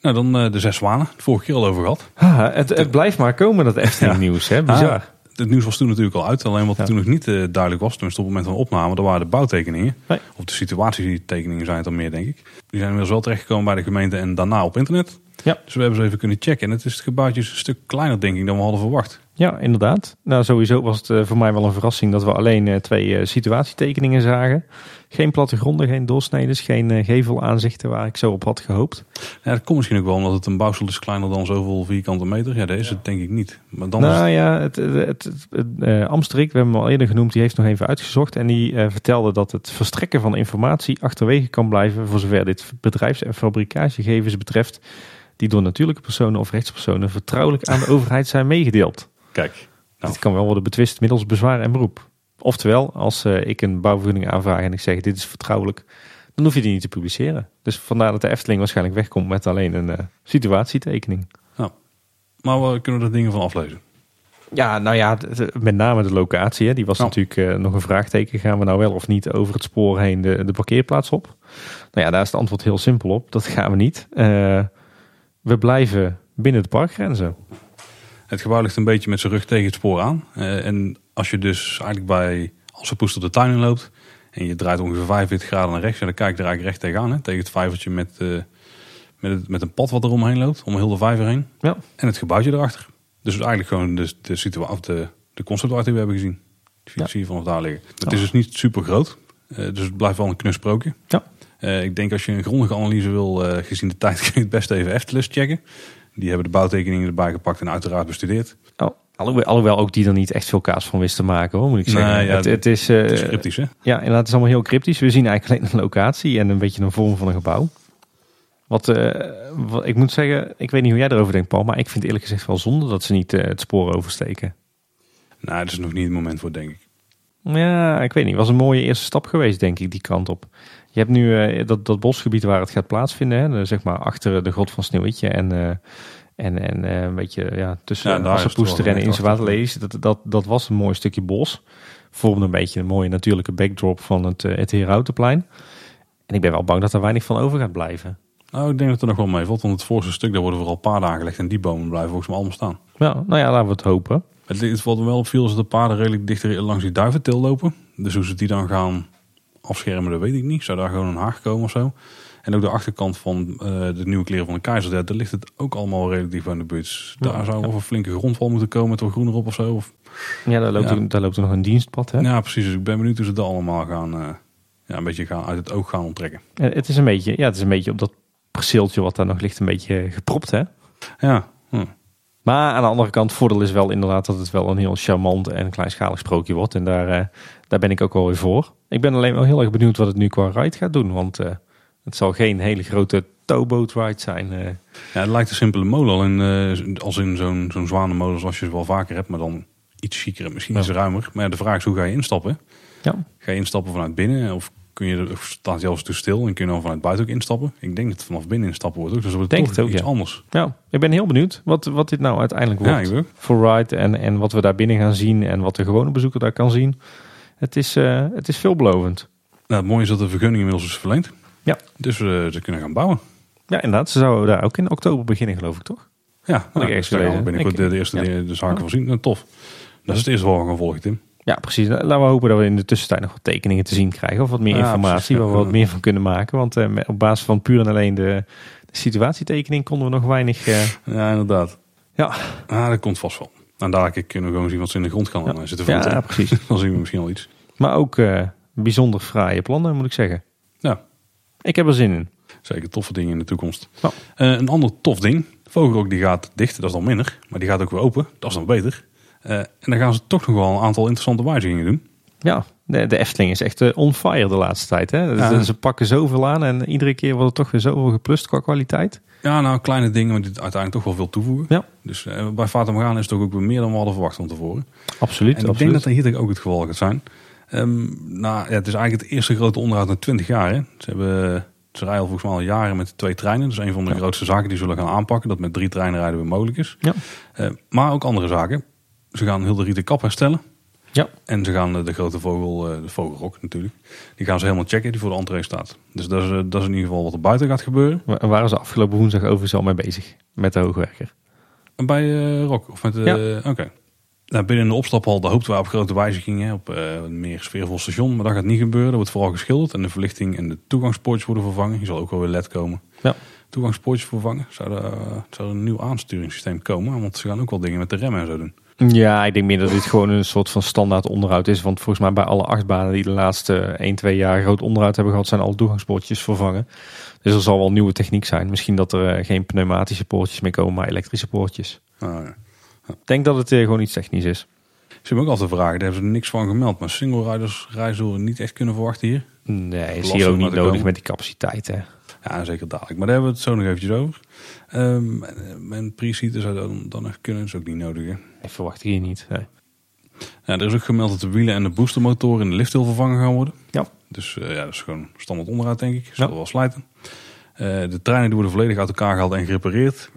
Nou, dan de zes zwanen. Vorige keer al over gehad.
Ha, het, het blijft maar komen, dat Efteling ja. nieuws. Hè? Bizar. Ah,
het nieuws was toen natuurlijk al uit. Alleen wat ja. toen nog niet duidelijk was, toen op het moment van de opname, dat waren de bouwtekeningen.
Nee.
Of de situatietekeningen zijn het dan meer, denk ik. Die zijn inmiddels wel terechtgekomen bij de gemeente en daarna op internet.
Ja.
Dus we hebben ze even kunnen checken. En het, is, het gebouwtje is een stuk kleiner, denk ik, dan we hadden verwacht.
Ja, inderdaad. Nou, sowieso was het uh, voor mij wel een verrassing dat we alleen uh, twee uh, situatietekeningen zagen. Geen plattegronden, geen doorsneden, geen gevelaanzichten waar ik zo op had gehoopt.
Ja, dat komt misschien ook wel omdat het een bouwsel is kleiner dan zoveel vierkante meter. Ja, dat is het denk ik niet. Maar dan
nou
is...
ja, het, het, het, het Amstrik, we hebben hem al eerder genoemd, die heeft nog even uitgezocht. En die vertelde dat het verstrekken van informatie achterwege kan blijven voor zover dit bedrijfs- en fabricatiegevens betreft die door natuurlijke personen of rechtspersonen vertrouwelijk aan de overheid zijn meegedeeld.
Kijk.
Nou. Dit kan wel worden betwist middels bezwaar en beroep. Oftewel, als uh, ik een bouwvergunning aanvraag en ik zeg dit is vertrouwelijk, dan hoef je die niet te publiceren. Dus vandaar dat de Efteling waarschijnlijk wegkomt met alleen een uh, situatietekening.
Maar we kunnen er dingen van aflezen.
Ja, nou ja, met name de locatie. Hè, die was natuurlijk uh, nog een vraagteken. Gaan we nou wel of niet over het spoor heen de, de parkeerplaats op? Nou ja, daar is het antwoord heel simpel op. Dat gaan we niet. We blijven binnen de parkgrenzen.
Het gebouw ligt een beetje met zijn rug tegen het spoor aan. Uh, en als je dus eigenlijk bij Assepoester de tuin in loopt... en je draait ongeveer 45 graden naar rechts... dan kijk je er eigenlijk recht tegenaan. Hè, tegen het vijvertje met, met, het, met een pad wat er omheen loopt. Om heel de vijver heen.
Ja.
En het gebouwtje erachter. Dus eigenlijk gewoon de, de situatie, de, de conceptart die we hebben gezien. Die zie je vanaf daar liggen. Het is dus niet super groot. Uh, dus het blijft wel een knusprookje.
Ja.
Uh, ik denk als je een grondige analyse wil, uh, gezien de tijd, kun je het best even Eftelist checken. Die hebben de bouwtekeningen erbij gepakt en uiteraard bestudeerd.
Oh. Alhoewel, alhoewel ook die er niet echt veel kaas van wist te maken, hoor, moet ik zeggen.
Ja,
het, het, is,
het is cryptisch, hè?
Ja, inderdaad, het is allemaal heel cryptisch. We zien eigenlijk alleen een locatie en een beetje een vorm van een gebouw. Wat, uh, wat, ik moet zeggen, ik weet niet hoe jij erover denkt, Paul, maar ik vind eerlijk gezegd wel zonde dat ze niet uh, het spoor oversteken.
Nou, dat is nog niet het moment voor, denk ik.
Ja, ik weet niet. Het was een mooie eerste stap geweest, denk ik, die kant op. Je hebt nu uh, dat, dat bosgebied waar het gaat plaatsvinden, hè, zeg maar achter de grot van Sneeuwwitje en, en, en een beetje ja, tussen ja, Assepoester en Insewaterlees. Dat, dat, dat was een mooi stukje bos. Vormde een beetje een mooie natuurlijke backdrop van het, het Herautenplein. En ik ben wel bang dat er weinig van over gaat blijven.
Nou, ik denk dat er nog wel mee valt. Want het voorste stuk, daar worden vooral paarden aangelegd. En die bomen blijven volgens mij allemaal staan.
Ja, nou ja, laten we het hopen.
Het, het valt wel op veel als de paarden redelijk dichter langs die duiventil lopen. Dus hoe ze die dan gaan afschermen, dat weet ik niet. Zou daar gewoon een haag komen of zo? En ook de achterkant van uh, de nieuwe kleren van de keizer, daar ligt het ook allemaal dicht bij de buurt. Daar zou wel een flinke grondval moeten komen met wat groen erop of zo. Of,
ja, daar loopt, ja. Er, daar loopt er nog een dienstpad. Hè?
Ja, precies. Dus ik ben benieuwd hoe ze dat allemaal gaan, uh, ja, een beetje gaan, uit het oog gaan onttrekken.
Het is een beetje, ja, het is een beetje op dat perceeltje wat daar nog ligt een beetje gepropt, hè?
Ja. Hm.
Maar aan de andere kant, voordeel is wel inderdaad dat het wel een heel charmant en kleinschalig sprookje wordt. En daar, uh, daar ben ik ook wel weer voor. Ik ben alleen wel heel erg benieuwd wat het nu qua ride gaat doen. Want uh, het zal geen hele grote towboat ride zijn. Uh.
Ja, het lijkt een simpele molen. Als in zo'n zo'n zwanenmolen zoals je ze wel vaker hebt. Maar dan iets chiquer en misschien ja. iets ruimer. Maar ja, de vraag is, hoe ga je instappen?
Ja.
Ga je instappen vanuit binnen? Of kun je er, staat zelfs te stil en kun je dan vanuit buiten ook instappen. Ik denk dat het vanaf binnen instappen wordt ook. Dus wordt
denk
toch
het ook,
iets
ja.
anders.
Ja, ik ben heel benieuwd wat, wat dit nou uiteindelijk
Ja,
wordt
ook.
voor Ride. En, en wat we daar binnen gaan zien en wat de gewone bezoeker daar kan zien. Het is, uh, het is veelbelovend.
Nou, het mooie is dat de vergunning inmiddels is verleend.
Ja.
Dus uh, ze kunnen gaan bouwen.
Ja, inderdaad. Ze zouden daar ook in oktober beginnen, geloof ik, toch?
Ja, nou,
ik gelezen.
binnenkort
Ik-
de, de eerste
ja.
de, de zaken van zien. Nou, tof. Dat is het eerste wat we gaan volgen, Tim.
Ja, precies. Laten we hopen dat we in de tussentijd nog wat tekeningen te zien krijgen. Of wat meer
Ja,
informatie,
ja.
waar we wat meer van kunnen maken. Want met- op basis van puur en alleen de, de situatietekening konden we nog weinig... eh,
Ja, inderdaad.
Ja.
Ah, dat komt vast wel. En dadelijk kunnen we gewoon zien wat ze in de grond gaan
Ja.
eh, zitten
ja,
voeten.
precies.
Dan zien we misschien al iets.
Maar ook bijzonder fraaie plannen, moet ik zeggen.
Ja,
Ik heb er zin in.
zeker toffe dingen in de toekomst.
Ja.
Eh, een ander tof ding. Vogelrok die gaat dicht, dat is dan minder. Maar die gaat ook weer open, dat is dan beter. Eh, en dan gaan ze toch nog wel een aantal interessante wijzigingen doen.
Ja, de, de Efteling is echt eh, on fire de laatste tijd. Hè?
Ja.
Ze pakken zoveel aan en iedere keer wordt er toch weer zoveel geplust qua kwaliteit.
Ja, nou kleine dingen, maar die uiteindelijk toch wel veel toevoegen.
Ja.
Dus eh, bij Fata Morgana is het toch ook weer meer dan we hadden verwacht van tevoren.
Absoluut.
En ik denk dat dat hier ook het geval gaat zijn. Ehm, nou, ja, het is eigenlijk het eerste grote onderhoud na 20 jaar. Hè. Ze, hebben, ze rijden volgens mij al jaren met twee treinen. Dat is een van de
Ja.
grootste zaken die ze zullen gaan aanpakken. Dat met drie treinen rijden weer mogelijk is.
Ja.
Eh, maar ook andere zaken. Ze gaan heel de kap herstellen.
Ja.
En ze gaan eh, de grote vogel, eh, de vogelrok natuurlijk, die gaan ze helemaal checken die voor de entree staat. Dus dat is, eh, dat is in ieder geval wat er buiten gaat gebeuren.
Waar waren ze afgelopen woensdag overigens al mee bezig met de hoogwerker.
En Bij eh Rock, of met de...
Ja.
Oké. Nou, binnen de opstaphal, daar hoopten wij op grote wijzigingen. Op een meer sfeervol station, maar dat gaat niet gebeuren. Er wordt vooral geschilderd en de verlichting en de toegangspoortjes worden vervangen. Hier zal ook wel weer LED komen.
Ja.
Toegangspoortjes vervangen. Zou er, zou er een nieuw aansturingssysteem komen? Want ze gaan ook wel dingen met de remmen en zo doen.
Ja, ik denk meer dat dit gewoon een soort van standaard onderhoud is. Want volgens mij bij alle achtbanen die de laatste 1, 2 jaar groot onderhoud hebben gehad, zijn alle toegangspoortjes vervangen. Dus er zal wel nieuwe techniek zijn. Misschien dat er eh, geen pneumatische poortjes meer komen, maar elektrische poortjes.
Nou, ja.
Ik denk dat het eh, gewoon iets technisch is.
Ze hebben ook altijd vragen, daar hebben ze niks van gemeld. Maar single riders we niet echt kunnen verwachten hier.
Nee, is hier ook niet
te
nodig
komen.
met die capaciteit. Hè?
Ja, zeker dadelijk. Maar daar hebben we het zo nog eventjes over. Ehm en- pre-seater zou dan, dan kunnen, is ook niet nodig. Hè?
Ik verwacht hier niet.
Ja, er is ook gemeld dat de wielen en de boostermotoren in de lift heel vervangen gaan worden.
Ja.
Dus ja, dat is gewoon standaard onderhoud denk ik. Zal wel slijten. de treinen die worden volledig uit elkaar gehaald en gerepareerd.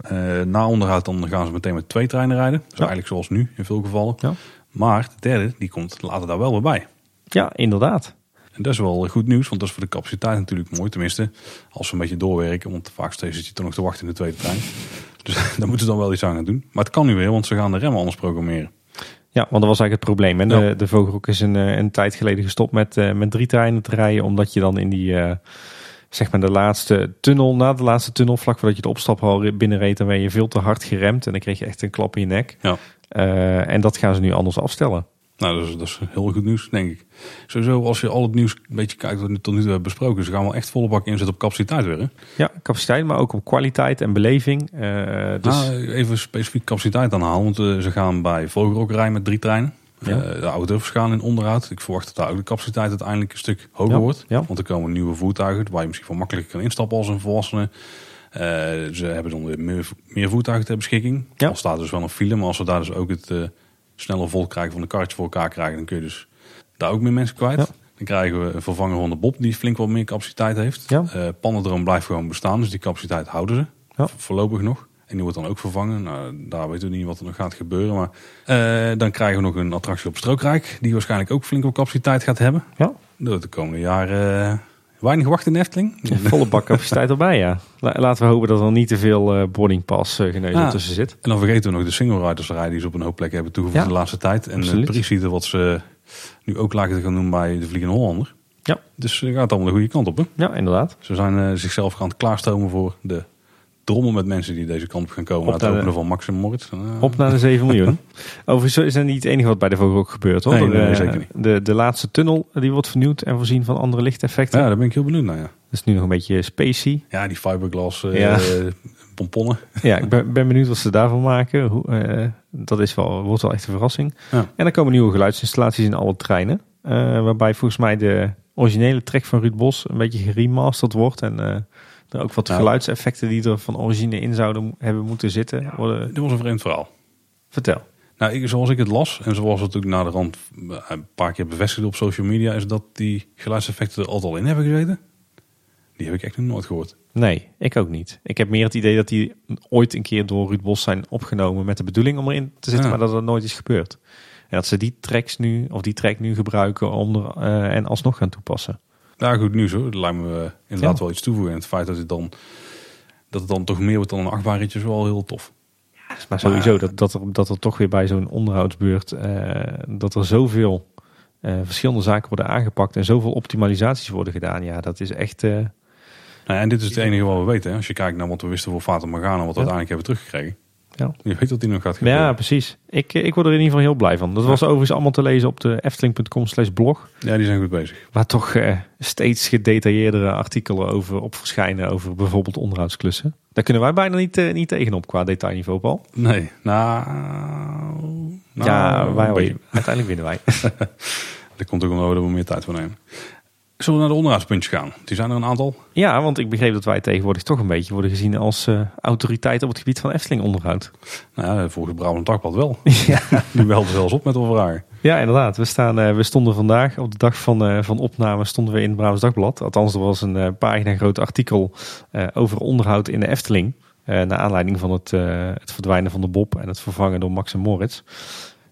na onderhoud dan gaan ze meteen met twee treinen rijden. Dus eigenlijk zoals nu in veel gevallen. Ja. Maar de derde die komt later daar wel weer bij.
Ja, inderdaad.
En dat is wel goed nieuws, want dat is voor de capaciteit natuurlijk mooi. Tenminste, als we een beetje doorwerken. Want vaak steeds zit je toch nog te wachten in de tweede trein. Dus daar moeten ze dan wel iets aan gaan doen. Maar het kan nu weer, want ze gaan de remmen anders programmeren.
Ja, want dat was eigenlijk het probleem. En de, de Vogelhoek is een, eh, een tijd geleden gestopt met, uh, met drie treinen te rijden. Omdat je dan in die, uh, zeg maar de laatste tunnel, na de laatste tunnel, vlak voordat je de opstaphal binnenreed, dan ben je veel te hard geremd. En dan kreeg je echt een klap in je nek. Ja. en dat gaan ze nu anders afstellen.
Nou, dat is, dat is heel goed nieuws, denk ik. Sowieso, als je al het nieuws een beetje kijkt wat we tot nu toe hebben besproken, ze gaan wel echt volle bak inzetten op capaciteit weer. Hè?
Ja, capaciteit, maar ook op kwaliteit en beleving. Uh,
dus... Nou, even specifiek capaciteit aanhalen, want uh, ze gaan bij Vogelrok rijden met drie treinen. Ja. Uh, de auto's gaan in onderhoud. Ik verwacht dat daar ook de capaciteit uiteindelijk een stuk hoger wordt. Ja. Want er komen nieuwe voertuigen waar je misschien wel makkelijker kan instappen als een volwassene. ze hebben dan weer meer, meer voertuigen ter beschikking. Ja. Al staat dus wel een file, maar als we daar dus ook het sneller vol krijgen van de karretje voor elkaar krijgen, dan kun je dus daar ook meer mensen kwijt. Dan krijgen we een vervanger van de Bob die flink wat meer capaciteit heeft. Ja. Uh, blijft gewoon bestaan, dus die capaciteit houden ze. Ja. Voorlopig nog. En die wordt dan ook vervangen. Nou, daar weten we niet wat er nog gaat gebeuren. Maar uh, dan krijgen we nog een attractie op Strookrijk. Die waarschijnlijk ook flink wat capaciteit gaat hebben. Ja. De komende jaren uh, weinig wachten in Efteling.
volle bak capaciteit erbij, ja. Laten we hopen dat er niet te veel uh, boarding pass geneuzel ah, tussen zit.
En dan vergeten we nog de single riders rij die ze op een hoop plekken hebben toegevoegd de laatste tijd. En de precies wat ze nu ook laten gaan doen bij de Vliegende Hollander. Ja. Dus het gaat allemaal de goede kant op. Hè?
Ja, inderdaad.
Ze zijn uh, zichzelf gaan klaarstomen voor de drommel met mensen die deze kant op gaan komen. Op het openen van Maxim Moritz.
Op naar de 7 miljoen. Overigens is dat niet het enige wat bij de Vogel ook gebeurt hoor. Nee, nee, zeker niet. De, de laatste tunnel die wordt vernieuwd en voorzien van andere lichteffecten.
Ja, daar ben ik heel benieuwd naar. Ja. Dat
is nu nog een beetje spacey.
Ja, die fiberglass uh, ja. pomponnen.
Ja, ik ben, ben, benieuwd wat ze daarvan maken. Hoe, uh, dat is wel, wordt wel echt een verrassing. Ja. En er komen nieuwe geluidsinstallaties in alle treinen. Uh, waarbij volgens mij de originele track van Ruud Bos een beetje geremasterd wordt. En ook wat nou. geluidseffecten die er van origine in zouden hebben moeten zitten. Worden...
Dit was een vreemd verhaal.
Vertel.
Nou, ik, zoals ik het las en zoals het ook naar de rand een paar keer bevestigd op social media, is dat die geluidseffecten er altijd al in hebben gezeten. Die heb ik echt nog nooit gehoord.
Nee, ik ook niet. Ik heb meer het idee dat die ooit een keer door Ruud Bos zijn opgenomen met de bedoeling om erin te zitten, maar dat dat nooit is gebeurd. En dat ze die tracks nu, of die track nu gebruiken om er, uh, en alsnog gaan toepassen.
Ja, goed nieuws hoor. Dat lijkt me inderdaad wel iets toevoegen. En het feit dat het dan, dat het dan toch meer wordt dan een achtbaarritje is wel heel tof.
Ja, maar sowieso dat, dat, er, dat er toch weer bij zo'n onderhoudsbeurt, uh, dat er zoveel uh, verschillende zaken worden aangepakt en zoveel optimalisaties worden gedaan. Ja, dat is echt... Uh,
nou en dit is het enige wat we weten. Hè? Als je kijkt naar wat we wisten voor Fata Morgana en wat we uiteindelijk hebben teruggekregen. Ja. Je weet dat die nog gaat gebeuren.
Ja, precies. Ik, ik word er in ieder geval heel blij van. Dat was overigens allemaal te lezen op de efteling.com slash blog.
Ja, die zijn goed bezig.
Waar toch eh, steeds gedetailleerdere artikelen over op verschijnen over bijvoorbeeld onderhoudsklussen. Daar kunnen wij bijna niet, uh, niet tegenop qua detailniveau, Paul.
Nee, nou...
nou ja, wij, uiteindelijk winnen wij.
dat komt ook omdat we er meer tijd voor nemen. Zullen we naar de onderhoudspuntjes gaan? Die zijn er een aantal.
Ja, want ik begreep dat wij tegenwoordig toch een beetje worden gezien als uh, autoriteit op het gebied van Efteling onderhoud.
Nou ja, volgens Brabant Dagblad wel. ja. Die wel zelfs op met een vragen.
Ja, inderdaad. We, staan, uh, we stonden vandaag op de dag van, uh, van opname stonden we in het Brabants Dagblad. Althans, er was een pagina groot artikel over onderhoud in de Efteling. naar aanleiding van het, het verdwijnen van de Bob en het vervangen door Max en Moritz.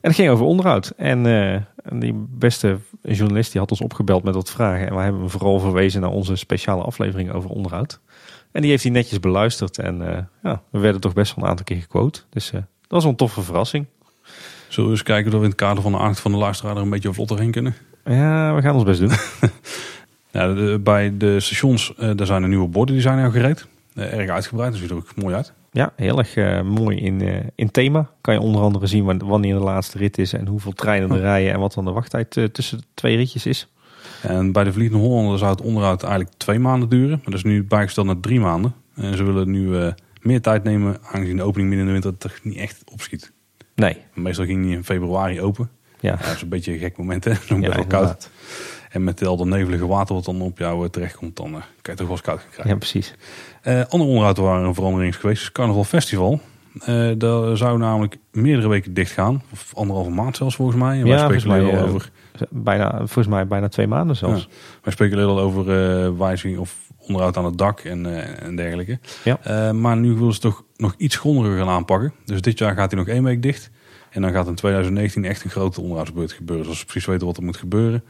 En het ging over onderhoud. En, en die beste journalist die had ons opgebeld met wat vragen. En wij hebben hem vooral verwezen naar onze speciale aflevering over onderhoud. En die heeft hij netjes beluisterd. En uh, ja, we werden toch best wel een aantal keer gequote. Dus uh, dat was een toffe verrassing.
Zullen we eens kijken of we in het kader van de aandacht van de luisteraar er een beetje vlotter heen kunnen?
Ja, we gaan ons best doen.
ja, bij de stations, daar zijn er nieuwe borden die zijn al gereed. erg uitgebreid, dat ziet er ook mooi uit.
Ja, heel erg uh, mooi in, uh, in thema. Kan je onder andere zien wanneer de laatste rit is en hoeveel treinen er rijden en wat dan de wachttijd uh, tussen de twee ritjes is.
En bij de Vliegende Hollander zou het onderhoud eigenlijk twee maanden duren. Maar dat is nu bijgesteld naar drie maanden. En ze willen nu meer tijd nemen, aangezien de opening midden in de winter toch niet echt opschiet.
Nee.
Meestal ging die in februari open. Ja. dat is een beetje een gek moment, hè? Zo ja, koud. En met al dat nevelige water wat dan op jou terechtkomt, dan kan je toch wel eens koud gaan krijgen.
Ja, precies.
Uh, andere onderhoud waren een verandering geweest. Het Carnaval Festival. Uh, daar zou namelijk meerdere weken dicht gaan. Of anderhalve maand zelfs volgens mij. En
Ja,
wij speculeren
mij,
al
eh,
over,
Bijna, volgens mij bijna twee maanden zelfs.
wij speculeren al over eh, wijziging of onderhoud aan het dak en, eh, en dergelijke.
Ja.
Eh, maar nu willen ze toch nog iets grondiger gaan aanpakken. Dus dit jaar gaat hij nog één week dicht. En dan gaat in 2019 echt een grote onderhoudsbeurt gebeuren. Dus als ze precies weten wat er moet gebeuren,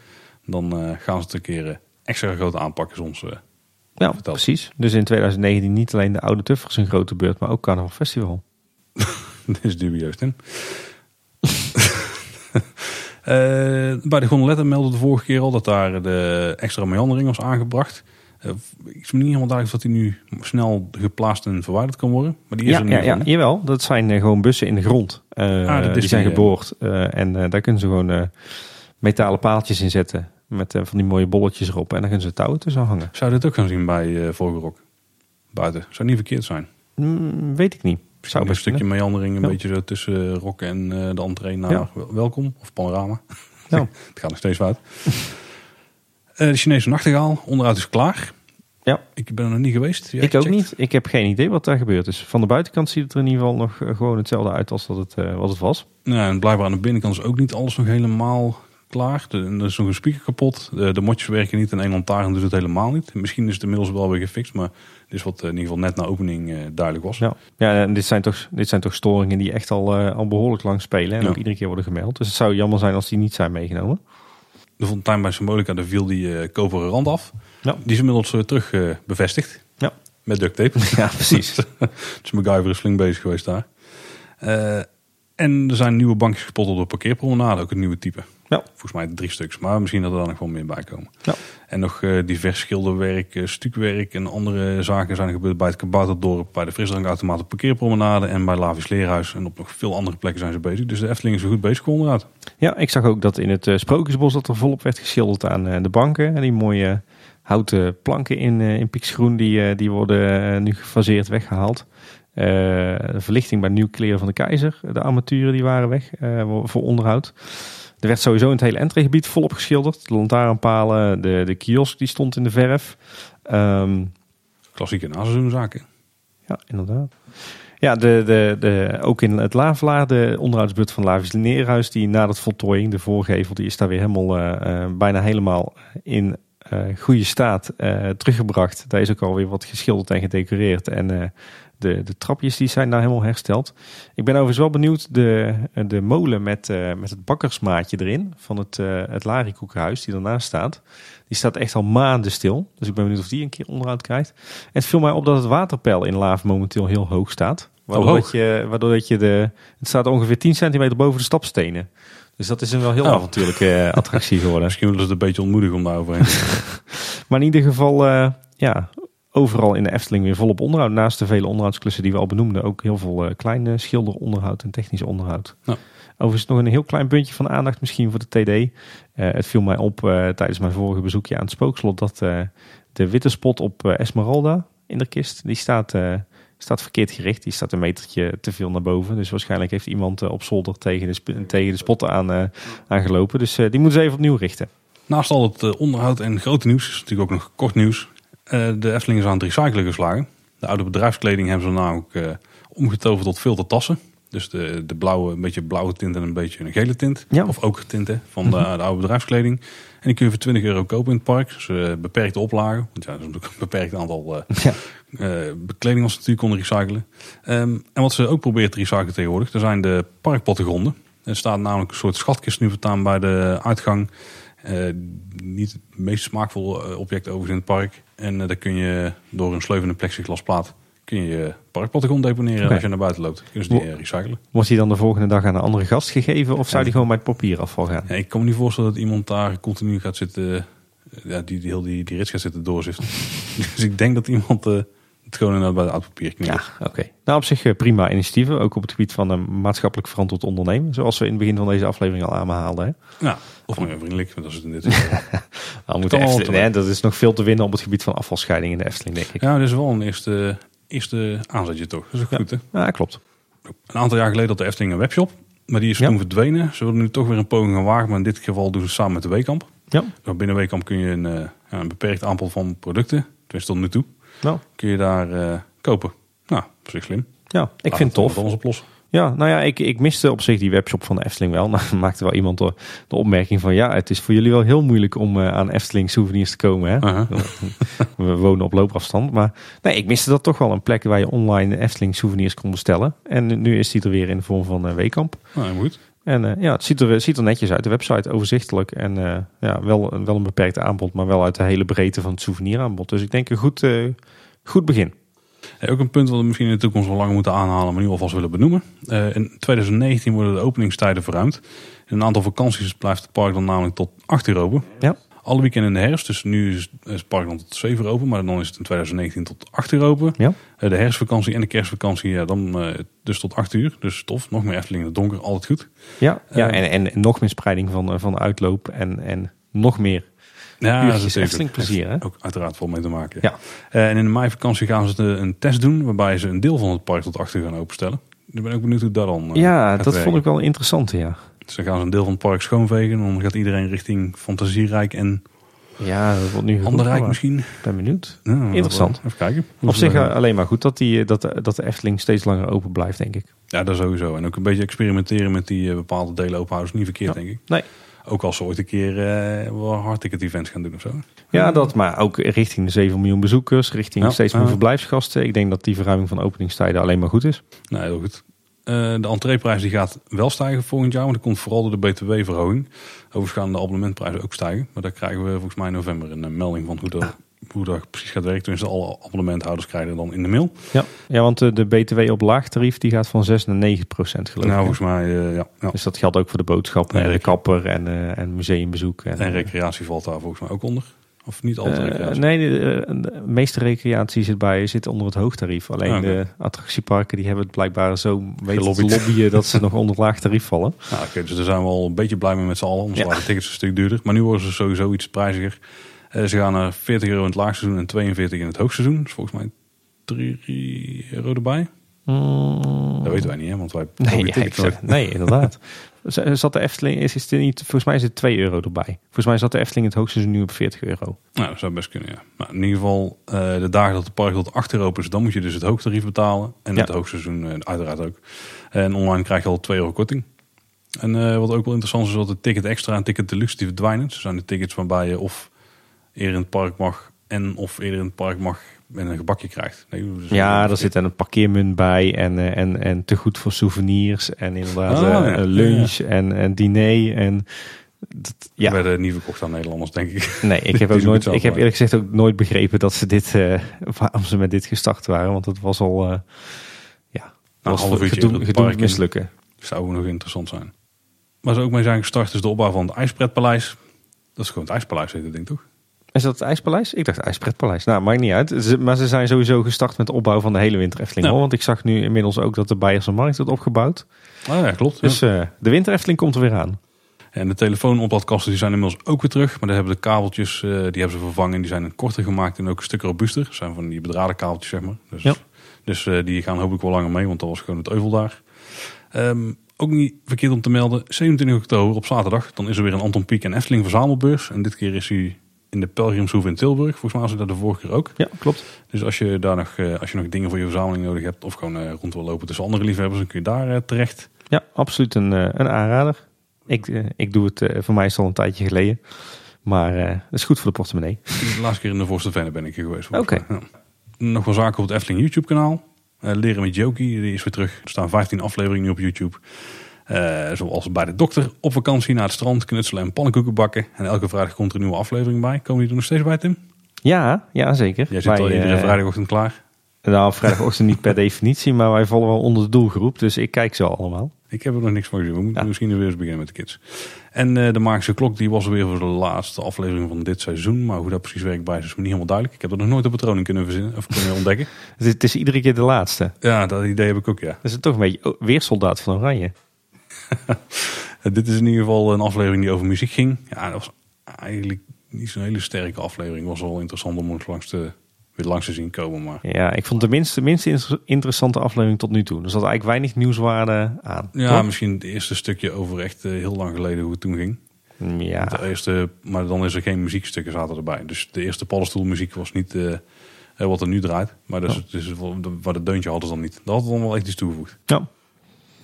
dan eh, gaan ze het een keer eh, extra groot aanpakken. Soms.
Ja, precies. Dus in 2019 niet alleen de Oude Tuffers een grote beurt, maar ook Carnaval Festival.
Dit is dubieus, Tim. Eh, bij de gondeletten meldde de vorige keer al dat daar de extra meandering was aangebracht. Ik me niet helemaal duidelijk of dat die nu snel geplaatst en verwijderd kan worden. Maar die is
Ja,
er
ja, ja, jawel. Dat zijn gewoon bussen in de grond.
Ah, dat
die zijn geboord. en daar kunnen ze gewoon metalen paaltjes in zetten. Met eh, van die mooie bolletjes erop. En dan kunnen ze touwen tussen hangen.
Zou je dit ook gaan zien bij eh Vogelrok? Buiten. Zou niet verkeerd zijn.
Mm, weet ik niet. Zou
een
best
stukje
kunnen.
meandering, een
Ja.
beetje zo tussen Rock en eh, de entree naar
Ja.
Welkom of Panorama.
Ja.
het gaat nog steeds fout. Eh, de Chinese nachtegaal, onderuit is klaar.
Ja.
Ik ben er nog niet geweest. Jij
Ik ook niet. Ik heb geen idee wat daar gebeurd is. Van de buitenkant ziet het er in ieder geval nog eh, gewoon hetzelfde uit als dat het, eh, wat het was.
Nou, en blijkbaar aan de binnenkant is ook niet alles nog helemaal klaar. Er is nog een speaker kapot. De, de motjes werken niet en een lantaarn doet het helemaal niet. Misschien is het inmiddels wel weer gefixt, maar dit is wat eh, in ieder geval net na opening eh, duidelijk was.
Ja, ja en dit zijn, toch, dit zijn toch storingen die echt al, eh, al behoorlijk lang spelen. En
Ja.
ook iedere keer worden gemeld. Dus het zou jammer zijn als die niet zijn meegenomen.
De fontein bij Symbolica, daar viel die eh, koperen rand af.
Ja.
Die is inmiddels terug bevestigd.
Ja.
Met duct tape.
Ja, precies.
Dus MacGyver is flink bezig geweest daar. En er zijn nieuwe bankjes gespot op de parkeerpromenade, ook een nieuwe type.
Ja.
Volgens mij drie stuks, maar misschien dat er dan nog wel meer bij komen.
Ja.
En nog eh, divers schilderwerk, eh, stukwerk en andere zaken zijn er gebeurd bij het Kabouterdorp, bij de frisdrankautomaat op parkeerpromenade en bij Lavisch Leerhuis. En op nog veel andere plekken zijn ze bezig. Dus de Efteling is er goed bezig onderuit.
Ja, ik zag ook dat in het eh, Sprookjesbos dat er volop werd geschilderd aan de banken. En die mooie houten planken in, in piksgroen, die, die worden nu gefaseerd weggehaald. Eh, de verlichting bij Nieuw Kleren van de Keizer, de armaturen die waren weg eh, voor onderhoud. Er werd sowieso in het hele entreegebied volop geschilderd. De lantaarnpalen, de, de kiosk die stond in de verf. Ehm,
Klassieke naseizoenzaken.
ja, inderdaad. Ja, de, de, de, ook in het Lavelaar, de onderhoudsbeurt van Lavisch Neerhuis, die na dat voltooiing, de voorgevel, die is daar weer helemaal eh, eh, bijna helemaal in eh, goede staat eh, teruggebracht. Daar is ook alweer wat geschilderd en gedecoreerd. En eh, de, de trapjes die zijn daar helemaal hersteld. Ik ben overigens wel benieuwd, de, de molen met, eh, met het bakkersmaatje erin, van het, eh het Larikoekhuis die ernaast staat. Die staat echt al maanden stil. Dus ik ben benieuwd of die een keer onderhoud krijgt. En het viel mij op dat het waterpeil in Laaf momenteel heel hoog staat. Waardoor,
Oh,
dat je, waardoor dat je de... Het staat ongeveer 10 centimeter boven de stapstenen. Dus dat is een wel heel
Oh.
avontuurlijke eh, attractie geworden.
Misschien willen ze het een beetje ontmoedigen om daar overheen te.
Maar in ieder geval, ja, overal in de Efteling weer volop onderhoud. Naast de vele onderhoudsklussen die we al benoemden, ook heel veel eh, kleine schilderonderhoud en technisch onderhoud.
Ja.
Overigens nog een heel klein puntje van aandacht misschien voor de TD. Eh, het viel mij op eh, tijdens mijn vorige bezoekje aan het spookslot dat de witte spot op Esmeralda in de kist, die staat, staat verkeerd gericht. Die staat een metertje te veel naar boven. Dus waarschijnlijk heeft iemand op zolder tegen de, sp- tegen de spot aan, aangelopen. Dus die moeten ze even opnieuw richten.
Naast al het onderhoud en grote nieuws is natuurlijk ook nog kort nieuws. Eh, de Efteling is aan het recyclen geslagen. De oude bedrijfskleding hebben ze namelijk eh, omgetoverd tot filtertassen. Dus de, de blauwe, een beetje blauwe tint en een beetje een gele tint.
Ja.
Of ook tinten van de, de oude bedrijfskleding. En die kun je voor 20 euro kopen in het park. Dus eh, beperkte oplagen. Want ja, er is natuurlijk een beperkt aantal eh
Ja.
bekleding als ze natuurlijk konden recyclen. Ehm, en wat ze ook proberen te recyclen tegenwoordig, dat zijn de parkplattegronden. Er staat namelijk een soort schatkist nu vertaan bij de uitgang. Niet het meest smaakvolle object overigens in het park. En eh, daar kun je door een sleuvende plexiglasplaat kun je je parkplattegrond deponeren als je naar buiten loopt. Kunnen ze die eh, recyclen.
Wordt die dan de volgende dag aan een andere gast gegeven of zou die gewoon bij het papierafval gaan?
Ja, ik kan me niet voorstellen dat iemand daar continu gaat zitten, eh, ja, die, die heel die, die rits gaat zitten doorziften. dus ik denk dat iemand eh, het gewoon inderdaad bij het oud papier knipt.
Ja, oké. Nou, op zich eh, prima initiatieven. Ook op het gebied van een maatschappelijk verantwoord ondernemen. Zoals we in het begin van deze aflevering al aanhaalden. Hè?
Ja, of meer vriendelijk, want dat is het in dit geval.
Nou, moet
Kan
de
wel
Efteling,
te-
hè, dat is nog veel te winnen op het gebied van afvalscheiding in de Efteling, denk ik. Ja,
Ja, dit is wel een eerste, eerste aanzetje toch. Dat is ook
Ja.
goed hè.
klopt.
Een aantal jaar geleden had de Efteling een webshop. Maar die is
Ja.
toen verdwenen. Ze willen nu toch weer een poging gaan wagen. Maar in dit geval doen ze het samen met de Weekamp.
Ja,
Dus binnen Weekamp kun je een, eh, ja, een beperkt aantal van producten, tenminste tot nu toe,
nou,
kun je daar eh, kopen. Nou, op zich slim.
Ja, ik
Laat
vind het tof.
Alles oplossen.
Ja, nou ja, ik, ik miste op zich die webshop van de Efteling wel. Nou, maakte wel iemand de, de opmerking van... ja, het is voor jullie wel heel moeilijk om eh, aan Efteling souvenirs te komen. Hè? We wonen op loopafstand. Maar nee, ik miste dat toch wel. Een plek waar je online Efteling souvenirs kon bestellen. En nu is die er weer in de vorm van uh, Weekamp.
Nou, goed.
En eh, ja, het ziet er, ziet er netjes uit. De website overzichtelijk. En eh, ja, wel, wel een beperkt aanbod, maar wel uit de hele breedte van het souveniraanbod. Dus ik denk een goed, eh, goed begin.
Hey, ook een punt wat we misschien in de toekomst wel langer moeten aanhalen, maar nu alvast willen benoemen. In 2019 worden de openingstijden verruimd. In een aantal vakanties blijft het park dan namelijk tot 8 uur open.
Ja.
Alle weekenden in de herfst, dus nu is is het park dan tot 7 uur open, maar dan is het in 2019 tot 8 uur open.
Ja.
Eh, de herfstvakantie en de kerstvakantie, ja, dan eh, dus tot 8 uur. Dus tof, nog meer Efteling in het donker, altijd goed.
Ja, ja
Eh,
en, en nog meer spreiding van, van uitloop en, en nog meer.
Ja, dat heeft
Efteling plezier, hè?
Ook uiteraard vol mee te maken.
Ja.
En in de meivakantie gaan ze een, test doen, waarbij ze een deel van het park tot 8 uur gaan openstellen. Ik ben ook benieuwd hoe dat dan
ja, dat
werken.
vond ik wel interessant, ja.
Dus dan gaan ze een deel van het park schoonvegen. En dan gaat iedereen richting Fantasierijk en
Ja, dat wordt nu
Ander
geroepen,
Rijk
maar
misschien.
Ik ben benieuwd.
Ja,
Interessant.
Even kijken.
Op
ze
zich eh,
gaan-
alleen maar goed dat, die, dat, dat de Efteling steeds langer open blijft, denk ik.
Ja, dat sowieso. En ook een beetje experimenteren met die eh, bepaalde delen openhouden is niet verkeerd,
Ja.
denk ik.
Nee.
Ook als ze ooit een keer eh wel hardticket events gaan doen of zo.
Ja, dat, maar ook richting de 7 miljoen bezoekers, richting
Ja,
steeds meer verblijfsgasten. Ik denk dat die verruiming van openingstijden alleen maar goed is.
Nee, heel goed. Eh, de entreeprijs die gaat wel stijgen volgend jaar, maar dat komt vooral door de btw-verhoging. Overigens gaan de abonnementprijzen ook stijgen. Maar daar krijgen we volgens mij in november een eh, melding van hoe dat, hoe dat precies gaat werken. Tenminste, alle abonnementhouders krijgen dan in de mail.
Ja, ja want de, de BTW op laag tarief die gaat van 6 naar 9 procent geloof
nou,
ik. hè?
volgens mij, eh, ja. ja.
Dus dat geldt ook voor de boodschappen
En
en de kapper en, eh, en museumbezoek. En,
En recreatie valt daar volgens mij ook onder. Of niet altijd
Eh, nee, de, de- de meeste recreatie zit, bij, zit onder het hoogtarief. Alleen
Ah,
de attractieparken die hebben het blijkbaar zo weten te lobbyen dat ze nog onder het laag tarief vallen.
Nou, oké, dus daar zijn we al een beetje blij mee met z'n allen. Anders
Ja.
waren de tickets een stuk duurder. Maar nu worden ze sowieso iets prijziger. Eh, ze gaan naar 40 euro in het laagseizoen en 42 in het hoogseizoen. Dus volgens mij 3 euro erbij.
Mm,
Dat weten wij niet, hè? Want wij
Nee, ja, ik nee, inderdaad. Zat de Efteling, is, is niet, volgens mij is het 2 euro erbij. Volgens mij zat de Efteling in het hoogseizoen nu op 40 euro.
Nou, dat zou best kunnen, ja. Maar in ieder geval, eh, de dagen dat de park tot 8 euro is, dan moet je dus het hoogtarief betalen. En
Ja.
het hoogseizoen eh, uiteraard ook. En online krijg je al 2 euro korting. En eh, wat ook wel interessant is, is dat de ticket extra en ticket deluxe die verdwijnen. Ze zijn de tickets waarbij je of eerder in het park mag en of eerder in het park mag en een gebakje krijgt. Nee, dus-
Ja, er zit een parkeermunt bij en, eh, en, en te goed voor souvenirs. En inderdaad
Ah,
eh,
ja.
lunch en een diner. En dat,
Ja. werden niet verkocht aan Nederlanders, denk ik.
nee, ik heb, ook nooit, ik heb eerlijk gezegd ook nooit begrepen dat ze dit, eh, waarom ze met dit gestart waren. Want het was al, eh ja,
Nou,
was
park in.
mislukken.
Zou nog interessant zijn. Waar ze ook mee zijn gestart is de opbouw van het IJspretpaleis. Dat is gewoon het IJspaleis, heet het ding toch?
Is dat het IJspaleis? Ik dacht het IJspretpaleis. Nou, maakt niet uit. Maar ze zijn sowieso gestart met de opbouw van de hele winter Efteling.
Ja.
hoor. Want ik zag nu inmiddels ook dat de Beierse Markt wordt opgebouwd.
Ah ja, klopt.
Dus
ja.
eh, de winter Efteling komt er weer aan.
En de telefoonopladkasten die zijn inmiddels ook weer terug. Maar daar hebben de kabeltjes, eh, die hebben ze vervangen. Die zijn korter gemaakt en ook een stuk robuuster. Dat zijn van die bedraden kabeltjes, zeg maar. Dus,
Ja.
dus eh, die gaan hopelijk wel langer mee, want dat was gewoon het euvel daar. Ehm, ook niet verkeerd om te melden. 27 oktober op zaterdag. Dan is er weer een Anton Pieck en Efteling verzamelbeurs. En dit keer is hij in de Pelgrimshoeve in Tilburg. Volgens mij was daar de vorige keer ook.
Ja, klopt.
Dus als je daar nog, eh, als je nog dingen voor je verzameling nodig hebt. Of gewoon eh, rond wil lopen tussen andere liefhebbers. Dan kun je daar eh, terecht.
Ja, absoluut een, een aanrader. Ik, ik doe het, voor mij is het al een tijdje geleden. Maar het is goed voor de portemonnee.
De laatste keer in de Voorste Venne ben ik hier geweest.
Oké.
Ja. Nog wel zaken op het Efteling YouTube kanaal. Leren met Jokie, die is weer terug. Er staan 15 afleveringen nu op YouTube. Eh, zoals bij de dokter op vakantie naar het strand knutselen en pannenkoeken bakken. En elke vrijdag komt er een nieuwe aflevering bij. Komen die er nog steeds bij, Tim?
Ja, ja zeker.
Jij zit al iedere
eh,
vrijdagochtend klaar.
Nou, vrijdagochtend niet per definitie, maar wij vallen wel onder de doelgroep. Dus ik kijk ze allemaal.
Ik heb er nog niks van gezien. We moeten
Ja.
misschien weer eens beginnen met de kids. En eh, de Magische Klok die was er weer voor de laatste aflevering van dit seizoen. Maar hoe dat precies werkt bij is me niet helemaal duidelijk. Ik heb er nog nooit een patroon in kunnen, verzinnen, of kunnen ontdekken.
Het is, het is iedere keer de laatste.
Ja, dat idee heb ik ook, ja.
Dat is toch een beetje oh, weersoldaat van Oranje.
Dit is in ieder geval een aflevering die over muziek ging. Ja, dat was eigenlijk niet zo'n hele sterke aflevering. Het was wel interessant om het langs te, weer langs te zien komen. Maar
Ja, ik vond de minste, minste inter- interessante aflevering tot nu toe. Er zat eigenlijk weinig nieuwswaarde aan.
ja,
Toch?
misschien het eerste stukje over echt eh, heel lang geleden hoe het toen ging.
Ja,
De eerste, maar dan is er geen muziekstukken zaten erbij. Dus de eerste paddenstoelmuziek was niet eh, eh, wat er nu draait. Maar dus, het wel- de- waar de deuntje hadden ze dan niet. Dat had dan wel echt iets toegevoegd.
Ja.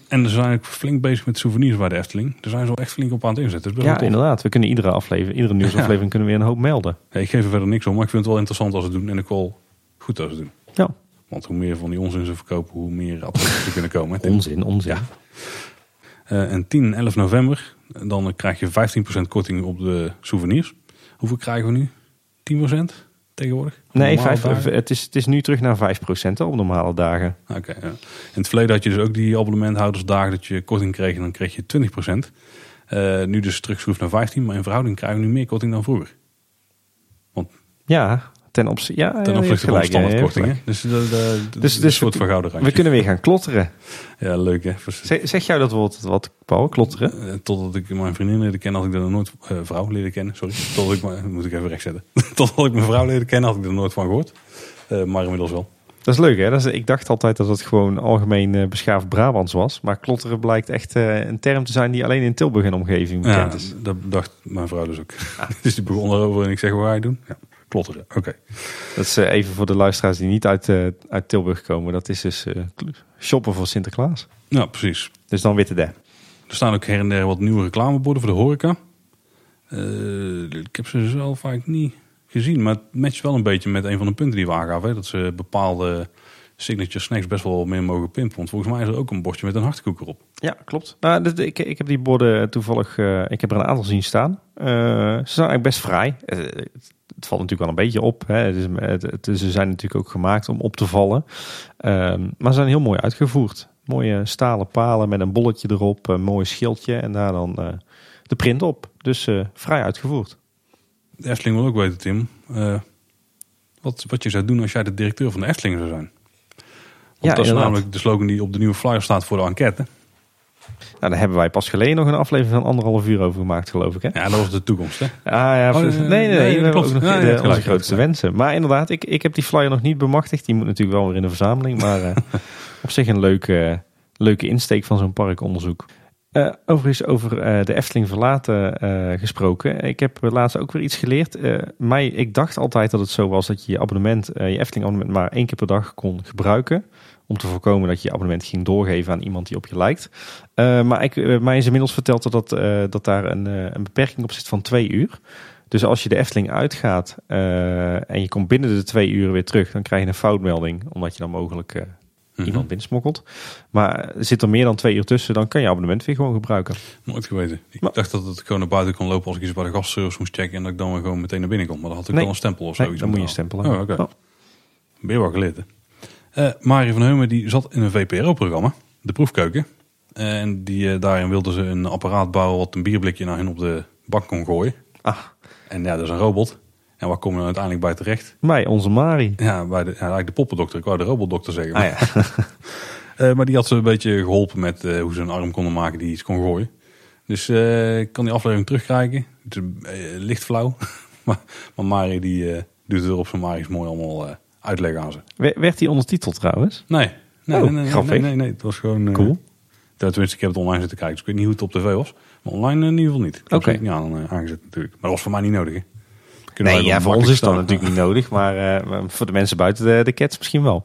En ze zijn ook flink bezig met souvenirs bij de Efteling. Daar zijn ze wel echt flink op aan het inzetten. Dat is best
Ja, inderdaad. We kunnen iedere aflevering, iedere nieuwsaflevering kunnen we weer een hoop melden.
Ja, ik geef er verder niks om, maar ik vind het wel interessant als ze het doen. En ook wel goed als ze het doen.
Ja.
Want hoe meer van die onzin ze verkopen, hoe meer advertenties er kunnen komen.
Onzin, onzin.
Ja. Eh, en 10 en 11 november, dan krijg je 15% korting op de souvenirs. Hoeveel krijgen we nu? 10% tegenwoordig?
Nee, vijf, het, is, het is nu terug naar 5% op normale dagen.
Oké, ja. In het verleden had je dus ook die abonnementhoudersdagen dat je korting kreeg en dan kreeg je 20%. Eh, nu dus terugschroef naar 15, maar in verhouding krijgen we nu meer korting dan vroeger.
Ja, ten opzichte, ja,
Ten
ja,
opzichte van de
gelijk, ja, je hebt
standaardkorting. hè.
gelijk.
Dus, de,
Dus- dus
soort
we-
van gouden
We kunnen weer gaan klotteren.
Ja, leuk hè.
Zeg, zeg jou dat woord wat, Paul? Klotteren?
Eh, Totdat ik mijn vriendin leerde kennen, had ik er nooit... eh, vrouw leren kennen, sorry. Totdat ik, mijn- moet ik even rechtzetten. Totdat ik mijn vrouw leerde kennen, had ik er nooit van gehoord. Eh, maar inmiddels wel.
Dat is leuk, hè? Dat is, ik dacht altijd dat het gewoon algemeen eh, beschaafd Brabants was. Maar klotteren blijkt echt eh, een term te zijn die alleen in Tilburg en omgeving
Ja,
bekend is.
dat dacht mijn vrouw dus ook. dus die begon erover en ik zeg, wat ga je doen? Ja, klotteren. Oké.
Dat is eh, even voor de luisteraars die niet uit, eh, uit Tilburg komen. Dat is dus eh, shoppen voor Sinterklaas.
Nou, precies.
Dus dan witte de.
Er staan ook her en der wat nieuwe reclameborden voor de horeca. Ik heb ze zelf vaak niet gezien, maar het matcht wel een beetje met een van de punten die we aangaven. hè, Dat ze bepaalde signature snacks best wel meer mogen pimpen. Want volgens mij is er ook een bordje met een hartkoek erop.
Ja, klopt. Nou, dit- ik, ik heb die borden toevallig, eh, ik heb er een aantal zien staan. Eh, ze zijn eigenlijk best fraai. Eh, het valt natuurlijk wel een beetje op. Hè. Het is, het, het- ze zijn natuurlijk ook gemaakt om op te vallen. Ehm, maar ze zijn heel mooi uitgevoerd. Mooie stalen palen met een bolletje erop, een mooi schildje en daar dan de print op. Dus vrij uitgevoerd.
De Efteling wil ook weten, Tim, wat, wat je zou doen als jij de directeur van de Efteling zou zijn. Want dat is namelijk de slogan die op de nieuwe flyer staat voor de enquête.
Nou, daar hebben wij pas geleden nog een aflevering van anderhalf uur over gemaakt, geloof ik. Hè?
Ja, dat was de toekomst. Hè?
Ah ja,
Oh, nee,
nee, nee, nee. we hebben ook nog
Ja,
de- onze grootste wensen. Maar inderdaad, ik, ik heb die flyer nog niet bemachtigd. Die moet natuurlijk wel weer in de verzameling. Maar eh, op zich een leuke, leuke insteek van zo'n parkonderzoek. Eh, overigens over eh, de Efteling verlaten gesproken. Ik heb laatst ook weer iets geleerd. Mij, ik dacht altijd dat het zo was dat je je abonnement, je Efteling abonnement maar één keer per dag kon gebruiken. Om te voorkomen dat je je abonnement ging doorgeven aan iemand die op je lijkt. Eh, maar ik, eh, mij is inmiddels verteld dat, dat, eh, dat daar een, een beperking op zit van twee uur. Dus als je de Efteling uitgaat en je komt binnen de twee uur weer terug, dan krijg je een foutmelding. Omdat je dan mogelijk
Mhm.
iemand binnensmokkelt. Maar zit er meer dan twee uur tussen, dan kan je abonnement weer gewoon gebruiken.
Nooit geweten. Ik
Maar-
dacht dat het gewoon naar buiten kon lopen als ik iets bij de gastservice moest checken. En dat ik dan gewoon meteen naar binnen kon. Maar dat had ik
Nee.
wel een stempel of
Nee,
zoiets.
dan moet je een stempel
Oh,
hebben.
oké. Ben je wel geleerd. Eh, Marie van Heumen die zat in een VPRO-programma. De proefkeuken. En die, eh, daarin wilden ze een apparaat bouwen wat een bierblikje naar hen op de bak kon gooien.
Ah,
En ja, dat is een robot. En waar kom je dan uiteindelijk bij terecht?
mij, onze Mari.
Ja, bij de, ja, eigenlijk de poppendokter. Ik wou de robotdokter zeggen.
Ah ja.
Eh, maar die had ze een beetje geholpen met eh, hoe ze een arm konden maken die iets kon gooien. Dus eh, ik kan die aflevering terugkrijgen. Het is eh, licht flauw. maar, maar Mari die eh, doet het er op zijn Mari's mooi allemaal uitleggen aan ze.
Wer- Werd hij ondertiteld trouwens?
Nee, nee,
Oh,
nee, nee, nee, nee. Het was gewoon... eh,
Cool.
ja, tenminste, ik heb het online zitten kijken. Dus ik weet niet hoe het op tv was. Maar online eh, in ieder geval niet.
Oké.
het niet aan, eh, aangezet natuurlijk. Maar dat was voor mij niet nodig. Hè. Kunnen
Nee, ja, voor ons is dat natuurlijk niet nodig. Maar voor de mensen buiten de, de cats misschien wel.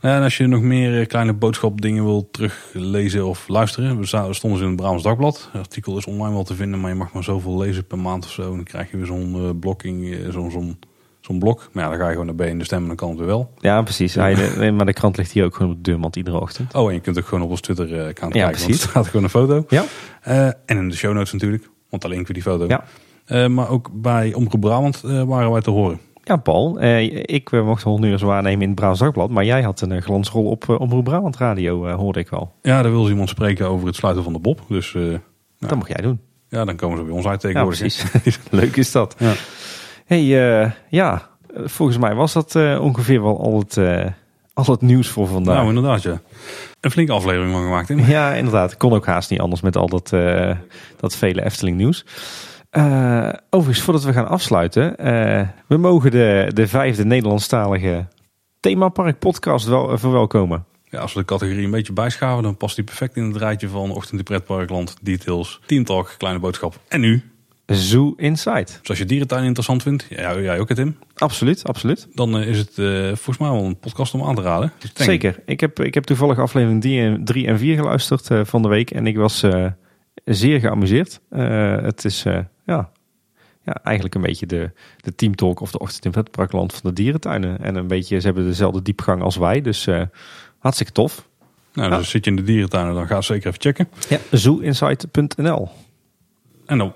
En als je nog meer kleine boodschapdingen wil teruglezen of luisteren, we stonden ze in het Brabants Dagblad. Het artikel is online wel te vinden, maar je mag maar zoveel lezen per maand of zo. En dan krijg je weer zo'n blokking, zo'n zo'n zo'n blok. Maar ja, dan ga je gewoon naar B in de stem en dan kan het weer wel.
Ja, precies. Hij, de- maar de krant ligt hier ook gewoon op de deurmat iedere ochtend.
Oh, en je kunt ook gewoon op ons Twitter-account
Ja,
kijken, want
precies.
er staat gewoon een foto.
Ja.
Eh, en in de show notes natuurlijk, want daar linken we die foto.
Ja.
Eh, maar ook bij Omroep Brabant eh, waren wij te horen.
Ja, Paul. eh, ik eh, mocht 100 uur waarnemen in het Brabants Dagblad. Maar jij had een eh, glansrol op Omroep Brabant Radio, eh, hoorde ik wel.
Ja, daar wil ze iemand spreken over het sluiten van de Bob. Dus eh, Ja.
Dat mag jij doen.
ja, dan komen ze bij ons uit
Ja,
tegenwoordig.
precies. Leuk is dat.
Ja.
Hey, eh, ja. Volgens mij was dat eh, ongeveer wel al het, eh, al het nieuws voor vandaag.
Nou, inderdaad, ja. Een flinke aflevering van gemaakt, hè?
Ja, inderdaad. Kon ook haast niet anders met al dat, dat vele Efteling nieuws. Overigens, voordat we gaan afsluiten. we mogen de, de vijfde Nederlandstalige themapark podcast wel verwelkomen.
Ja, als we de categorie een beetje bijschaven, dan past die perfect in het rijtje van Ochtend in Pretparkland, Details, Team Talk, Kleine Boodschap en nu.
Zoo Inside.
Dus als je dierentuin interessant vindt, ja, jij ook het Tim,
Absoluut, absoluut.
dan eh, is het eh, volgens mij wel een podcast om aan te raden. Dus
Zeker. Ik heb, ik heb toevallig aflevering 3 en 4 geluisterd eh, van de week. En ik was zeer geamuseerd. Het is ja, ja, eigenlijk een beetje de, de teamtalk of de ochtend in pretparkland van de dierentuinen. En een beetje, ze hebben dezelfde diepgang als wij. Dus hartstikke tof.
Nou, dus zit je in de dierentuin, dan ga zeker even checken.
Ja, zooinsight.nl
En dan,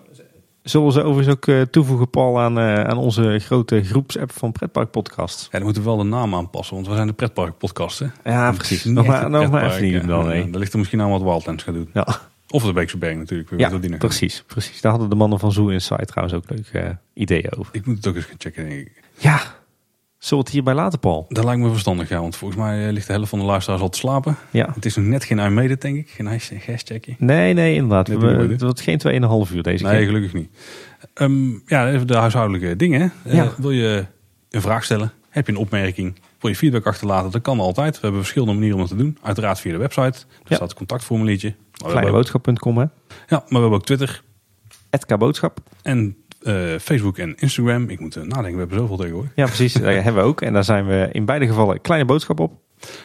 Zullen we ze overigens ook eh, toevoegen, Paul, aan, eh, aan onze grote groepsapp van Pretpark Podcast?
ja, dan moeten we wel de naam aanpassen, want we zijn de pretpark podcast. Hè?
Ja, precies. Nog maar, nog maar even niet
hè.
doen dan.
Ja,
nee.
Daar ligt er misschien aan wat Wildlands gaat doen.
Ja.
Of de Beekse Berg natuurlijk.
Ja, precies, precies. Daar hadden de mannen van Zoo Insight trouwens ook leuke eh, ideeën over.
Ik moet het ook eens gaan checken, denk ik.
Ja, zullen we het hierbij laten, Paul?
Dat lijkt me verstandig, ja, want volgens mij eh, ligt de helft van de luisteraars al te slapen.
Ja.
Het is nog net geen iMade, denk ik. Geen hashtagje.
Nee, nee, inderdaad.
Net
We, het wordt geen 2,5 uur deze
Nee,
keer.
gelukkig niet. Ehm, ja, even de huishoudelijke dingen. Eh, wil je een vraag stellen? Heb je een opmerking? Wil je feedback achterlaten? Dat kan altijd. We hebben verschillende manieren om dat te doen. Uiteraard via de website. Daar
Ja.
staat een contactformuliertje.
Kleineboodschap.com, hè?
ja, maar we hebben ook Twitter
Boodschap.
en eh, Facebook en Instagram. Ik moet eh, nadenken, we hebben zoveel tegenwoordig.
Ja, precies. Daar hebben we ook. En daar zijn we in beide gevallen Kleine Boodschap op.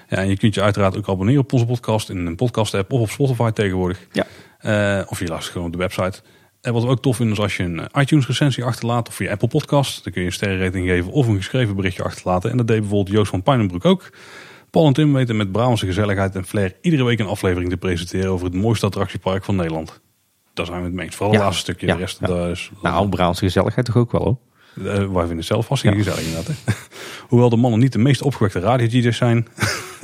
Ja, en je kunt je uiteraard ook abonneren op onze podcast in een podcast app of op Spotify tegenwoordig.
Ja.
Eh, of je luistert gewoon op de website. En wat we ook tof vinden is als je een iTunes recensie achterlaat of via Apple Podcast. Dan kun je een sterrenrating geven of een geschreven berichtje achterlaten. En dat deed bijvoorbeeld Joost van Pijnenbroek ook. Paul en Tim weten met Brabantse gezelligheid en flair iedere week een aflevering te presenteren over het mooiste attractiepark van Nederland. Daar zijn we het mee eens. Vooral het
Ja.
laatste stukje. De rest daar is,
Nou, Braamse gezelligheid toch ook wel, hoor.
eh, wij vinden het zelf vast heel gezellig inderdaad. Hè? Hoewel de mannen niet de meest opgewekte radio zijn,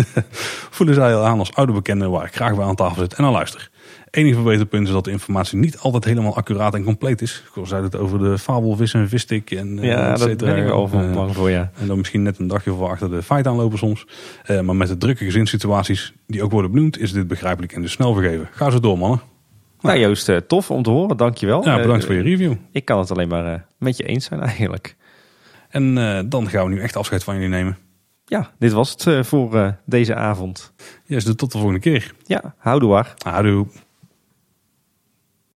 voelen zij al aan als oude bekenden waar ik graag bij aan tafel zit en aan luister. Enige verbeterpunt is dat de informatie niet altijd helemaal accuraat en compleet is. Ik zei het over de fabelvis en vistik en eh,
Ja, dat ben ik wel van
Eh,
bang voor, ja.
En dan misschien net een dagje voor achter de feiten aanlopen soms. Maar met de drukke gezinssituaties die ook worden benoemd, is dit begrijpelijk en dus snel vergeven. Ga zo door mannen.
Nou Joost, eh, tof om te horen. Dankjewel.
Ja, bedankt
Eh,
voor je review.
Ik kan het alleen maar eh, met je eens zijn eigenlijk.
En dan gaan we nu echt afscheid van jullie nemen.
Ja, dit was het voor deze avond.
Yes, dus tot de volgende keer.
Ja, houdoe waar.
Houdoe.